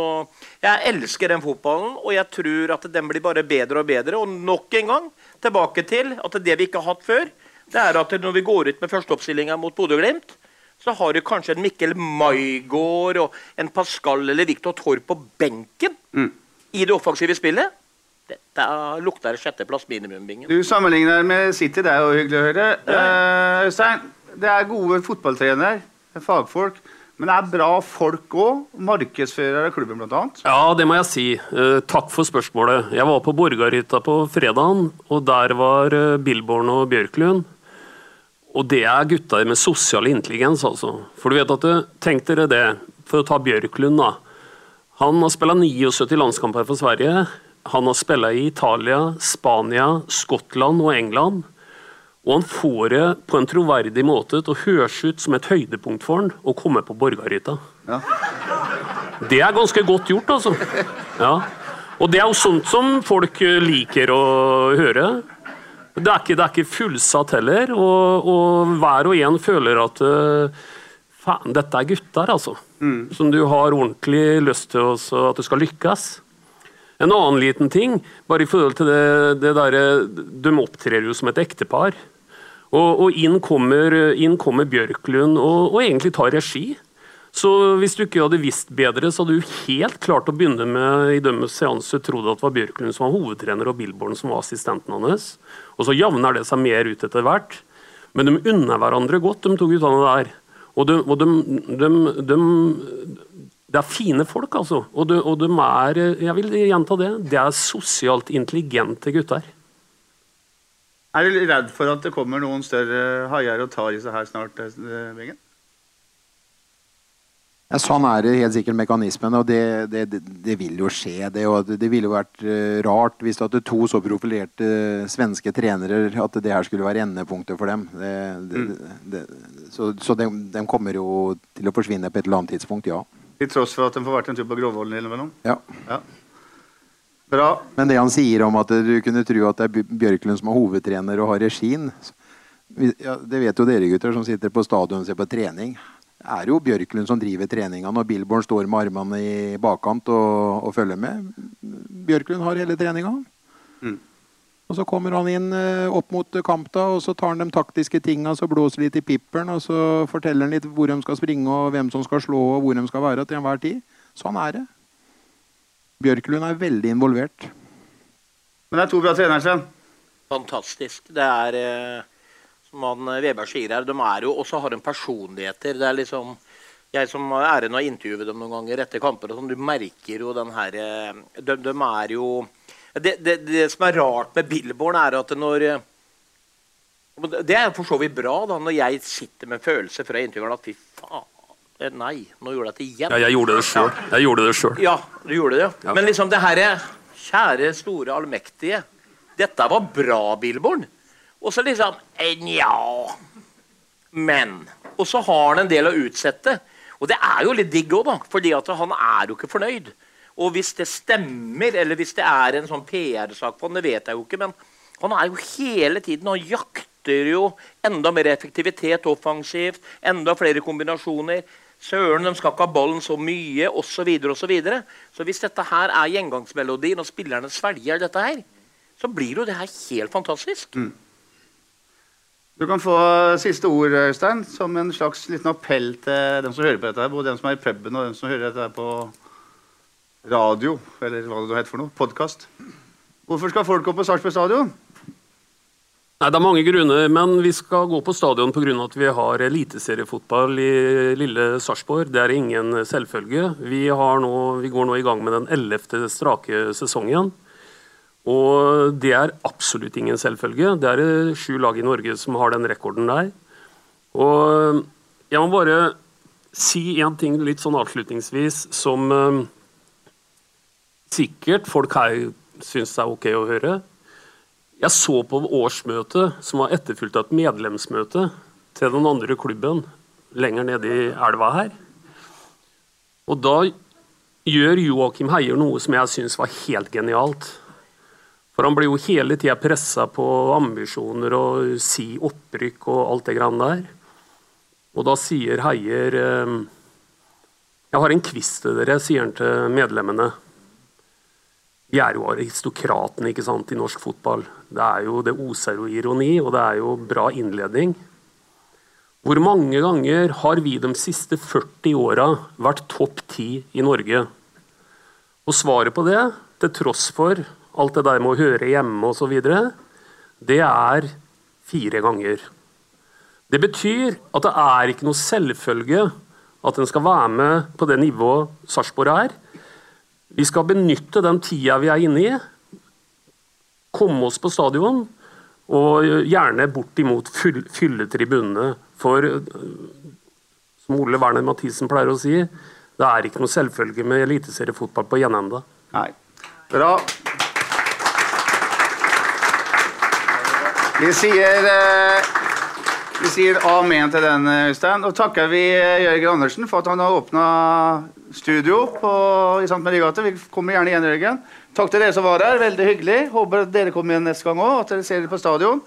jeg elsker den fotballen, og jeg tror at den blir bare bedre og bedre. Og nok en gang tilbake til at det vi ikke har hatt før, det er at når vi går ut med førsteoppstillinga mot Bodø-Glimt, så har du kanskje en Mikkel Maigård og en Pascal eller Viktor Torp på benken i det offensive spillet. Dette lukter sjetteplass minimum-bingen. Du sammenligner med City, det er jo hyggelig å høre. Eh, Øystein, det er gode fotballtrenere, er fagfolk. Men det er bra folk òg. Markedsfører av klubben, annet. Ja, det må jeg si. Eh, takk for spørsmålet. Jeg var på Borgarhytta på fredagen, og der var uh, Billborn og Bjørklund. Og det er gutter med sosial intelligens, altså. For du vet at det, Tenk dere det, for å ta Bjørklund, da. Han har spilt 79 landskamper for Sverige. Han har spilt i Italia, Spania, Skottland og England. Og han får det på en troverdig måte til å høres ut som et høydepunkt for han å komme på Borgarhytta. Det er ganske godt gjort, altså. Ja. Og det er jo sånt som folk liker å høre. Det er ikke, det er ikke fullsatt heller, og, og hver og en føler at eh, faen, dette er gutter, altså. Som du har ordentlig lyst til også, at du skal lykkes. En annen liten ting, bare i forhold til det, det derre De opptrer jo som et ektepar. Og, og inn, kommer, inn kommer Bjørklund og, og egentlig tar regi. Så hvis du ikke hadde visst bedre, så hadde du helt klart å begynne med i dømmes seanse trodde at det var Bjørklund som var hovedtrener og Billborn som var assistenten hans. Og så javner det seg mer ut etter hvert. Men de unner hverandre godt, de to guttene der. Og de, og de, de, de Det er fine folk, altså. Og de, og er Jeg vil gjenta det. Det er sosialt intelligente gutter. Er du redd for at det kommer noen større haier og tar i seg her snart? eh, Bingen? Ja, sånn er det helt sikkert mekanismen, og det, det, det, vil jo skje. Det, og det, ville jo vært eh, rart hvis det to så profilerte svenske trenere at det her skulle være endepunktet for dem. Det, så så de, de kommer jo til å forsvinne på et eller annet tidspunkt, ja. Til tross for at de får vært en tur på Grovvollen innimellom? ja. Ja. Bra. Men det han sier om at du kunne tro at det er Bjørklund som er hovedtrener og har regien ja, Det vet jo dere gutter som sitter på stadion og ser på trening. Det er jo Bjørklund som driver treningene, når Billborn står med armene i bakkant og, og følger med. Bjørklund har hele treninga. Mm. Og så kommer han inn eh, opp mot kamp, da, og så tar han de taktiske tinga, så blåser litt i pipperen, og så forteller han litt hvor de skal springe, og hvem som skal slå, og hvor de skal være til enhver tid. Sånn er det. Bjørklund er veldig involvert. Men det er to bra trenere, Sven. Fantastisk. Det er eh, som han eh, Veberg sier her, de er jo også har en personligheter. Det er liksom jeg som har æren av å intervjue dem noen ganger etter kamper, og sånn, du merker jo den her eh, de, de er jo det, det, det som er rart med Billborn, er at når eh, Det er for så vidt bra da, når jeg sitter med følelse fra intervjueren at fy faen, eh, nei, nå gjorde jeg det igjen. Ja, jeg gjorde det sjøl. Jeg gjorde det sjøl. Ja, du gjorde det. Ja. Men liksom det her Kjære, store, allmektige. Dette var bra, Billborn. Og så liksom eh, Nja. Men. Og så har han en del å utsette. Og det er jo litt digg òg, da. fordi han er jo ikke fornøyd. Og hvis det stemmer, eller hvis det er en sånn PR-sak på han, det vet jeg jo ikke, men Han er jo hele tiden og jakter jo enda mer effektivitet offensivt, enda flere kombinasjoner. Søren, de skal ikke ha ballen så mye, osv. Og så, så hvis dette her er gjengangsmelodien, og spillerne svelger dette her, så blir jo det her helt fantastisk. Mm. Du kan få siste ord, Øystein, som en slags liten appell til dem som hører på dette. her, Både dem som er i puben, og dem som hører dette her på radio, eller hva det heter for noe. Podkast. Hvorfor skal folk gå på Sarpsborg stadion? Nei, Det er mange grunner, men vi skal gå på stadion pga. at vi har eliteseriefotball i lille Sarpsborg. Det er ingen selvfølge. Vi, nå, vi, går nå i gang med den ellevte strake sesongen. Og det er absolutt ingen selvfølge. Det er sju lag i Norge som har den rekorden der. Og jeg må bare si én ting litt sånn avslutningsvis som eh, sikkert folk her syns er ok å høre. Jeg så på årsmøtet som var etterfulgt av et medlemsmøte til den andre klubben lenger nede i elva her. Og da gjør Joakim Heier noe som jeg syns var helt genialt. For han blir jo hele tida pressa på ambisjoner og si opprykk og alt det grann der. Og da sier Heier eh, Jeg har en quiz til dere, sier han til medlemmene. Vi er jo aristokratene ikke sant, i norsk fotball. Det er jo det oser jo ironi, og det er jo bra innledning. Hvor mange ganger har vi de siste 40 åra vært topp ti i Norge? Og svaret på det, til tross for alt det der med å høre hjemme osv., det er fire ganger. Det betyr at det er ikke noe selvfølge at en skal være med på det nivået Sarpsborg er. Vi skal benytte den tida vi er inne i, komme oss på stadion, og gjerne bortimot fylle tribunene. For som Ole Werner Mathisen pleier å si, det er ikke noe selvfølge med eliteseriefotball på gjenende. Nei. Bra. Vi sier eh, vi sier amen til den, Øystein. Og takker vi Jørgen Andersen for at han har åpna studio på, i St. Mariegate. Vi kommer gjerne igjen, Jørgen. Takk til dere som var her. Veldig hyggelig. Håper dere kommer igjen neste gang òg. At dere ser dere på stadion.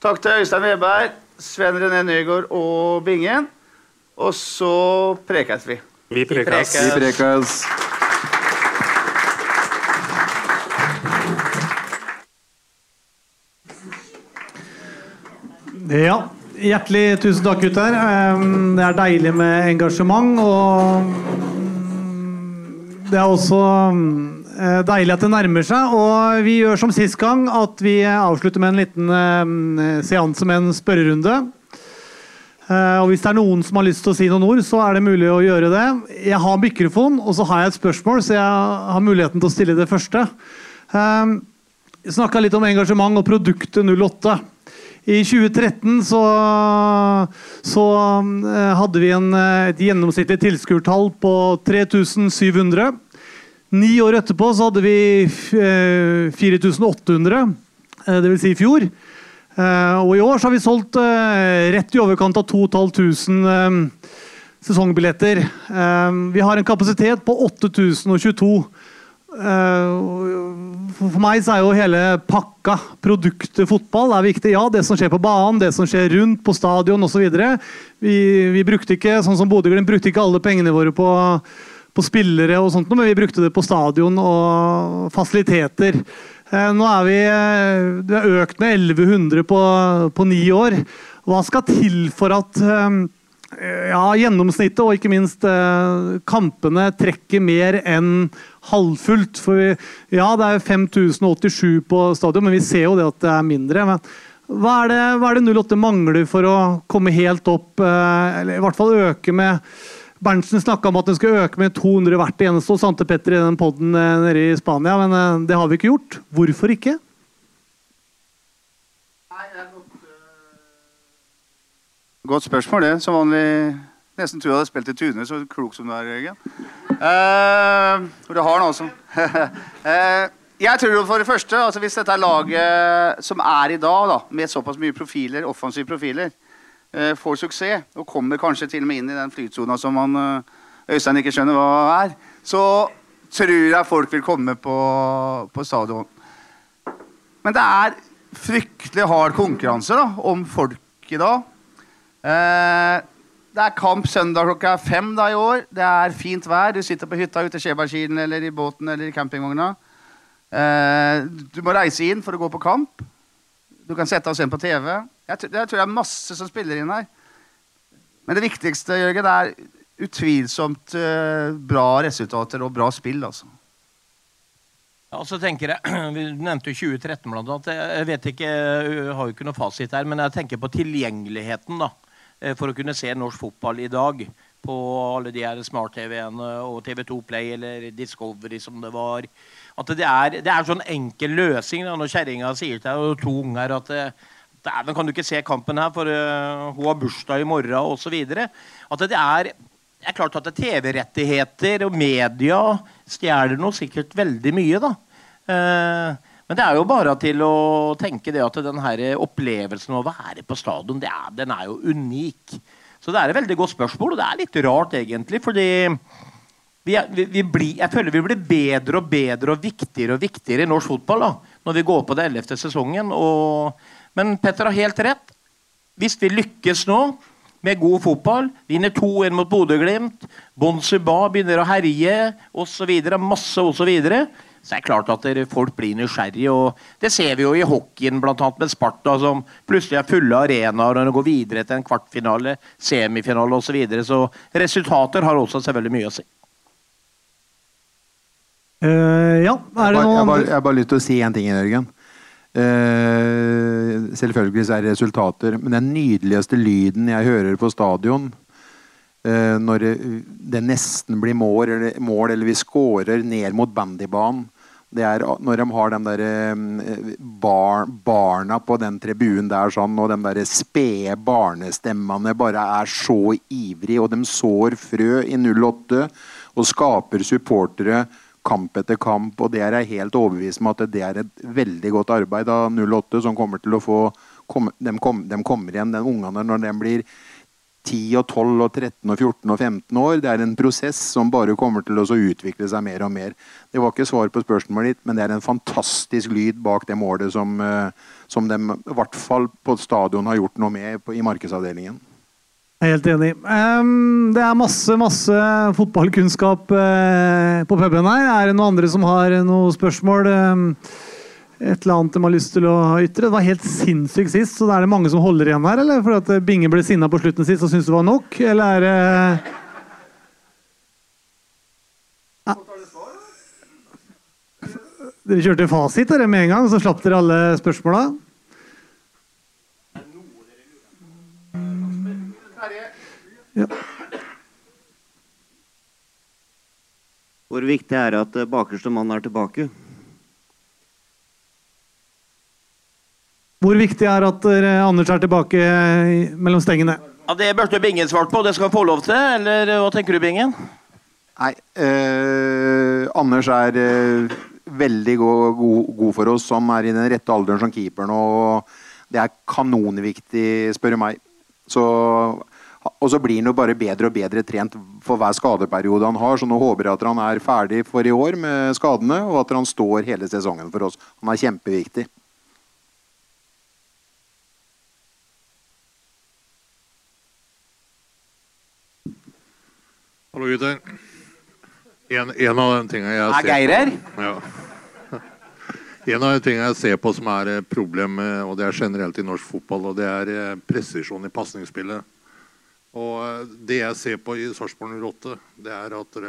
Takk til Øystein Weberg, Sven René Nygaard og Bingen. Og så prekes vi. Vi prekes. Vi prekes. Ja. Hjertelig tusen takk, gutter. Det er deilig med engasjement. Og det er også eh, deilig at det nærmer seg. Og vi gjør som sist gang, at vi avslutter med en liten seanse med en spørrerunde. Eh, og Hvis det er noen som har lyst til å si noen ord, så er det mulig å gjøre det. Jeg har mikrofon, og så har jeg et spørsmål, så jeg har muligheten til å stille det første. Vi snakka litt om engasjement og produktet 08. I 2013 så, så eh, hadde vi en, eh, et gjennomsnittlig tilskuertall på 3700. Ni år etterpå så hadde vi 4800, eh, dvs. Si i fjor. Og i år så har vi solgt rett i overkant av 2500 sesongbilletter. Vi har en kapasitet på 8022. For meg så er jo hele pakka, produktet fotball, er viktig. Ja, det som skjer på banen, det som skjer rundt på stadion osv. Vi, vi brukte ikke, sånn som Bodø-Glimt, brukte ikke alle pengene våre på, på spillere, og sånt, men vi brukte det på stadion og fasiliteter. Eh, nå er vi eh, Det er økt med 1100 på, på ni år. Hva skal til for at eh, ja, gjennomsnittet og ikke minst kampene trekker mer enn halvfullt. For vi, ja, det er 5087 på stadion, men vi ser jo det at det er mindre. Men hva er det, hva er det 08 mangler for å komme helt opp, eh, eller i hvert fall øke med Berntsen snakka om at den skulle øke med 200 hvert eneste hos Sante Petter i den poden eh, nede i Spania, men eh, det har vi ikke gjort. Hvorfor ikke? Godt spørsmål, det. Som vanlig Nesten tror jeg hadde spilt i Tune, så klok som du er, Jørgen. Uh, du har noe som uh, jeg tror for det første, altså Hvis dette laget som er i dag, da, med såpass mye profiler, offensive profiler, uh, får suksess, og kommer kanskje til og med inn i den flytsona som han, Øystein ikke skjønner hva er, så tror jeg folk vil komme på, på stadion. Men det er fryktelig hard konkurranse da, om folk i dag. Eh, det er kamp søndag klokka fem da i år. Det er fint vær. Du sitter på hytta ute i Skjebergkilen eller i båten eller i campingvogna. Eh, du må reise inn for å gå på kamp. Du kan sette oss inn på TV. Jeg, tror- det er masse som spiller inn her. Men det viktigste, Jørgen, er utvilsomt eh, bra resultater og bra spill, altså. Ja, så tenker jeg, Vi nevnte jo 2013 blant annet. Jeg vet ikke, jeg har jo ikke noe fasit her, men jeg tenker på tilgjengeligheten da, for å kunne se norsk fotball i dag. På alle de her smart-TV-ene og TV2 Play eller Discovery som det var. At det er, det er sånn enkel løsning da, når kjerringa sier til deg og to unger at eh, Dæven, kan du ikke se kampen her, for uh, hun har bursdag i morgen, osv. At det er det er klart at det er TV-rettigheter og media stjeler noe sikkert veldig mye, da. Eh, men det er jo bare til å tenke det at den her opplevelsen av å være på stadion, er, den er jo unik. Så det er et veldig godt spørsmål, og det er litt rart egentlig, fordi vi, er, vi, vi blir, jeg føler vi blir bedre og bedre og viktigere og viktigere i norsk fotball da, når vi går på det ellevte sesongen. Og, men Petter har helt rett. Hvis vi lykkes nå med god fotball, vinner 2-1 mot Bodø-Glimt, Bonsuba begynner å herje osv., masse osv., så, er det klart at folk blir nysgjerrige. og Det ser vi jo i hockeyen, bl.a. med Sparta, som plutselig er fulle arenaer når de går videre til en kvartfinale, semifinale osv. Så, videre. så resultater har også selvfølgelig mye å si. Uh, ja, er det bare, jeg har bare lyst til å si en ting, Jørgen. Uh, selvfølgelig så er det resultater, men den nydeligste lyden jeg hører på stadion når det, nesten blir mål eller, mål, eller vi scorer ned mot bandybanen, det er når de har de der eh, bar, barna på den tribunen der sånn, og de der spede barnestemmene bare er så ivrige, og de sår frø i 08 og skaper supportere kamp etter kamp, og det er jeg helt overbevist om at det er et veldig godt arbeid av 08 som kommer til å få kom, de, kom, de kommer igjen, den ungene, når de blir 10 og 12 og 13 og 14 og 15 år. Det er en prosess som bare kommer til å utvikle seg mer og mer. Det var ikke svar på spørsmålet ditt, men det er en fantastisk lyd bak det målet som, eh, som de i hvert fall på stadion har gjort noe med på, i markedsavdelingen. Jeg er helt enig. Um, det er masse masse fotballkunnskap uh, på puben her. Er det noen andre som har noen spørsmål? Ehm, et eller annet de har lyst til å ytre? Det var helt sinnssykt sist, så er det mange som holder igjen her? Eller fordi at Binge ble sinna på slutten sist og syntes det var nok? Eller er det Ja. Dere kjørte fasit dere med en gang, så slapp dere alle spørsmåla? Ja. Hvor viktig er det at eh, bakerste mann er tilbake? Hvor viktig er at Anders er tilbake mellom stengene? Ja, Det burde Bingen svart på, det skal han få lov til, eller hva tenker du, Bingen? Nei, eh, Anders er eh, veldig god, god, god for oss, som er i den rette alderen som keeper nå. og Det er kanonviktig, spør du meg. Så, og så blir han jo bare bedre og bedre trent for hver skadeperiode han har. Så nå håper jeg at han er ferdig for i år med skadene, og at han står hele sesongen for oss. Han er kjempeviktig. Hallo, gutter. En, en av de tingene jeg ser Geir her? Ja. En av de tingene jeg ser på som er eh, problemet, og det er generelt i norsk fotball, og det er eh, presisjon i pasningsspillet. Og eh, det jeg ser på i Sarpsborg 08, det er at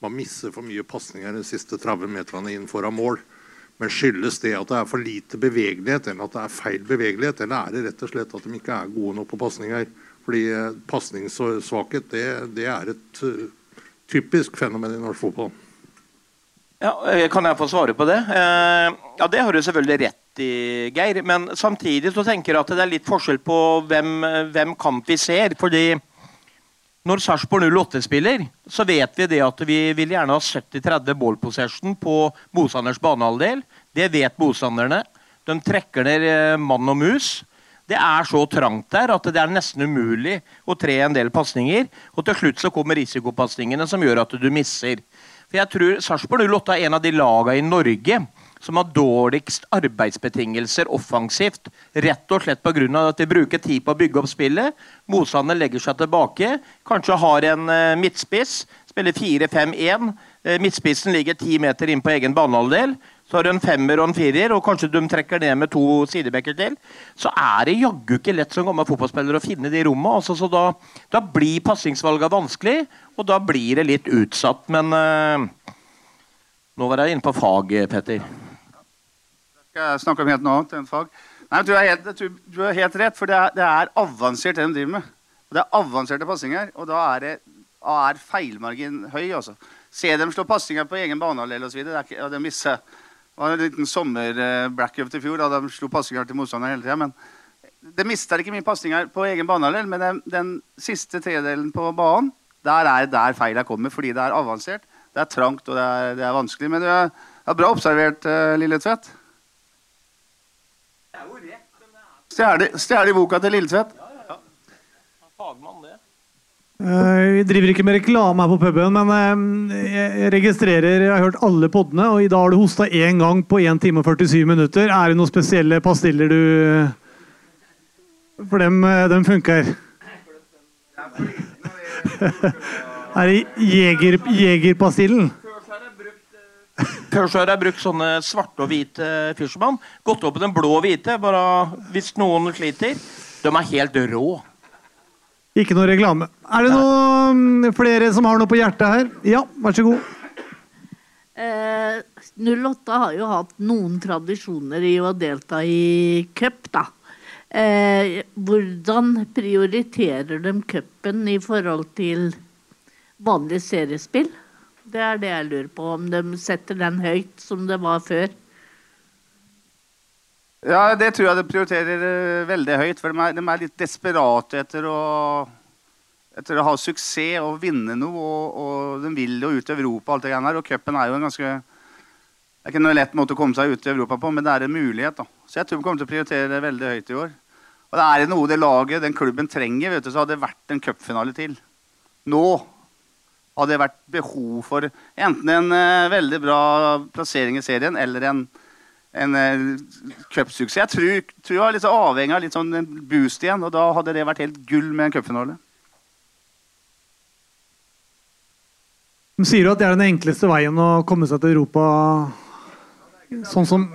man misser for mye pasninger de siste 30 meterne inn foran mål. Men skyldes det at det er for lite bevegelighet, eller at det er feil bevegelighet? Eller er det rett og slett at de ikke er gode nok på pasninger? Fordi eh, pasningssvakhet, det, det er et eh, typisk fenomen i norsk fotball. Ja, eh, Kan jeg få svare på det? Ja, Det har du selvfølgelig rett i, Geir. Men samtidig så tenker jeg at det er litt forskjell på hvem, hvem kamp vi ser. fordi når Sarpsborg 08 spiller, så vet vi det at vi vil gjerne ha 70-30 ball possession på motstanders banehalvdel. Det vet motstanderne. De trekker ned mann og mus. Det er så trangt der at det er nesten umulig å tre en del pasninger. Og til slutt så kommer risikopasningene som gjør at du misser. For jeg tror Sarpsborg 08 er en av de lagene i Norge som har dårligst arbeidsbetingelser offensivt. Rett og slett pga. at de bruker tid på å bygge opp spillet. Motstanderen legger seg tilbake. Kanskje har en uh, midtspiss. Spiller 4-5-1. Uh, midtspissen ligger ti meter inn på egen banehalvdel. Så har du en femmer og en firer, og kanskje de trekker ned med to sidebekker til. Så er det jaggu ikke lett som gammel fotballspiller å finne de rommene. Altså, så da, da blir passingsvalga vanskelig, og da blir det litt utsatt. Men uh, nå var jeg inne på fag, Petter. Skal jeg snakke om helt noe annet enn fag? Nei, du er helt, du, du er helt rett, for det er, det er, avansert det de driver med. Og det er avanserte passinger, og da er, det, er feilmargin høy. altså. Se dem slå passinger på egen banehalvdel osv. Ja, det misser. Det var en liten sommer-blackup til fjor da de slo pasninger til motstanderen hele tida. Men det mister ikke mye pasninger på egen banehalvdel, men den, den, siste tredelen på banen, der er der feila kommer, fordi det er avansert. Det er trangt og det er, det er vanskelig. Men du har bra observert, uh, Lille Tvedt. Stjele i boka til Lille Tvett Uh, vi driver ikke med reklame her på puben, men uh, jeg registrerer Jeg har hørt alle podene, og i dag har du hosta én gang på 1 time og 47 minutter. Er det noen spesielle pastiller du For dem, uh, dem funker. er det jeger, jegerpastillen? Før så har jeg brukt sånne svarte og hvite Fisherman. Gått opp på den blå og hvite, bare hvis noen sliter. De er helt rå. Ikke noe reklame. Er det noen flere som har noe på hjertet her? Ja, vær så god. Eh, 08 har jo hatt noen tradisjoner i å delta i cup, da. Eh, hvordan prioriterer de cupen i forhold til vanlig seriespill? Det er det jeg lurer på, om de setter den høyt som det var før. Ja, det tror jeg de prioriterer uh, veldig høyt. For de er, de er, litt desperate etter å, etter å ha suksess og vinne noe. Og, og de vil jo ut i Europa og alt det greiene der. Og cupen er jo en ganske Det er ikke noe lett måte å komme seg ut i Europa på, men det er en mulighet. da. Så jeg tror de kommer til å prioritere det veldig høyt i år. Og det er noe det laget, den klubben trenger, vet du, så hadde det vært en cupfinale til. Nå hadde det vært behov for enten en uh, veldig bra plassering i serien eller en, en uh, cupsuksess. Jeg tror, tror jeg er litt avhengig av litt sånn boost igjen, og da hadde det vært helt gull med en cupfinale. De sier jo at det er den enkleste veien å komme seg til Europa sånn som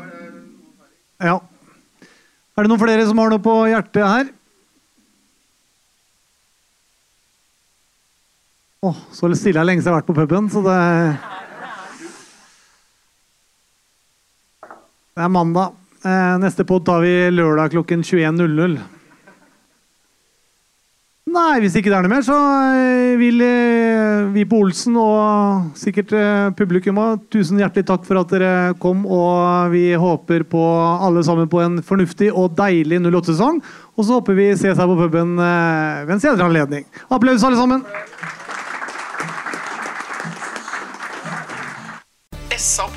Ja. Er det noen flere som har noe på hjertet her? Åh, oh, så stille jeg lenge siden jeg har vært på puben, så det Det er mandag. Eh, neste pod tar vi lørdag klokken 21.00. Nei, hvis ikke det er noe mer, så eh, vil eh, vi på Olsen og sikkert publikum òg tusen hjertelig takk for at dere kom. Og vi håper på alle sammen på en fornuftig og deilig 08-sesong. Og så håper vi ses her på puben ved en senere anledning. Applaus, alle sammen! SA-podden